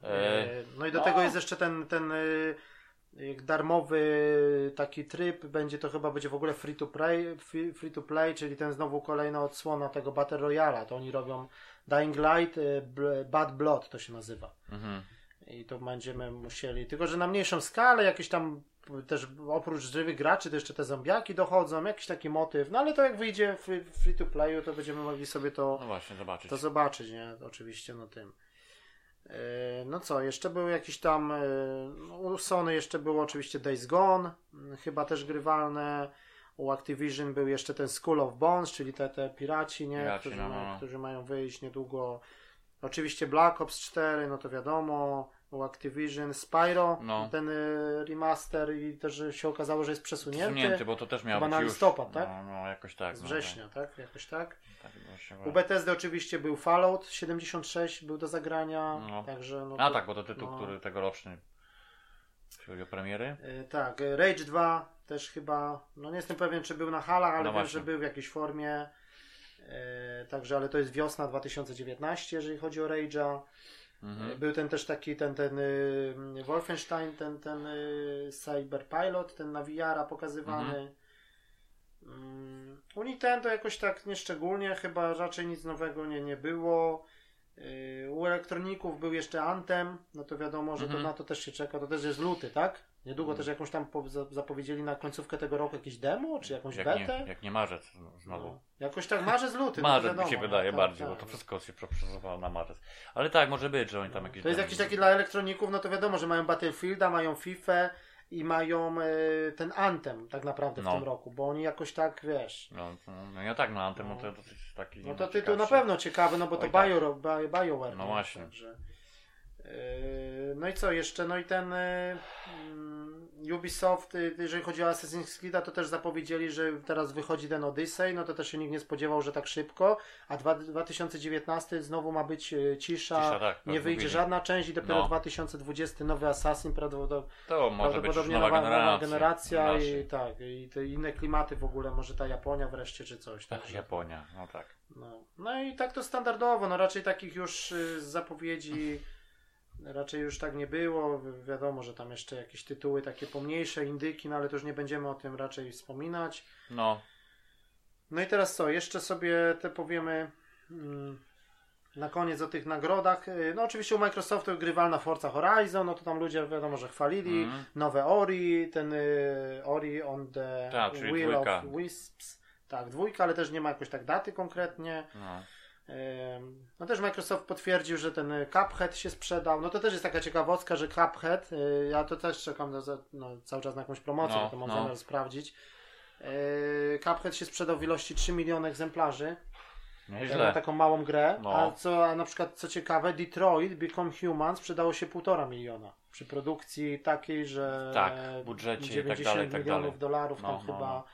E, E, No i do no. tego jest jeszcze ten, ten e, darmowy taki tryb, będzie to chyba będzie w ogóle free to play, free, free to play, czyli ten znowu kolejna odsłona tego Battle Royale'a. To oni robią Dying Light, e, Bad Blood to się nazywa. mhm. I to będziemy musieli, tylko że na mniejszą skalę, jakieś tam też oprócz żywych graczy, to jeszcze te zombiaki dochodzą, jakiś taki motyw. No ale to jak wyjdzie free, free to playu, to będziemy mogli sobie to No właśnie, zobaczyć. to zobaczyć, nie? Oczywiście, no tym. E, No co, jeszcze był jakiś tam. no, U Sony jeszcze było oczywiście Days Gone, m, chyba też grywalne. U Activision był jeszcze ten School of Bones, czyli te, te piraci, nie? Piraci, którzy, no, no. którzy mają wyjść niedługo. Oczywiście Black Ops 4, no to wiadomo. U Activision Spyro, No. ten e, remaster i też się okazało, że jest przesunięty. Przesunięty, bo to też miało być na już. listopad, tak? No, no jakoś tak. Z no, września, tak? Jakoś tak. Tak, tak właśnie, U Bethesdy oczywiście był Fallout 76, był do zagrania, No. także... No A to- tak, bo to tytuł, no. który tegoroczny, jeśli chodzi o premiery. E, tak, Rage 2 też chyba, no nie jestem pewien czy był na halach, ale No wiem, że był w jakiejś formie. Także, ale to jest wiosna 2019, jeżeli chodzi o Rage'a. Mhm. E, Był ten też taki, ten, ten y, Wolfenstein, ten, ten y, Cyberpilot, ten na VR-a pokazywany. Mm, U Nintendo jakoś tak nieszczególnie, chyba raczej nic nowego nie, nie było. Y, U elektroników był jeszcze Anthem, no to wiadomo, że Mhm. to na to też się czeka, to też jest luty, tak? Niedługo też jakąś tam po, za- zapowiedzieli na końcówkę tego roku jakieś demo, czy jakąś Jak betę? nie, jak nie marzec znowu. No, jakoś tak marzec luty. no Marzec wiadomo, mi się no, wydaje tak, bardziej, tak. bo to wszystko się przesuwało na marzec. Ale tak, może być, że oni tam jakieś... To jest jakiś taki dla elektroników, no to wiadomo, że mają Battlefielda, mają FIFA i mają e, ten Anthem tak naprawdę w No. tym roku, bo oni jakoś tak, wiesz... No, to, no ja tak, no Anthem, no No. to dosyć taki... No to tytuł na pewno ciekawy, no bo to Oj, tak. Bio, Bio, BioWare. No nie? właśnie. Także, yy, no i co jeszcze? No i ten mm, Ubisoft, jeżeli chodzi o Assassin's Creed, to też zapowiedzieli, że teraz wychodzi ten Odyssey, no to też się nikt nie spodziewał, że tak szybko, a dwa, 2019 znowu ma być yy, cisza, Cisza, tak, nie tak wyjdzie mówili. żadna część i dopiero No. 2020 nowy Assassin, prawdopodobnie To może prawdopodobnie nowa, nowa, nowa generacja. generacja i tak, i te inne klimaty w ogóle, może ta Japonia wreszcie czy coś. Tak, Japonia, no tak. no, no i tak to standardowo, no raczej takich już y, zapowiedzi raczej już tak nie było. Wi- Wiadomo, że tam jeszcze jakieś tytuły takie pomniejsze, indyki, no ale to już nie będziemy o tym raczej wspominać. No, No i teraz co, jeszcze sobie te powiemy mm, na koniec o tych nagrodach. Y, No oczywiście u Microsoftu grywalna Forza Horizon, no to tam ludzie wiadomo, że chwalili. Mhm. Nowe Ori, ten y, Ori on the Tak, Wheel dwójka. of Wisps. Tak, dwójka, ale też nie ma jakoś tak daty konkretnie. no. No też Microsoft potwierdził, że ten Cuphead się sprzedał. No to też jest taka ciekawostka, że Cuphead, y, ja to też czekam na, no, cały czas na jakąś promocję, No, to mam no. zamiar sprawdzić. Y, Cuphead się sprzedał w ilości 3 miliony egzemplarzy. Jak na Nieźle. taką małą grę. No. A co, a na przykład co ciekawe, Detroit Become Human sprzedało się 1,5 miliona. przy produkcji takiej, że Tak, budżecie i tak 90 dalej, tak milionów dalej. dolarów tam No, no, chyba.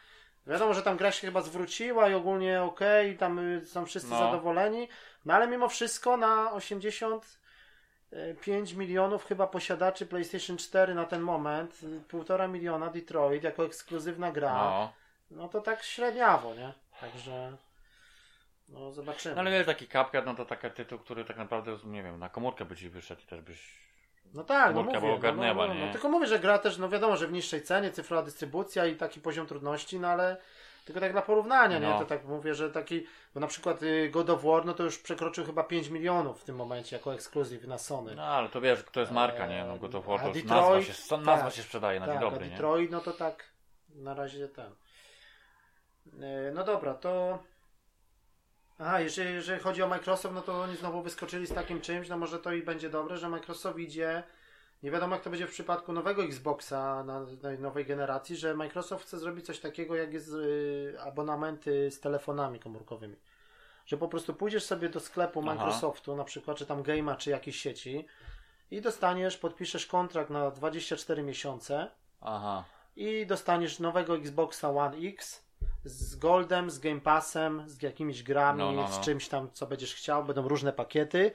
Wiadomo, że tam gra się chyba zwróciła i ogólnie okej, i tam y, są wszyscy No. zadowoleni, no ale mimo wszystko na 85 milionów chyba posiadaczy PlayStation 4 na ten moment, y, półtora miliona Detroit jako ekskluzywna gra, no. No. to tak średniawo, nie? Także no zobaczymy. no ale wiesz, taki Cuphead, no to taki tytuł, który tak naprawdę, nie wiem, na komórkę by ci wyszedł i też byś... No tak, no mówię, by ogarnęła, no, no, no, nie? no, tylko mówię, że gra też, no wiadomo, że w niższej cenie, cyfrowa dystrybucja i taki poziom trudności, no ale tylko tak dla porównania, nie? No. To tak mówię, że taki, bo na przykład y, God of War, no to już przekroczył chyba 5 milionów w tym momencie jako ekskluzyw na Sony. No ale to wiesz, to jest marka, nie? No God of War to już Detroit? nazwa się, nazwa Tak. się sprzedaje na dzień tak, dobry, a nie? Detroit, no to tak, na razie ten. Y, No dobra, to... Aha, jeżeli, jeżeli chodzi o Microsoft, no to oni znowu wyskoczyli z takim czymś, no może to i będzie dobre, że Microsoft idzie, nie wiadomo jak to będzie w przypadku nowego Xboxa na, na nowej generacji, że Microsoft chce zrobić coś takiego jak jest y, abonamenty z telefonami komórkowymi. Że po prostu pójdziesz sobie do sklepu Aha. Microsoftu, na przykład, czy tam Game'a, czy jakiejś sieci i dostaniesz, podpiszesz kontrakt na 24 miesiące Aha. i dostaniesz nowego Xboxa One X z Goldem, z Game Passem, z jakimiś grami, No, no, no. z czymś tam, co będziesz chciał. Będą różne pakiety,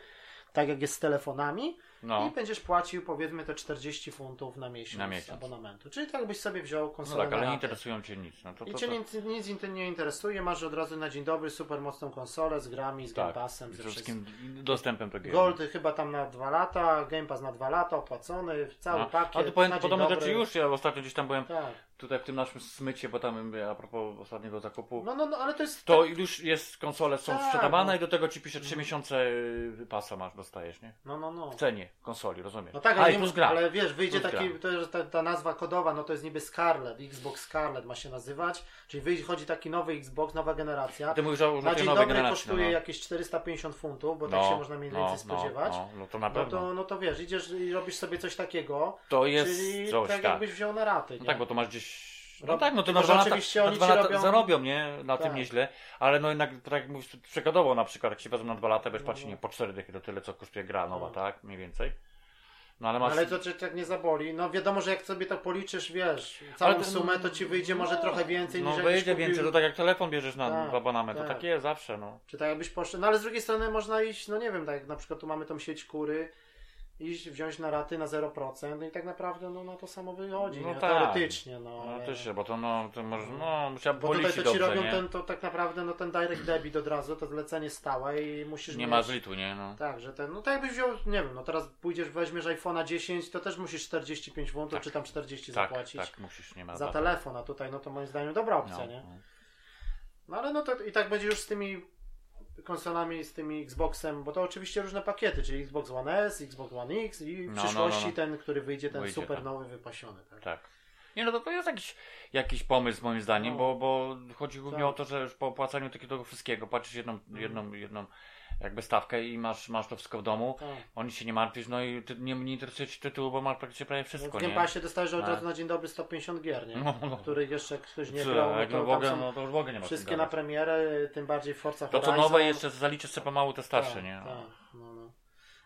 tak jak jest z telefonami. No. I będziesz płacił powiedzmy te 40 funtów na miesiąc, Na miesiąc. abonamentu. Czyli tak byś sobie wziął No konsolę tak, na ale nie interesują cię nic. No to, I to, cię to, nic, nic nie interesuje, masz od razu na dzień dobry super mocną konsolę z grami, z Game tak, Passem, z wszystkim wszystkim. dostępem do gier. Gold chyba tam na dwa lata, Game Pass na dwa lata, opłacony, cały No. pakiet. Ale to powiem podobne dobry. rzeczy już. Ja ostatnio gdzieś tam byłem Tak. Tutaj w tym naszym smycie, bo tam a propos ostatniego zakupu. No, no, no, ale to jest To już jest, konsole są Tak, sprzedawane no. i do tego ci pisze 3 miesiące y, pasa masz, dostajesz, nie? No, no, no. W cenie konsoli, rozumiesz? No tak, ale, i nie, gra. ale wiesz, wyjdzie taki, to ta, ta nazwa kodowa, no to jest niby Scarlet, Xbox Scarlet ma się nazywać, czyli wyjdzie, chodzi taki nowy Xbox, nowa generacja. Ty mówisz o Na dzień dobry kosztuje no. jakieś 450 funtów, bo no, tak się można mniej więcej spodziewać. No, no, no to na No pewno. to, no to wiesz, idziesz i robisz sobie coś takiego, To jest czyli coś, tak tak. jakbyś wziął na raty. No nie? tak, bo to masz gdzieś. No Rob- tak, no to na dwa lata, na oni dwa lata robią- zarobią, nie? Na Tak. tym nieźle, ale no jednak, tak jak mówisz, przykładowo na przykład, jak się wezmą na dwa lata, będziesz płacić No. nie, po cztery dychy, to tyle co kosztuje gra nowa, No. tak? Mniej więcej. No ale No masz... ale to cię tak nie zaboli. No wiadomo, że jak sobie to policzysz, wiesz, całą to- sumę, to ci wyjdzie może no, trochę więcej No niż jakbyś wyjdzie kupił... więcej, to tak jak telefon bierzesz na Tak, abonament, to tak. tak jest zawsze, no. Czy tak jakbyś poszedł. No ale z drugiej strony można iść, no nie wiem, tak jak na przykład tu mamy tą sieć kury, iść, wziąć na raty na 0%, no i tak naprawdę no, na to samo wychodzi, No nie? tak. Teoretycznie, no. No ale- też się, bo to no, to może, no, musiała Bo tutaj to ci dobrze, robią nie? ten, to tak naprawdę no ten direct debit od razu, to zlecenie stałe i musisz Nie mieć... ma zlitu, nie? No. Tak, że ten, no tak jakbyś wziął, nie wiem, no teraz pójdziesz, weźmiesz iPhone'a 10, to też musisz 45 funtów, Tak. czy tam 40 Tak, zapłacić tak, musisz, nie ma za za- telefon, a tutaj no to moim zdaniem dobra opcja, no, nie? no. No ale no to i tak będzie już z tymi konsolami, z tymi Xboxem, bo to oczywiście różne pakiety, czyli Xbox One S, Xbox One X i w No, no, przyszłości no, no. ten, który wyjdzie, ten Wyjdzie, super tak. nowy, wypasiony, tak? Tak. Nie no to, to jest jakiś, jakiś pomysł moim zdaniem, No. bo, bo chodzi głównie Tak. o to, że już po opłacaniu takiego wszystkiego płacisz jedną, jedną, jedną jakby stawkę i masz, masz to wszystko w domu. Tak. Oni się nie martwisz, no i ty, nie, nie interesuje ci tytułu, bo masz praktycznie prawie W wszystko, Game nie? Passie dostajesz od Tak. razu na dzień dobry 150 gier, nie? No, no. Których jeszcze ktoś nie grał, no jak no to w ogóle, no to już w ogóle nie ma wszystkie na premierę, tym bardziej Forza To co nowe jeszcze zaliczysz sobie pomału te starsze, tak, nie? Tak, no, no.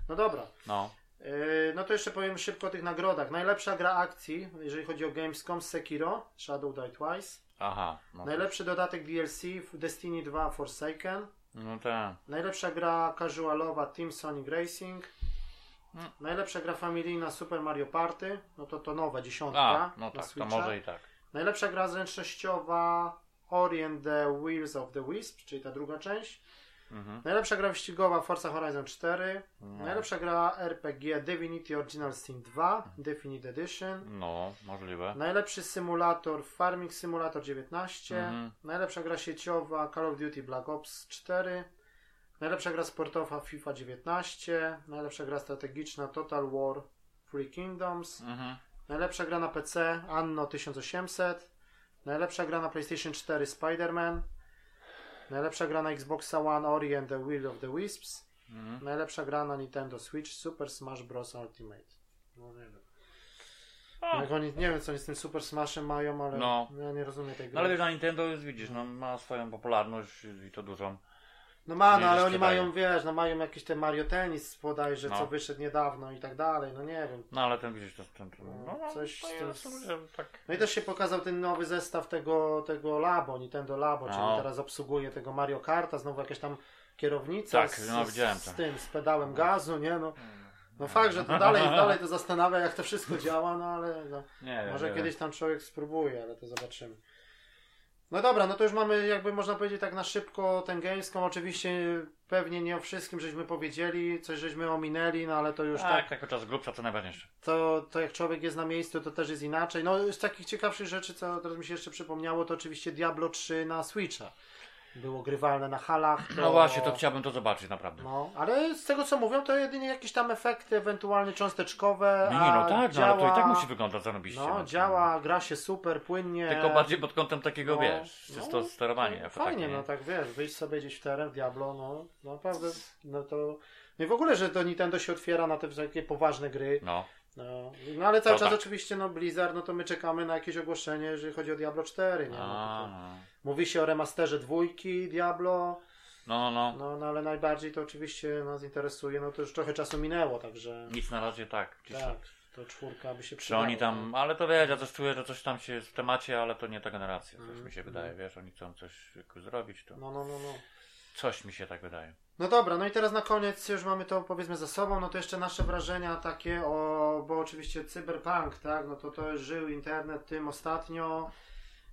no dobra. No. Yy, no to jeszcze powiem szybko o tych nagrodach. Najlepsza gra akcji, jeżeli chodzi o Gamescom, Sekiro, Shadow Die Twice. Aha. No, Najlepszy dodatek DLC w Destiny 2 Forsaken. No tak. Najlepsza gra casualowa Team Sonic Racing. Mm. Najlepsza gra familijna Super Mario Party. No to to nowe, dziesiątka A, no tak, to może i tak. Najlepsza gra zręcznościowa Ori and the Wheels of the Wisp, czyli ta druga część. Mhm. Najlepsza gra wyścigowa Forza Horizon 4. No. Najlepsza gra RPG Divinity Original Sin 2 Definite Edition. No, możliwe. Najlepszy symulator Farming Simulator 19. Mhm. Najlepsza gra sieciowa Call of Duty Black Ops 4. Najlepsza gra sportowa FIFA 19. Najlepsza gra strategiczna Total War Free Kingdoms. Mhm. Najlepsza gra na PC Anno 1800. Najlepsza gra na PlayStation 4 Spider-Man. Najlepsza gra na Xboxa One Ori and the Will of the Wisps. Mhm. Najlepsza gra na Nintendo Switch Super Smash Bros. Ultimate. No nie wiem. A. Jak oni, nie wiem co oni z tym Super Smashem mają, ale No. ja nie rozumiem tej gry. No ale wiesz, na Nintendo jest, widzisz, no, ma swoją popularność i to dużą. No ma, no ale oni sprzedają. mają, wiesz, no mają jakiś ten Mario Tennis bodajże, No. co wyszedł niedawno i tak dalej, no nie wiem. No ale ten widzisz, to, ten, ten, no, no, Coś to z tym- jest, tak. No i też się pokazał ten nowy zestaw tego, tego Labo, Nintendo Labo, czyli No. teraz obsługuje tego Mario Karta, znowu jakaś tam kierownica Tak, z, no, z, widziałem z to. tym, z pedałem gazu, nie no. No fakt, że to dalej, (laughs) dalej to zastanawia jak to wszystko działa, no ale no, Nie może nie kiedyś tam człowiek spróbuje, ale to zobaczymy. No dobra, no to już mamy jakby można powiedzieć tak na szybko Gamescom, oczywiście pewnie nie o wszystkim żeśmy powiedzieli, coś żeśmy ominęli, no ale to już tak Tak, tak, podczas grubsza to najważniejsze. to, to jak człowiek jest na miejscu, to też jest inaczej. No, z takich ciekawszych rzeczy, co teraz mi się jeszcze przypomniało, to oczywiście Diablo 3 na Switcha. Było grywalne na halach. To... No właśnie, to chciałbym to zobaczyć naprawdę. No, ale z tego co mówią, to jedynie jakieś tam efekty, ewentualnie cząsteczkowe. Nie, no tak, działa... no, ale to i tak musi wyglądać zarobiście. No, działa, gra się super, płynnie. Tylko bardziej pod kątem takiego, No, wiesz, no, to sterowanie. no, Fajnie, no tak wiesz, wyjść sobie gdzieś w teren, w Diablo, no, no naprawdę, no to... No i w ogóle, że to Nintendo się otwiera na te takie poważne gry. No, No, no ale cały To czas tak. oczywiście no Blizzard, no to my czekamy na jakieś ogłoszenie, jeżeli chodzi o Diablo 4, nie? No, no, mówi się o remasterze dwójki Diablo, no, no. no, no ale najbardziej to oczywiście nas interesuje, no to już trochę czasu minęło, także Nic na razie tak. Tak, to czwórka by się Czy przydała. oni tam, ale to wiesz, ja też czuję, że coś tam się w temacie, ale to nie ta generacja, coś Mm, mi się wydaje, wiesz, oni chcą coś zrobić, to No, no, no, no. coś mi się tak wydaje. No dobra, no i teraz na koniec już mamy to powiedzmy za sobą, no to jeszcze nasze wrażenia takie o, bo oczywiście cyberpunk, tak, no to to żył internet tym ostatnio.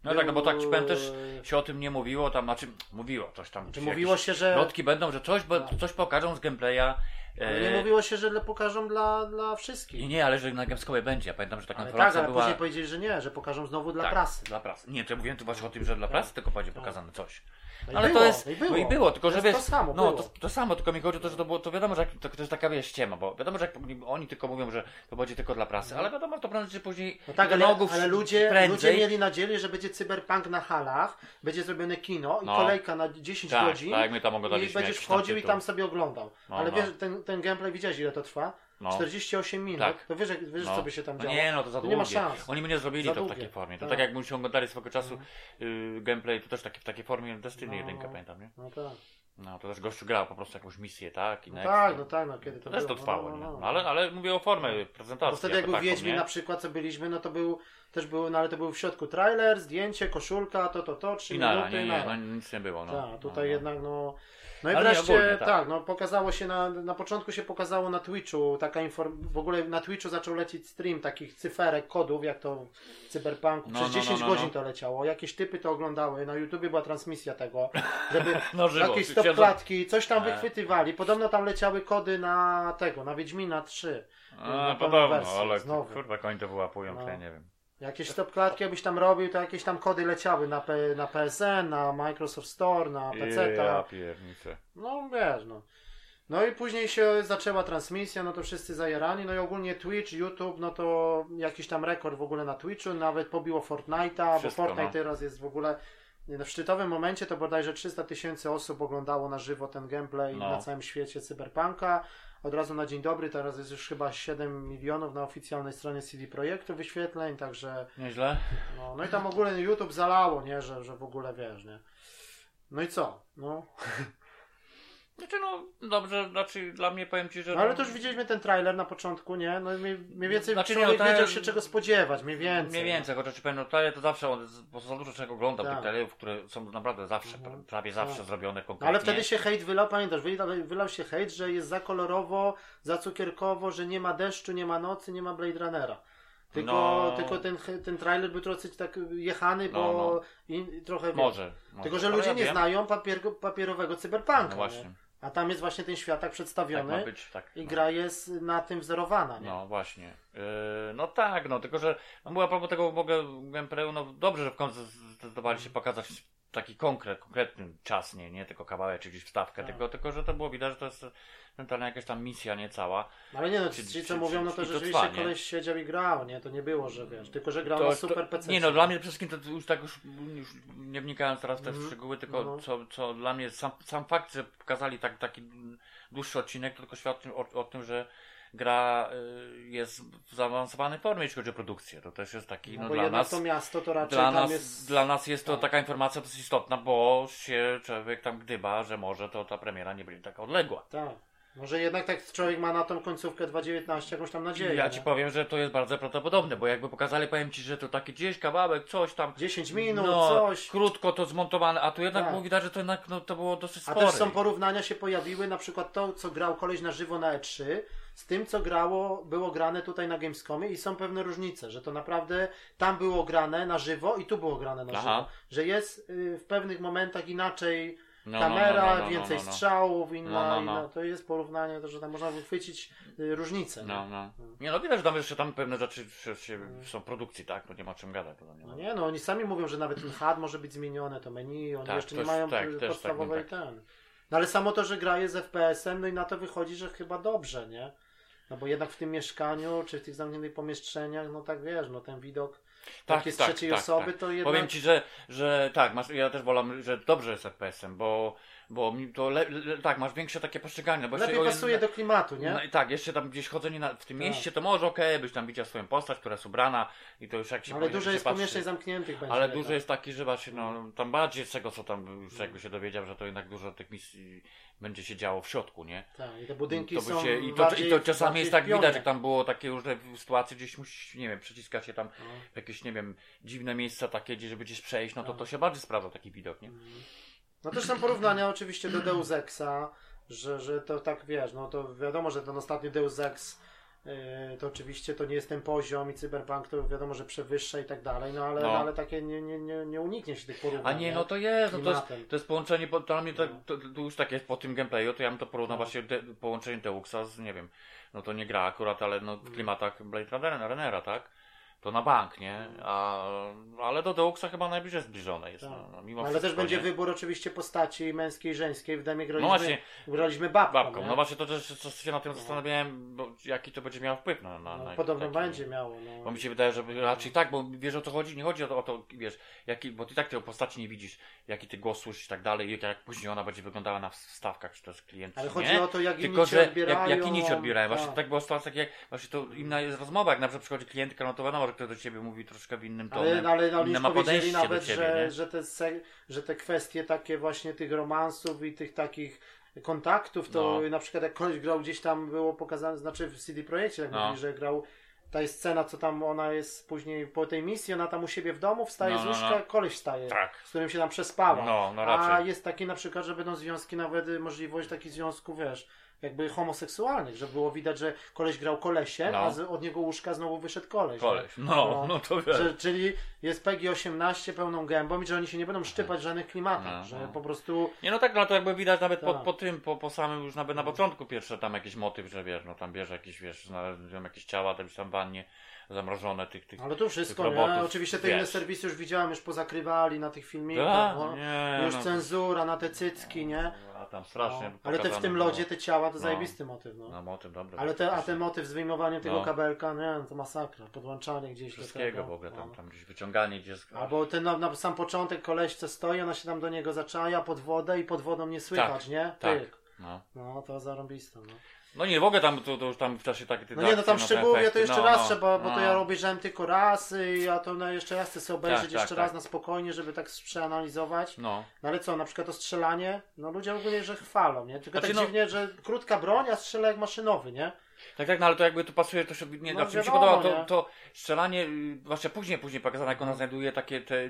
No tak, no bo tak ci powiem też Był- się o tym nie mówiło, tam, znaczy mówiło coś tam. Czy czy mówiło się, że... Plotki będą, że coś, bo, Tak. coś pokażą z gameplaya. Ale e, nie mówiło się, że le- pokażą dla, dla Nie, wszystkich. nie, ale że na Gamescomie będzie. Ja pamiętam, że taka Ale tak, informacja ale była. później powiedzieli, że nie, że pokażą znowu dla tak, prasy. Dla prasy. Nie, to ja mówiłem tu właśnie o tym, że dla prasy tylko będzie pokazane coś. No i Ale było, to jest. no i było. No i było, tylko To że wiesz. to samo no, to, to samo, tylko mi chodzi o to, że to było. To wiadomo, że jak, to, to jest taka wiesz ściema, bo wiadomo, że jak oni tylko mówią, że to będzie tylko dla prasy, ale wiadomo, to prędzej czy później. No tak, ale, nogów ale ludzie, prędzej. ludzie mieli nadzieję, że będzie cyberpunk na halach, będzie zrobione kino i No. kolejka na 10 Tak, godzin tak, jak my tam i oglądaliśmy będziesz jakiś tam wchodził i tam sobie oglądał. No, ale no. wiesz, ten, ten gameplay widziałeś ile to trwa? No. 48 minut. Tak. To wiesz, jak- wiesz No. co by się tam No działo? nie, no to za To długie. nie ma szans. Oni by nie zrobili Za to w długie. takiej formie. To Tak. tak jak myśmy oglądali swego czasu y, gameplay, to też taki, w takiej formie Destiny No. 1 pamiętam, nie? No tak. No to też gościu grał po prostu jakąś misję, tak? I No next, tak, no tak, no kiedy to, To też to trwało, no, no, no. No, ale, ale mówię o formie prezentacji. Bo wtedy jak był taką, Wiedźmin nie? na przykład, co byliśmy, no to był, też był, no ale to był w środku trailer, zdjęcie, koszulka, to, to, to, 3 I nara, minuty, nie, nie, no, nic nie było. No. Tak, tutaj no, no. jednak no. No i Ale wreszcie, ogólnie, tak. tak. no pokazało się na, na początku się pokazało na Twitchu taka inform... w ogóle na Twitchu zaczął lecieć stream takich cyferek, kodów, jak to w Cyberpunku. No, Przez no, 10 no, no, godzin no. to leciało. Jakieś typy to oglądały. Na YouTubie była transmisja tego, (laughs) żeby No żywo. jakieś Siedzą- stopklatki, coś tam E. wychwytywali. Podobno tam leciały kody na tego, na Wiedźmina 3. A, na podobno, wersję, ale znowu. kurwa koń to wyłapują, No. ja nie wiem. Jakieś stopklatki jakbyś tam robił, to jakieś tam kody leciały na, P, na PSN, na Microsoft Store, na PC. Ja pierniczę. No wiesz, no. No i później się zaczęła transmisja, no to wszyscy zajarani, no i ogólnie Twitch, YouTube, no to jakiś tam rekord w ogóle na Twitchu, nawet pobiło Fortnite'a, bo Fortnite no. teraz jest w ogóle w szczytowym momencie to bodajże 300 tysięcy osób oglądało na żywo ten gameplay No. na całym świecie Cyberpunka. Od razu na dzień dobry, teraz jest już chyba 7 milionów na oficjalnej stronie CD Projektu wyświetleń, także Nieźle? no, no i tam ogólnie YouTube zalało, nie, że, że w ogóle wiesz, nie. No i co? No, Znaczy no, dobrze, znaczy dla mnie powiem Ci, że... No, ale to już widzieliśmy ten trailer na początku, nie? No i mniej, mniej więcej Znaczy, nie, człowiek no wiedział się czego spodziewać, mniej więcej. Mniej więcej, chociaż ci powiem, no trailer to zawsze, on- bo za dużo czego oglądam Tak. tych trailerów, które są naprawdę zawsze, Mhm. prawie zawsze Tak. zrobione No, konkretnie. ale wtedy się hejt wylał, pamiętasz, wylał, wylał się hejt, że jest za kolorowo, za cukierkowo, że nie ma deszczu, nie ma nocy, nie ma Blade Runnera. Tylko, No. tylko ten, ten trailer był trochę tak jechany, bo No, no. i trochę Może, może. Tylko, że ludzie ja nie wiem. znają papier, papierowego cyberpunka. No właśnie, Nie? A tam jest właśnie ten świat tak tak przedstawiony ma być, tak. i no. gra jest na tym wzorowana. Nie? No właśnie. Yy, no tak, no tylko, że no, a propos tego mogę gameplayu, no dobrze, że w końcu zdecydowali się pokazać taki konkret, konkretny czas, nie, nie tylko kawałek czy gdzieś wstawkę, Tak. tylko, tylko, że to było widać, że to jest mentalna jakaś tam misja, nie cała. Ale nie no, ci co mówią, no to rzeczywiście trwa, nie? koleś siedział i grał, nie? To nie było, że wiesz, tylko że grał To- na super PC. Nie no, dla mnie przede wszystkim to już tak już, już nie wnikając teraz w te Mhm. szczegóły, tylko No. co, co dla mnie sam, sam fakt, że pokazali tak, taki dłuższy odcinek, to tylko świadczy o, o tym, że gra y, jest w zaawansowanej formie, jeśli chodzi o produkcję. To też jest taki, No, no, bo dla nas, to miasto to raczej dla nas, jest... dla nas jest to tak. taka informacja dosyć istotna, bo się człowiek tam gdyba, że może to ta premiera nie będzie taka odległa. Tak. Może jednak tak człowiek ma na tą końcówkę 2.19 jakąś tam nadzieję. Ja nie? ci powiem, że to jest bardzo prawdopodobne, bo jakby pokazali, powiem ci, że to taki gdzieś kawałek, coś tam. 10 minut, no, coś. Krótko to zmontowane, a tu jednak Tak. było widać, że to jednak no, to było dosyć A spore. też są porównania się pojawiły, na przykład to, co grał koleś na żywo na E3, z tym, co grało, było grane tutaj na Gamescomie i są pewne różnice, że to naprawdę tam było grane na żywo i tu było grane na Aha. żywo. Że jest y, w pewnych momentach inaczej No, no, kamera, no, no, no, więcej no, no. strzałów, inna, No, no, no. inna. To jest porównanie, to, że tam można wychwycić y, różnice. No, nie? no. Nie no, widać, że tam jeszcze tam pewne rzeczy się, są produkcji, tak? No nie ma czym gadać. No, nie No ma. nie, no oni sami mówią, że nawet ten HUD może być zmienione, to menu, oni Tak, jeszcze nie mają tak, też podstawowej tak, tak. ten. No ale samo to, że gra jest FPS-em, no i na to wychodzi, że chyba dobrze, nie? No bo jednak w tym mieszkaniu, czy w tych zamkniętych pomieszczeniach, no tak wiesz, no ten widok Tak, z tak, trzeciej tak, osoby, tak. to jednak... Powiem ci, że, że tak, masz, ja też wolę, że dobrze jest FPS-em, bo, bo mi to le, le, tak, masz większe takie postrzeganie. Bo Lepiej pasuje do klimatu, nie? No, i tak, jeszcze tam gdzieś chodzenie na, w tym Tak. mieście, to może okej, byś tam widział swoją postać, która jest ubrana i to już jak się ale jak dużo jest patrzy- pomieszczeń zamkniętych będzie. Ale dużo jest taki, że właśnie, no, tam bardziej z tego, co tam już jakby się dowiedział, że to jednak dużo tych misji będzie się działo w środku, nie? Tak, i te budynki To są się, i, to, bardziej, I to czasami jest tak widać, jak tam było takie różne sytuacje, gdzieś musisz, nie wiem, przeciskać się tam No. w jakieś, nie wiem, dziwne miejsca takie, gdzie żeby gdzieś przejść, no to Tak. to się bardziej sprawdza taki widok, nie? No też są porównania oczywiście do Deus Exa, że, że to tak wiesz, no to wiadomo, że ten ostatni Deus Ex to oczywiście to nie jest ten poziom i Cyberpunk to wiadomo, że przewyższa i tak dalej, no ale, No. no. ale takie nie, nie, nie, nie uniknie się tych porównań. A nie, no to jest, no to jest, to jest połączenie, po- to dla mnie to, No. to, to już tak jest po tym gameplayu, to ja bym to porównał No. właśnie de, połączenie Deuxa z, nie wiem, no to nie gra akurat, ale no w Mm. klimatach Blade Runnera, Runnera, tak? To na bank, nie? A, ale do Deuxa chyba najbliżej zbliżone jest, Tak. no, no, mimo No, ale też będzie nie? wybór oczywiście postaci męskiej i żeńskiej. W demie No graliśmy, właśnie, graliśmy babką. babką, no właśnie to też co się na tym zastanawiałem, bo jaki to będzie miało wpływ na, na, No, na podobno taki- będzie miało. No. Bo mi się wydaje, że raczej tak, bo wiesz o co chodzi? Nie chodzi o to, o to wiesz, jaki, bo ty tak tej postaci nie widzisz, jaki ty głos słyszysz i tak dalej, i jak później ona będzie wyglądała na wstawkach, czy to jest klient, Ale chodzi o to, jak Tylko, że odbierają. jak, jak inni odbierają. Właśnie tak. tak była sytuacja, jak właśnie to inna jest rozmowa, jak na przykład przychodzi klientka, no to wiadomo, że ktoś do ciebie mówi troszkę w innym tonie. Ale, ale inne już ma podejście nawet, do ciebie, że, nie? że, te, że te kwestie takie właśnie tych romansów i tych takich kontaktów, to No. na przykład jak koleś grał gdzieś tam było pokazane, znaczy w CD Projekcie, jak No. mówili, że grał ta jest scena, co tam ona jest później po tej misji, ona tam u siebie w domu wstaje No, z no, łóżka, no. koleś wstaje, Tak. z którym się tam przespała. No, no A jest taki na przykład, że będą związki nawet możliwość takich związków, wiesz, jakby homoseksualnych, że było widać, że koleś grał kolesie, No. a z, od niego łóżka znowu wyszedł koleś. Koleś. nie? No, no to. Że, czyli jest PEGI 18 pełną gębą i że oni się nie będą szczypać żadnych klimatów, No, że no. po prostu Nie no tak, no to jakby widać nawet po, Tak. po tym, po, po samym już nawet na początku pierwsze tam jakiś motyw, że wiesz, no tam bierze jakieś, wiesz, znalazłem jakieś ciała, tam tam w wannie zamrożone tych, tych... ale to wszystko, robotów, Oczywiście te wiesz. inne serwisy już widziałem, już pozakrywali na tych filmikach, no. nie, już no. cenzura na te cycki, nie? A tam strasznie No. Ale te w tym lodzie, te ciała, to No. zajebisty motyw, no. No motyw. Ale te, a ten motyw z wyjmowaniem tego No. kabelka, nie, to masakra, podłączanie gdzieś Wszystkiego do tego. w ogóle, tam, no. tam gdzieś wyciąganie gdzieś... Albo ten na, na sam początek koleś co stoi, ona się tam do niego zaczaja pod wodę i pod wodą nie słychać, Tak, nie? tak. No. No to zarąbiste, no. No nie, w ogóle tam, to, to już tam w czasie takie... te No nie, no tam te szczegółowo to efekty, jeszcze no, raz no, trzeba, bo to no. ja obejrzałem tylko raz i ja to no, jeszcze raz chcę sobie obejrzeć Tak, tak, jeszcze tak. raz na spokojnie, żeby tak przeanalizować. No. No ale co, na przykład to strzelanie, no ludzie ogólnie, że chwalą, nie? Tylko Znaczy, tak no- dziwnie, że krótka broń, a strzela jak maszynowy, nie? Tak, tak, no ale to jakby tu pasuje, to się, nie, No, znaczy mi się wiadomo, podoba to, to strzelanie, y, zwłaszcza później, później pokazane, jak ona znajduje takie te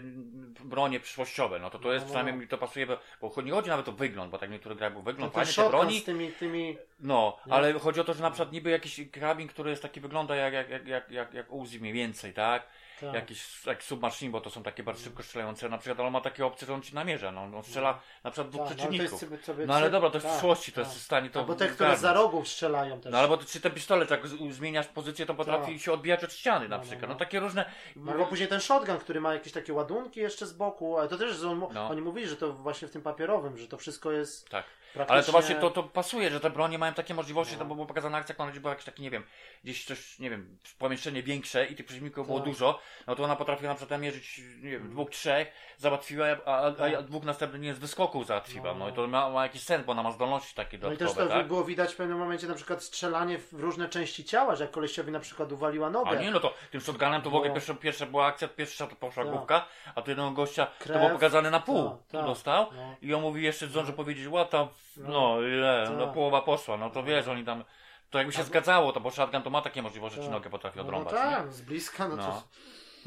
bronie przyszłościowe, no to to No, jest, no, przynajmniej no. mi to pasuje, bo, bo nie chodzi nawet o wygląd, bo tak niektóre był No, wygląd, ten fajnie te broni, z tymi, tymi... no, ale chodzi o to, że na przykład niby jakiś karabin, który jest taki, wygląda jak, jak, jak, jak, jak, jak Uzi mniej więcej, tak? Tak. Jakiś jak submachine, bo to są takie bardzo szybko strzelające, na przykład, ale on ma takie opcje, że on ci namierza, no, on strzela na przykład dwóch Tak, no, ale to przeciwników. jest sobie, No ale dobra, to w tak, przyszłości, to tak. jest w stanie to Albo te, które za rogów strzelają też. No albo czy ten pistolet, jak zmieniasz pozycję, to potrafi Tak. się odbijać od ściany na No, no, przykład. no. No takie różne. No, Albo później ten shotgun, który ma jakieś takie ładunki jeszcze z boku, ale to też, on, No. oni mówili, że to właśnie w tym papierowym, że to wszystko jest Tak. Praktycznie... Ale to właśnie to, to pasuje, że te bronie mają takie możliwości, to była pokazana akcja, ona była jakieś takie, nie wiem, gdzieś coś, nie wiem, pomieszczenie większe i tych przeciwników było Tak. dużo, no to ona potrafiła na przykład mierzyć, nie wiem, dwóch, trzech, załatwiła, a, a, a, a dwóch następnych z wyskoku załatwiła, No. no i to ma, ma jakiś sens, bo ona ma zdolności takie No i też dodatkowe, to tak? było widać w pewnym momencie na przykład strzelanie w różne części ciała, że jak koleściowi na przykład uwaliła nogę. A nie, no to tym shotgunem to w ogóle No. pierwsza, pierwsza była akcja, pierwsza to poszła Tak. główka, a tu jednego gościa to Krew. było pokazane na pół, Tak, tak. dostał No. i on mówi jeszcze zdąży powiedzieć, łata, No. No ile, Tak. no połowa poszła, no to wiesz, oni tam, to jakby się zgadzało, to bo shotgun to ma takie możliwości, że ci Tak. nogę potrafi No, no odrąbać, tak, nie? z bliska, no, No. to...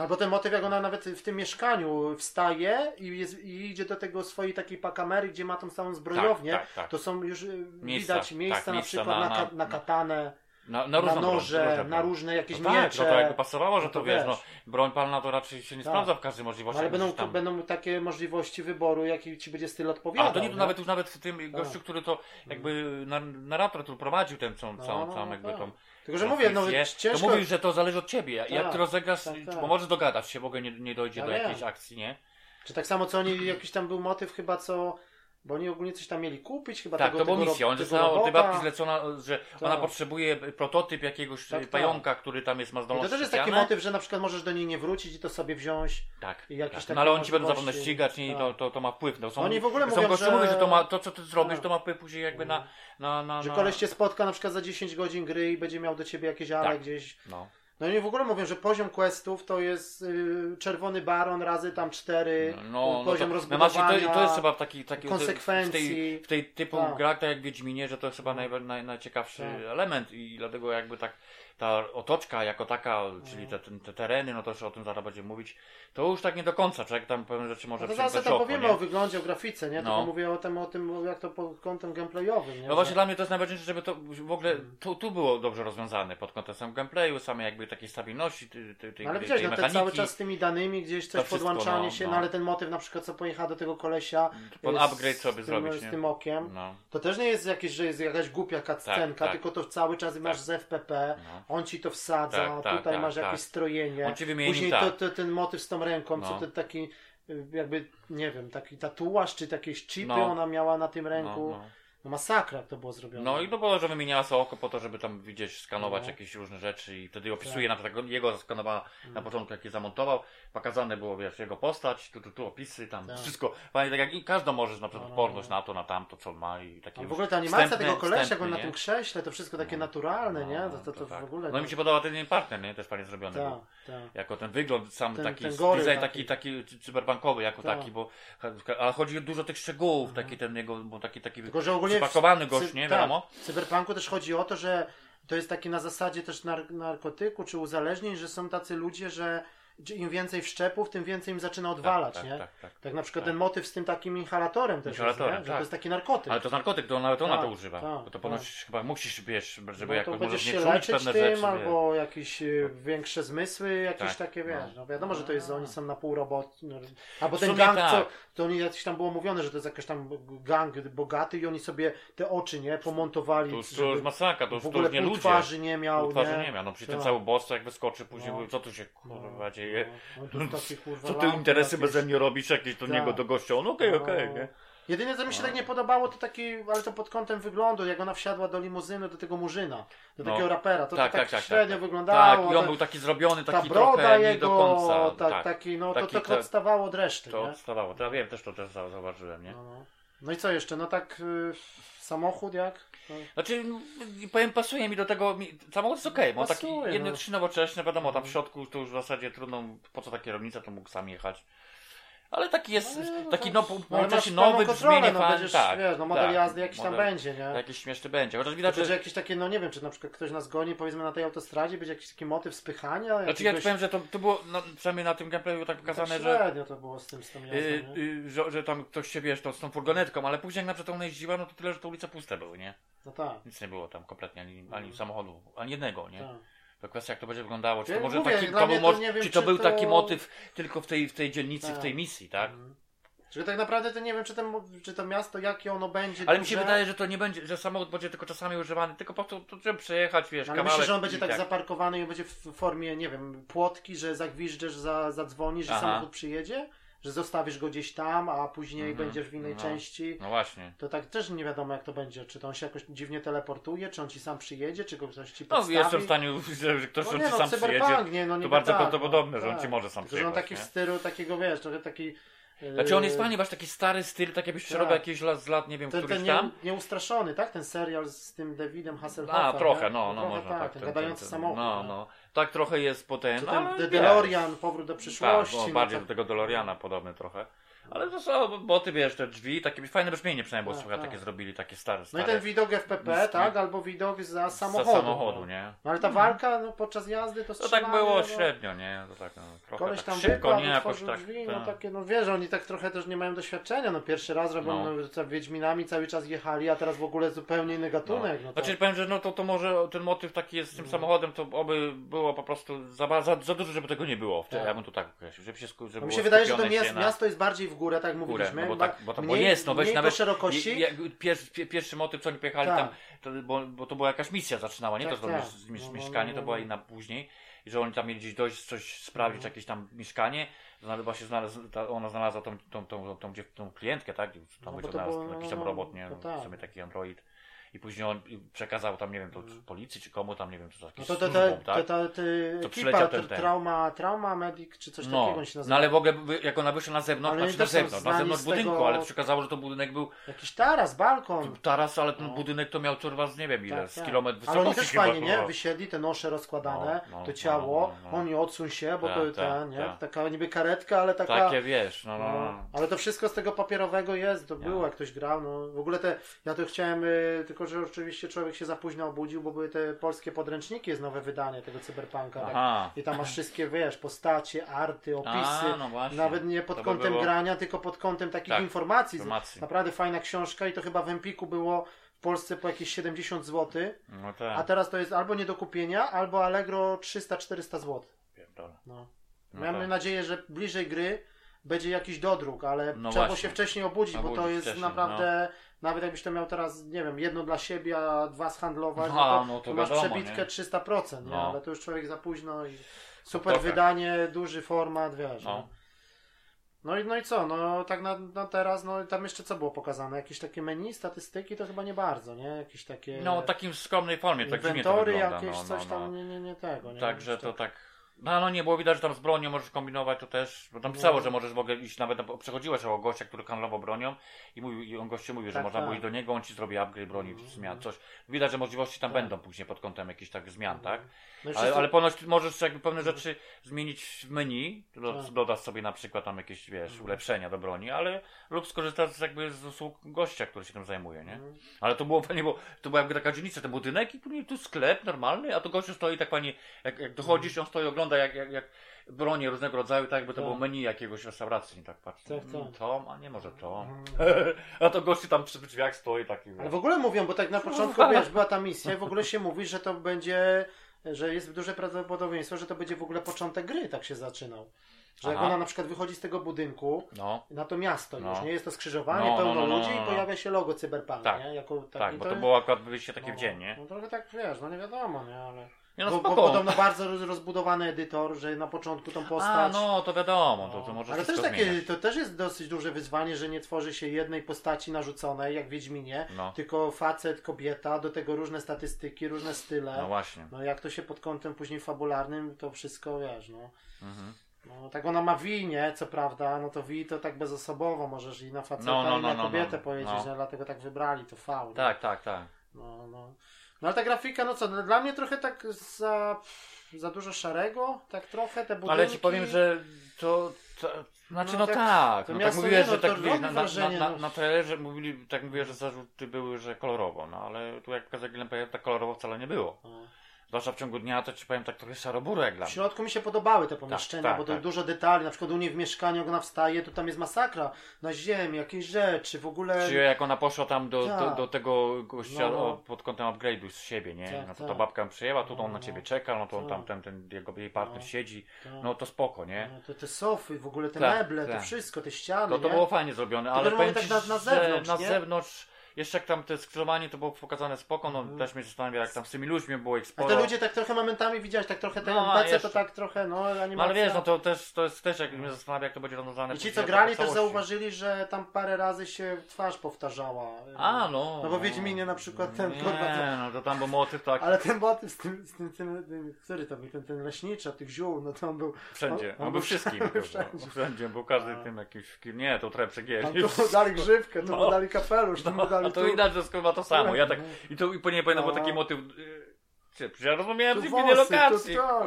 Albo ten motyw, jak ona nawet w tym mieszkaniu wstaje i, jest, i idzie do tego swojej takiej pakamery, gdzie ma tą samą zbrojownię, tak, tak. to są już y, Miejsca, widać miejsca tak, na miejsca przykład na- na- na katanę, Na, na, na, broń, noże, różne na broń. różne jakieś no tak, miecze. no to jakby pasowało, że No to, to wiesz, wiesz. no, broń palna to raczej się nie Tak. sprawdza w każdej możliwości. No, ale będą, tam... będą takie możliwości wyboru, jaki ci będzie styl odpowiadał. Ale to nie, nie? nawet już nawet w tym gościu, który to jakby na, narrator, który prowadził tę całą, No, całą, no, całą no jakby tak. tą Tylko, że mówię, no ciężko... To mówisz, że to zależy od ciebie. Jak Tak, ty rozegrasz, tak, tak. bo możesz dogadać się, w ogóle nie, nie dojdzie do jakiejś akcji, nie? Czy tak samo co oni, jakiś tam był motyw chyba co, bo oni ogólnie coś tam mieli kupić, chyba Tak, tego, to była misja. On tego został od tej zlecona, że ona Tak. potrzebuje prototyp jakiegoś Tak, tak. pająka, który tam jest ma I to też jest taki motyw, że na przykład możesz do niej nie wrócić i to sobie wziąć. Tak, I jakieś tak. No ale oni ci będą zapewne ścigać nie? i to, Tak. to, to ma wpływ. No, są, Oni w ogóle są mówią, że- mówią, że to, ma, to co ty zrobisz, Tak. to ma wpływ później jakby na... na, na, Że na... koleś cię spotka na przykład za 10 godzin gry i będzie miał do ciebie jakieś ale Tak. gdzieś. No. No i w ogóle mówią, że poziom questów to jest y, czerwony baron razy tam 4, No, no poziom to, no rozbudowania. właśnie, to, to jest chyba taki, taki konsekwencji. w tej, w tej typu Tak. grach, tak jak Wiedźminie, że to jest chyba naj, naj, najciekawszy Tak. element i dlatego jakby tak ta otoczka jako taka, No. czyli te, te, te tereny, no to już o tym zaraz będziemy mówić, to już tak nie do końca, człowiek tam pewne rzeczy może No to zaraz za tam powiemy nie? o wyglądzie, o grafice, nie? No. Tylko mówię o tym, o tym, jak to pod kątem gameplayowym, nie? No właśnie Że- dla mnie to jest najważniejsze, żeby to w ogóle Mm. tu, tu było dobrze rozwiązane pod kątem sam gameplayu, samej jakby takiej stabilności tej, tej, tej, No ale tej, widziałeś, tej no mechaniki. cały czas z tymi danymi gdzieś coś wszystko, podłączanie no, się, no. no. ale ten motyw na przykład co pojechała do tego kolesia Pod upgrade z sobie tym, zrobić, z nie? tym okiem, No, to też nie jest jakieś, że jest jakaś głupia cutscenka, tak. tylko to cały czas masz z FPP, no. On ci to wsadza, Tak, tak, tutaj tak, masz tak. jakieś strojenie, On ci wymieni, później tak. to, to, ten motyw z tą ręką, No. co to taki y, jakby, nie wiem, taki tatuaż, czy jakieś chipy No. ona miała na tym ręku, No, no, no. masakra jak to było zrobione. No i to było, że wymieniała sobie oko po to, żeby tam widzieć, skanować No. jakieś różne rzeczy i wtedy opisuje Tak. na przykład jego zaskanowała na Mm. początku, jak je zamontował, pokazane było, wiesz, jego postać, tu, tu, tu opisy, tam Tak. wszystko, tak jak i każdy może na przykład No, no, odporność no. na to, na tamto, co ma i takie już w ogóle ta animacja wstępne- tego kolesia, jak on na tym krześle, to wszystko takie naturalne, nie? To, to, to, tak. w ogóle... No i mi się podoba ten partner, nie? Też fajnie zrobiony. Jako ten wygląd sam Ten- taki, ten goryl design taki. taki, taki cyberbankowy jako Tak. taki, bo ale chodzi o dużo tych szczegółów, taki ten jego, bo taki, taki Tylko, że ogólnie w przypakowany gość, nie? tak, Wiadomo? W cyberpunku też chodzi o to, że to jest takie na zasadzie też nar- narkotyku czy uzależnień, że są tacy ludzie, że im więcej wszczepów, tym więcej im zaczyna odwalać, tak, nie? tak, Tak, tak, tak. na przykład tak. ten motyw z tym takim inhalatorem też Inhalatorem, jest, nie? Że tak. to jest taki narkotyk. Ale to narkotyk, to nawet ona Tak, to używa. tak, bo to ponoć chyba musisz, wiesz, żeby no jakoś możesz się leczyć pewne tym, rzeczy. wie. albo jakieś y, większe zmysły, jakieś Tak, takie, wiesz, no. no wiadomo, że to jest, oni są na pół robot, no, albo ten gang, tak. co, to oni jakiś tam było mówione, że to jest jakiś tam gang bogaty i oni sobie te oczy, nie, pomontowali, To już, to już masakra, to już, w to ogóle już nie ludzie. twarzy nie miał, nie? nie miał, no przy tym Tak. cały boss jak wyskoczy później, No. co tu się kurwa dzieje? No, no to takie, kurwa, Co ty lampy interesy jakieś. beze mnie robisz jakieś do Tak. niego, do gościa? On okej, No. okej, nie? Jedyne co mi się No. tak nie podobało to taki, ale to pod kątem wyglądu, jak ona wsiadła do limuzyny do tego murzyna, do No. takiego rapera, to Tak, tak, tak, tak, średnio tak. wyglądało. Tak, i on ta- był taki zrobiony, ta taki broda trochę nie jego, do końca. tak, tak. taki, no Taki to tak te- odstawało od reszty, To nie? odstawało. To ja wiem, też to też zau- zauważyłem, nie? No, no. no i co jeszcze, no tak y, samochód jak? Znaczy, powiem, pasuje mi do tego, mi, samochód jest okej, bo on taki no. trzy nowocześne, wiadomo, tam w środku to już w zasadzie trudno, po co ta kierownica, to mógł sam jechać. Ale taki jest, no, no taki to- no, no, połączenie masz nowy, brzmienie no będziesz, tak. wiesz, no model tak, jazdy jakiś tam model- będzie, nie? Jakiś śmieszny będzie. Chociaż widać, Tylko, że że jakieś takie, no nie wiem, czy na przykład ktoś nas goni, powiedzmy na tej autostradzie, będzie jakiś taki motyw spychania, Znaczy ja jakiegoś- ci powiem, że to, to było no, przynajmniej na tym gameplayu tak tak pokazane, że, średnio to było z tym, z tą jazdą, yy, yy, że, że tam ktoś się wiesz, to z tą furgonetką, ale później jak na przykład ona jeździła, no to tyle, że te ulice puste były, nie? No tak. Nic nie było tam kompletnie, ani, ani samochodu, ani jednego, nie? tak. To kwestia jak to będzie wyglądało, czy to może mówię, taki, to był, to wiem, czy to był to- taki motyw tylko w tej, w tej dzielnicy, Tak. w tej misji, tak? Mhm. Czyli tak naprawdę to nie wiem, czy, ten, czy to miasto, jakie ono będzie. Ale mi się duże. wydaje, że to nie będzie, że samochód będzie tylko czasami używany, tylko po prostu, to, żeby przejechać, wiesz, Ale kawałek myślę, że on będzie i tak, zaparkowany i będzie w formie, nie wiem, płotki, że zagwiżdżesz, za, zadzwonisz, że Aha. samochód przyjedzie? Że zostawisz go gdzieś tam, a później Mhm. będziesz w innej No. części. No właśnie. To tak też nie wiadomo jak to będzie, czy to on się jakoś dziwnie teleportuje, czy on ci sam przyjedzie, czy go ktoś ci No podstawi. jestem w stanie, że że ktoś no on nie, ci no, sam przyjedzie. nie, no To niby bardzo tak, prawdopodobne, no, że on tak. ci może sam Tylko, że on przyjechać. taki w nie? stylu takiego, wiesz, trochę taki... Znaczy on jest yy, fajny, masz taki stary styl, tak jakbyś tak. przerobił jakieś lat, z lat, nie wiem, Ten, któryś ten tam. nie, nieustraszony, tak? Ten serial z tym Davidem Hasselhoffem. A, trochę, nie? no, no, trochę można tak. tak. Ten ten- gadający ten- samochód. No, nie? no. Tak trochę jest potem. Czy no, ten ale The wiesz. DeLorean, powrót do Tak, przyszłości. no, no bardziej to- do tego DeLoreana podobny trochę. Ale to są, bo ty wiesz, te drzwi, takie fajne brzmienie przynajmniej, bo Tak, słuchaj, tak. takie zrobili, takie stare, No stare. i ten widok FPP, Bliski. tak? Albo widok za z samochodu. samochodu, no. nie? No ale ta walka no, podczas jazdy to To strzelanie, tak było no, średnio, nie? To tak, no, trochę Koleś tak tam szybko, wypadł, nie? Jakoś tak. drzwi, tak. no takie, no wiesz, oni tak trochę też nie mają doświadczenia, no pierwszy raz robią, No. no. no Wiedźminami cały czas jechali, a teraz w ogóle zupełnie inny gatunek, no, to... Znaczy powiem, że no to, to może ten motyw taki jest z tym samochodem, to oby było po prostu za, za, za dużo, żeby tego nie było. Tak. Ja bym to tak określił, żeby się, żeby No mi się wydaje, że to skupione miast, się na miasto jest bardziej w górę, tak mówiliśmy. no bo, tak, bo, to, bo mniej, jest, no weź nawet szerokości. je- je- pier, pier, pierwszy motyw, co oni pojechali Tak. tam, to, bo, bo to była jakaś misja zaczynała, nie Tak, to tak. z, z, No, no, mieszkanie, no, to no. była inna później. I że oni tam mieli gdzieś dojść, coś sprawdzić, Mhm. jakieś tam mieszkanie. Znalazła się znalazł, ta, ona znalazła tą, tą, tą, tą, tą, tą klientkę, tak? Tam No, bo no, to znalazł było- jakiś no, tam robot, nie? to tak. W sumie taki android. I później on przekazał tam, nie wiem, to policji czy komu tam, nie wiem, to No jakieś to służbom, te, tak? te, te, te To ekipa, ten- te, ten. trauma, trauma medic, czy coś No, takiego się no nazywa. ale w ogóle jak ona wyszła na zewnątrz, Ale znaczy na zewnątrz, na zewnątrz budynku, tego- ale przekazało, że to budynek był Jakiś taras, balkon. taras, ale ten No. budynek to miał kurwa z nie wiem ile, Tak, z tak. kilometr Ale wysokości oni też fajnie, nie? Wysiedli, te nosze rozkładane, No, no, to ciało, no, no, no. oni odsuń się, bo to ta, nie? tak. Taka niby karetka, ale taka... Takie wiesz, no, no, No, no. ale to wszystko z tego papierowego jest, to było, jak ktoś grał, no w ogóle te, ja to chciałem, y, tylko że oczywiście człowiek się za późno obudził, bo były te polskie podręczniki, jest nowe wydanie tego cyberpunka, tak? I tam masz wszystkie, wiesz, postacie, arty, opisy, A, no właśnie. nawet nie pod To by kątem było- grania, tylko pod kątem takich Tak, informacji, informacji. naprawdę fajna książka i to chyba w Empiku było w Polsce po jakieś 70 zł, No a tak. teraz to jest albo nie do kupienia, albo Allegro 300-400 zł. Pierdolę. No. No Mamy tak. nadzieję, że bliżej gry będzie jakiś dodruk, ale No trzeba właśnie. się wcześniej obudzić, bo to Obudzić jest wcześniej, naprawdę, nawet jakbyś to miał teraz, nie wiem, jedno dla siebie, a dwa zhandlować, No, no to, no to to masz wiadomo, przebitkę nie? 300%, nie? No. ale to już człowiek za późno i super trochę. wydanie, duży format, wiesz. No. No. No i, no i co, no tak na, na teraz, no tam jeszcze co było pokazane? Jakieś takie menu, statystyki to chyba nie bardzo, nie? Jakieś takie No w takim skromnej formie, tak to wygląda. jakieś, no, coś no, no. tam, nie, nie, nie tego, nie? Także to tak- tak. No, no nie było widać, że tam z bronią możesz kombinować, to też. Bo tam No. pisało, że możesz w ogóle iść nawet. na- Przechodziłeś o gościa, który handlował bronią i, mówił, i on goście mówił, że Tak, można tak. było iść do niego, on ci zrobi upgrade broni, Mhm. zmian, coś. Widać, że możliwości tam Tak. będą później pod kątem jakichś tak zmian, tak? No i Ale, wszyscy- ale ponoć możesz jakby pewne rzeczy zmienić w menu, do, Tak. dodasz sobie na przykład tam jakieś, wiesz, ulepszenia do broni, ale lub skorzystać z jakby z usług gościa, który się tym zajmuje, nie? Mhm. Ale to było fajnie, bo to była jakby taka dzielnica, ten budynek i później tu sklep normalny, a tu gościu stoi tak fajnie, jak, jak dochodzisz, on stoi, ogląda jak, jak, jak bronie różnego rodzaju, tak jakby to Tak. było menu jakiegoś restauracji, tak patrzę. Tak, mm, tak. To, a nie może to. Mhm. (laughs) a to gościu tam przy drzwiach stoi taki. Ale w ogóle mówią, bo tak na (laughs) początku, wiesz, była ta misja i w ogóle się mówi, że to będzie, że jest duże prawdopodobieństwo, że to będzie w ogóle początek gry, tak się zaczynał. Że jak Aha. ona na przykład wychodzi z tego budynku No, na to miasto No. już, nie? Jest to skrzyżowanie, No, no, pełno no, no, ludzi no, i no. pojawia się logo Cyberpunk, Tak. nie? Jako taki, tak, bo to jest- było akurat wyjście takie no, w dzień, nie? No trochę tak, wiesz, no nie wiadomo, nie? Ale... Nie no, bo, bo podobno bardzo roz- rozbudowany edytor, że na początku tą postać... A, no, to wiadomo, to, to może Ale też takie, zmieniać. to też jest dosyć duże wyzwanie, że nie tworzy się jednej postaci narzuconej, jak w Wiedźminie, No, tylko facet, kobieta, do tego różne statystyki, różne style. no właśnie. No jak to się pod kątem później fabularnym, to wszystko wiesz, no. Mhm. no tak ona ma wi, nie? Co prawda, no to wi to tak bezosobowo, możesz i na faceta, No, no, i no, na no, kobietę no. powiedzieć, No. no. dlatego tak wybrali, to V. nie? Tak, tak, tak. No, no. No ale ta grafika, no co, no, dla mnie trochę tak za, za dużo szarego, tak trochę, te budynki. Ale ci powiem, że to. to znaczy, no, No tak, tak. No, tak mówiłeś, że no to tak wiesz, na, na, wrażenie, na, no. na trailerze mówili, tak mówię, że zarzuty były, że kolorowo, no ale tu jak pokazał gameplay, tak kolorowo wcale nie było. No. Zwłaszcza w ciągu dnia, to ci powiem tak trochę szaroburo jak dla W mnie. środku mi się podobały te pomieszczenia, tak, bo to tak. dużo detali, na przykład u niej w mieszkaniu, jak ona wstaje, to tam jest masakra, na ziemi, jakieś rzeczy, w ogóle... Czy jak ona poszła tam do, do, Tak. do tego gościa No, no. pod kątem upgrade'u z siebie, nie? Tak, no to tak. ta babka ją przyjęła, tu on No, na ciebie no. czeka, no to on Tak. tam ten, ten jego, jej partner No. siedzi, Tak. no to spoko, nie? No, to te sofy, w ogóle te Tak, meble, to tak. wszystko, te ściany, To, to nie? było fajnie zrobione, Tylko, ale że powiem tak na- na że zewnątrz, na nie? zewnątrz jeszcze jak tam te skrzyżowanie to było pokazane spoko, no Mhm. też mnie zastanawia jak tam z tymi ludźmi było ich A sporo. te ludzie tak trochę momentami widziałeś, tak trochę te No, NPC to tak trochę, no animacja. No ale wiesz, no to też, to jest też jak mnie zastanawia jak to będzie rozwiązane. I ci co grali też zauważyli, że tam parę razy się twarz powtarzała. A no. No bo Wiedźminie na przykład ten, Nie, kurwa, to- no to tam był motyw tak Ale ten motyw z tym, z tym, tym, tym który to był, ten, ten leśnicza, tych ziół, no to on był, wszędzie. on On był był wszystkim. wszędzie. wszędzie. wszędzie, był każdy A. tym jakiś. Nie, to trochę tam przegięli. tu mu dali grzywkę, tu mu No. dali kapelusz, tu mu dali A to tu. widać, że skoro to samo. Ja tak. I to i później pamiętam, był No. taki motyw. Przecież ja rozumiałem Tu w Wiedźminie wąsy, lokacji. tu to. O,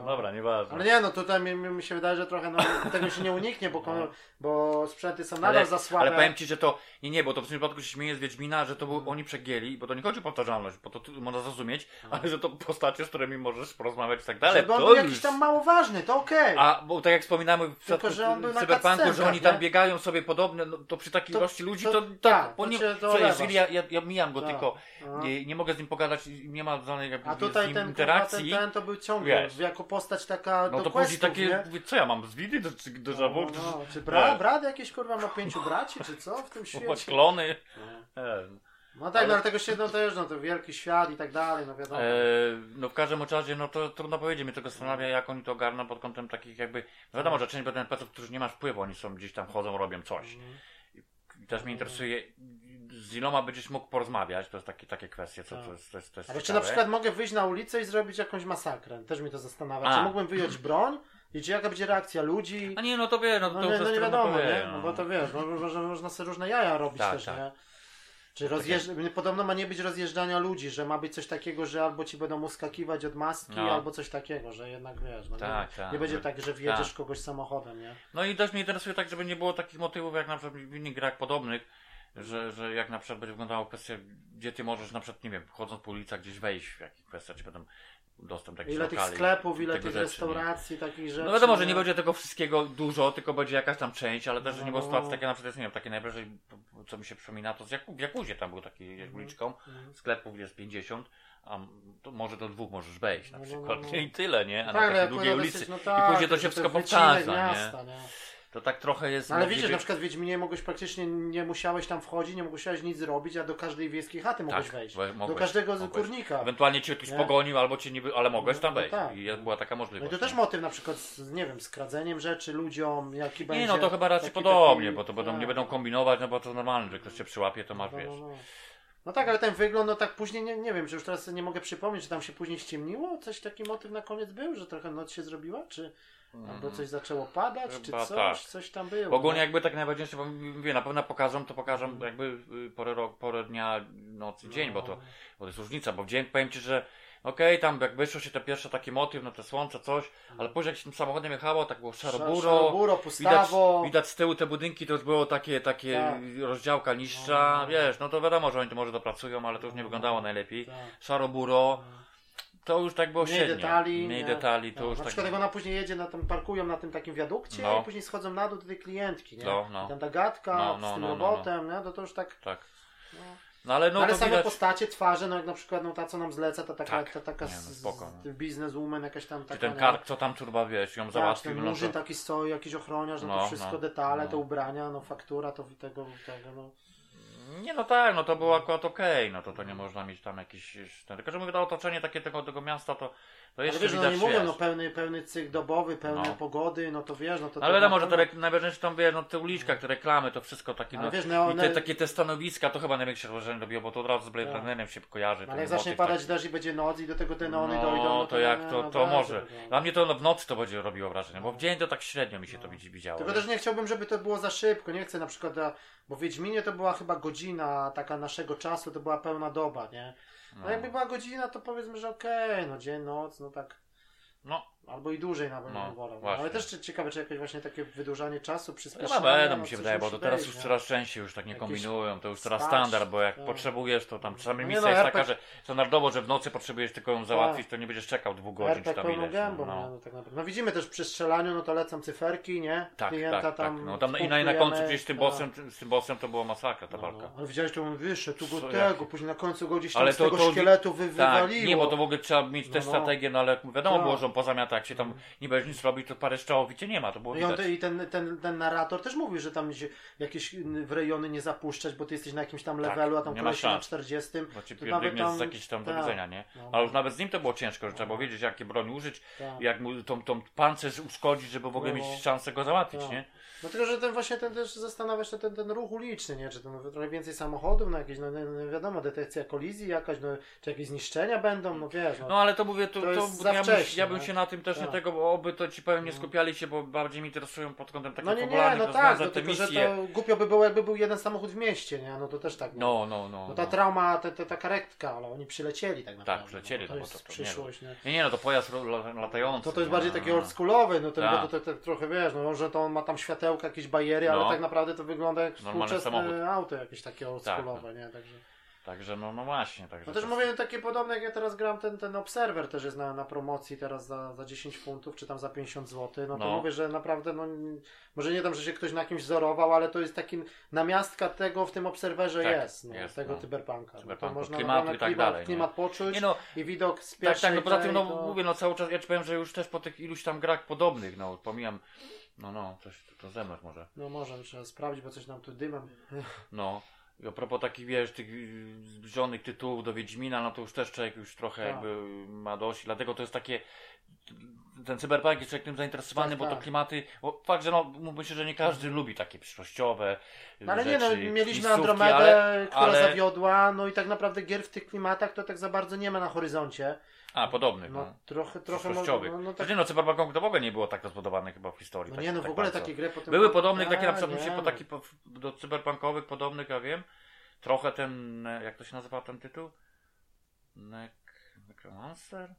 No. Dobra, nieważne. Ale nie, no tutaj mi, mi mi się wydaje, że trochę no, tego się nie uniknie, bo, kon- bo sprzęty są nadal Ale, za słabe. ale powiem ci, że to. Nie, nie, bo to w tym przypadku się śmieje z Wiedźmina, że to był, oni przegięli, bo to nie chodzi o powtarzalność, bo to tu można zrozumieć, ale że to postacie, z którymi możesz porozmawiać i tak dalej. Żeby on to był już- jakiś tam mało ważny, to okej. A, bo tak jak wspominamy w Tylko, przypadku że on był na Cyberpunku, że cutscenkach, oni tam nie? biegają sobie podobne, no, to przy takiej To- ilości ludzi to- to, tak, tak, bo to nie, cię co, dolewasz. jeżeli ja, ja, ja mijam go Tak. tylko, No. nie, nie mogę z nim pogadać, i nie ma żadnej jakby, A tutaj ten, interakcji, ten, ten to był ciągle, Wiesz. jako postać taka no do to później questów, takie, nie? mówię, co ja mam, z widy do, czy do No, no, czy bra, brat jakieś kurwa ma pięciu braci, czy co w tym (laughs) świecie? klony. No. E, No tak, Ale- no ale tego się no też, no to wielki świat i tak dalej, no wiadomo. E, no w każdym razie, no to trudno powiedzieć, mnie tego zastanawia, jak oni to ogarną pod kątem takich jakby, no wiadomo, że część NPC-ów, którzy nie masz wpływu, oni są gdzieś tam chodzą, robią coś. Mhm. I też mnie interesuje, z iloma będziesz mógł porozmawiać, to jest takie, takie kwestie, co Tak. to jest, to jest, to jest Ale czy na przykład mogę wyjść na ulicę i zrobić jakąś masakrę? Też mnie to zastanawia. Czy A. mógłbym wyjąć (laughs) broń? I czy jaka będzie reakcja ludzi? A nie, no to wie, no, No to nie, już no nie wiadomo, nie? powiedzieć, No bo to wiesz, no, można, można sobie różne jaja robić Tak, też, tak. nie? Czy rozjeżdż... Podobno ma nie być rozjeżdżania ludzi, że ma być coś takiego, że albo ci będą uskakiwać od maski, No. albo coś takiego, że jednak wiesz, no Tak, nie, tak. nie będzie tak, że wjedziesz Tak. kogoś samochodem, nie? No i też mnie interesuje tak, żeby nie było takich motywów jak na przykład w innych grach podobnych, że, że jak na przykład będzie wyglądała kwestia, gdzie ty możesz na przykład, nie wiem, chodząc po ulicach gdzieś wejść w jakieś kwestia, czy będą dostęp do jakichś Ile tych lokali, sklepów, ile tych rzeczy, nie? restauracji, takich rzeczy. No wiadomo, że nie będzie tego wszystkiego dużo, tylko będzie jakaś tam część, ale też, że nie było No. sytuacji takie na przykład, jest, nie wiem, takie najbliżej, co mi się przypomina, to z Jaku, w Jakuzie tam był taki Mhm. uliczką, Mhm. sklepów jest 50, a to może do dwóch możesz wejść na No, no, przykład, no, (laughs) no. i tyle, nie? A Tak, na takiej długiej ulicy. dosyć, no I tak, później to że się wszystko powtarza, nie? miasta, nie? To tak trochę jest... No ale widzisz, na przykład w Wiedźminie mogłeś praktycznie nie musiałeś tam wchodzić, nie musiałeś nic zrobić, a do każdej wiejskiej chaty mogłeś Tak, wejść. we- do mogłeś, każdego mogłeś. kurnika. Ewentualnie cię ktoś Nie? pogonił, albo cię niby, ale mogłeś tam No, no wejść. tak. I była taka No i możliwość. to też motyw na przykład z, nie wiem, z kradzeniem rzeczy ludziom, jaki będzie... Nie, no to chyba raczej taki- podobnie, taki- bo to będą, nie tak. będą kombinować, no bo to normalne, że ktoś cię przyłapie, to masz, No, wiesz. no, no. No tak, ale ten wygląd, no tak później, nie, nie wiem, czy już teraz nie mogę przypomnieć, czy tam się później ściemniło? Coś taki motyw na koniec był, że trochę noc się zrobiła? Czy albo coś zaczęło padać, czy Chyba coś? tak. Coś tam było. Ogólnie no. jakby tak najważniejsze, bo mówię, na pewno pokażą, to pokażą jakby y, porę, rok, porę dnia, nocy, dzień, bo to, No. bo to jest różnica, bo w dzień powiem Ci, że okej, tam jak wyszło się te pierwsze taki motyw, no te słońce, coś, ale później jak się tym samochodem jechało, tak było szaro-buro, Szaroburo, Widać, pustawo. widać z tyłu te budynki, to już było takie, takie Tak. rozdziałka niższa, No. wiesz, no to wiadomo, że oni to może dopracują, ale to już nie No. wyglądało najlepiej. Tak. Szaro-buro, to już tak było Mniej średnio. detali. Mniej nie? detali, to no, już Na tak... przykład jak ona później jedzie, na tym, parkują na tym takim wiadukcie No. i później schodzą na dół do tej klientki, nie? No, no. I tam ta gadka No, z no, tym no, no, robotem, nie? To, to już tak... Tak. No. No ale no ale to same widać... postacie, twarze, no jak na przykład no, ta, co nam zleca, ta taka, Tak. ta, taka Nie, no, spoko, z- bizneswoman, jakaś tam Czy taka... ten nie? kark, co tam turba, wiesz, ją Tak, załatwił, ten no murzyn to... taki stoi, jakiś ochroniarz, no, to No, wszystko no, detale, no. te ubrania, no faktura, to tego, tego, no. Nie no tak, no to było akurat okej, no to to nie można mieć tam jakiś... ten- Tylko, że mówię, to otoczenie takie tego, tego miasta, to, to Ale jeszcze wiesz, no nie mówią, wiesz. no pełny, pełny cykl dobowy, pełne No. pogody, no to wiesz, no to... Ale to wiadomo, na że rek- najważniejsze tam, wiesz, no te uliczka, te reklamy, to wszystko takie, no... wiesz, no, I te, takie te stanowiska, to chyba największe wrażenie robiło, bo to od razu z Blade Tak. Runnerem się kojarzy. No, ale jak zacznie motyw padać taki. deszcz i będzie noc i do tego te neony no, dojdą, no to jak nie, to, no to może. no. Dla mnie to w nocy to będzie robiło wrażenie, bo w dzień to tak średnio mi się to widzi, widziało. Tylko też nie chciałbym, żeby to było za szybko. Nie chcę na przykład, bo w Wiedźminie to była chyba godzina taka naszego czasu, to była pełna doba, nie? No, jakby była godzina, to powiedzmy, że okej, no dzień, noc, no tak. No, Albo i dłużej nawet No, wolał. No, ale też czy- ciekawe, czy jakieś właśnie takie wydłużanie czasu, przyspieszenie. będą no, mi się wydaje, bo to teraz już nie? coraz częściej już tak nie Jakieś kombinują, to już coraz spać, standard, bo jak tak. potrzebujesz, to tam czasami No misja no, jest RPG taka, że standardowo, że w nocy potrzebujesz tylko ją załatwić, to nie będziesz czekał dwóch godzin czy RPG tam pełną ileś. gębą, no, no. No, tak naprawdę. no widzimy też przy strzelaniu, no to lecą cyferki, nie? Tak, Klienta tak, tam tak. No tam i na, na końcu gdzieś z tym tak. bossem, z tym bossem to była masakra ta No, walka. no. Ale widziałeś, to on wyszedł, tu go tego, później na końcu go gdzieś tam z tego szkieletu wy, Tak, wywaliło. nie, bo to w ogóle trzeba mieć No, też no. strategię, no ale wiadomo Tak. było, że on pozamiata jak się tam nie będziesz nic robić, to parę cię nie ma, to było No i, on, widać. te- I ten, ten, ten narrator też mówił, że tam się jakieś w rejony nie zapuszczać, bo ty jesteś na jakimś tam Tak, levelu, a tam nie ma koleś na szans. 40. Bo ci to tam- z jakiejś tam do tak. widzenia, nie? No. Ale już nawet z nim to było ciężko, że trzeba było wiedzieć, jakie broń użyć, Tak. jak mu tą, tą pancerz uszkodzić, żeby w ogóle No. mieć szansę go załatwić, Tak. nie? No tylko, że ten właśnie ten też zastanawia się ten, ten ruch uliczny, nie? Czy to trochę więcej samochodów, no jakieś, no, no, no wiadomo, detekcja kolizji jakaś, no, czy jakieś zniszczenia będą, no wiesz, no. No ale to mówię, to, To to, ja, ja bym no. się na tym też nie Tak. tego, bo oby to ci powiem nie skupiali się, bo bardziej mi interesują pod kątem takich No nie, nie, no tak, no, tylko, że to głupio by było, jakby był jeden samochód w mieście, nie? No to też tak. No, no, no. No ta no. trauma, te, te, ta karetka, ale oni przylecieli tak naprawdę. przylecieli, no, to no jest to- to nie przyszłość, nie? Nie, nie, no to pojazd latający. To to jest bardziej taki no. oldschoolowy, no ten, Tak. to, to, to trochę wiesz, no że to on ma tam światełka, jakieś bariery, ale No. tak naprawdę to wygląda jak Normalny samochód. Tak, współczesne auto jakieś takie oldschoolowe, nie? Także... Także no, no właśnie. Także No też to- mówię takie podobne, jak ja teraz gram, ten, ten Observer też jest na, na promocji teraz za, za 10 funtów, czy tam za 50 zł. No to No. mówię, że naprawdę, no może nie tam, że się ktoś na kimś wzorował, ale to jest taki namiastka tego w tym Obserwerze Tak, jest, no, jest, tego no. cyberpunka. No, to można klimatu i tak klimat, dalej, nie? klimat poczuć Nie no, i widok z tak, pierwszej tak, no poza tym, no to- mówię, no cały czas, ja ci powiem, że już też po tych iluś tam grach podobnych, no pomijam, no no, coś to zemrz może. No może, trzeba sprawdzić, bo coś nam tu dymem. No. I a propos takich, wiesz, tych y, zbliżonych tytułów do Wiedźmina, no to już też człowiek już trochę Tak. jakby ma dość, dlatego to jest takie, ten cyberpunk jest człowiek tym zainteresowany, Tak, bo to tak. klimaty, bo fakt, że no, mówmy się, że nie każdy lubi takie przyszłościowe No ale nie, no, rzeczy, mieliśmy Andromedę, ale- która ale- zawiodła, no i tak naprawdę gier w tych klimatach to tak za bardzo nie ma na horyzoncie. A, podobnych, No no. trochę, trochę Przyszłościowych. no, no, tak, Znaczy, no, cyberpunkowy to w ogóle nie było tak rozbudowane chyba w historii. no tak, nie, no tak w ogóle bardzo. takie gry potem... Były podobnych, takie na przykład nie, się po no. taki po, do cyberpunkowych podobnych, ja wiem. Trochę ten, jak to się nazywa ten tytuł? Necromancer?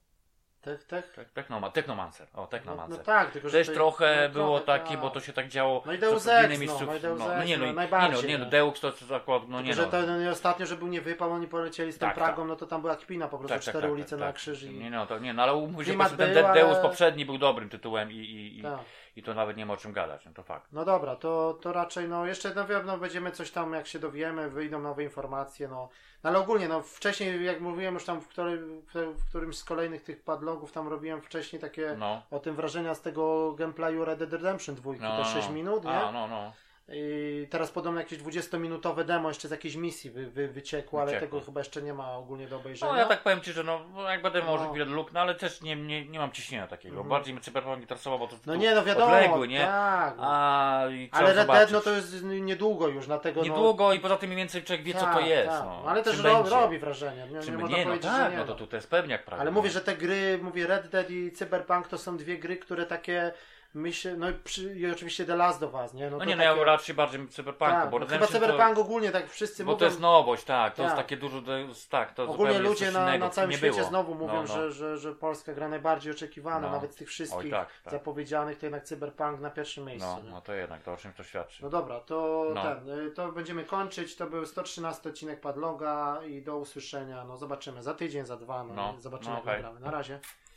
Tech, tech? Tak, Technoma, Technomancer. O, No, Technomancer. no tak, tylko że Też trochę no, było trochę, takie, tak. bo to się tak działo No i Deus Ex, no, no i Deus no, Ex, nie, no, no, i- najbardziej, nie, no, nie, no, no. Deus to, to akurat, no nie Tylko, że no. no, i ostatnio, że był nie wypał, oni polecieli z tą Tak, Pragą, tak. no to tam była kpina po prostu, Tak, tak, cztery tak, ulice tak, na tak. krzyż i... Nie no, to nie, no ale umówmy się, że ten Deus poprzedni był dobrym tytułem i, i, i, Tak. I to nawet nie ma o czym gadać, no to fakt. No dobra, to, to raczej no jeszcze na pewno będziemy coś tam, jak się dowiemy, wyjdą nowe informacje, no. No ale ogólnie, no wcześniej, jak mówiłem już tam w, którym, w którymś z kolejnych tych padlogów, tam robiłem wcześniej takie No. o tym wrażenia z tego gameplayu Red Dead Redemption 2, No, te 6 minut, nie? A, no, no. I teraz podobno jakieś 20-minutowe demo jeszcze z jakiejś misji wy, wy, wyciekło, ale Wyciekło. tego chyba jeszcze nie ma ogólnie do obejrzenia. No ja tak powiem Ci, że no, no, jak będę może No. chwilę luk, no ale też nie, nie, nie mam ciśnienia takiego. Mhm. Bardziej mnie cyberpunk interesował, bo to No nie, no wiadomo, odległy, nie? tak. A, i ale Red Dead no to jest niedługo już, dlatego no, Niedługo i poza tym mniej więcej człowiek wie, co to tak, jest. tak. No. Ale też ro, robi wrażenie. Nie, Czym nie nie, no tak, nie. no to tutaj jest pewniak prawie. Ale mówię, że te gry, mówię Red Dead i Cyberpunk to są dwie gry, które takie myślę, no i, przy, i oczywiście The Last of Us, nie? No to nie, no takie, ja raczej bardziej cyberpunku, tak, bo no Redemption Chyba Cyberpunk ogólnie tak wszyscy to, bo mówią, to jest nowość, tak, to jest Tak. takie dużo, to jest, tak, to ogólnie jest ludzie na, innego, na całym świecie było. znowu mówią, no, no. Że, że, że Polska gra najbardziej oczekiwana, No. nawet z tych wszystkich Oj, tak, tak. zapowiedzianych, to jednak Cyberpunk na pierwszym miejscu. No, no to jednak, to o czymś to świadczy. No dobra, to No. ten, y, to będziemy kończyć. To był 113 odcinek Padloga i do usłyszenia. No zobaczymy za tydzień, za dwa. No, No, zobaczymy no jak nagramy. Na razie.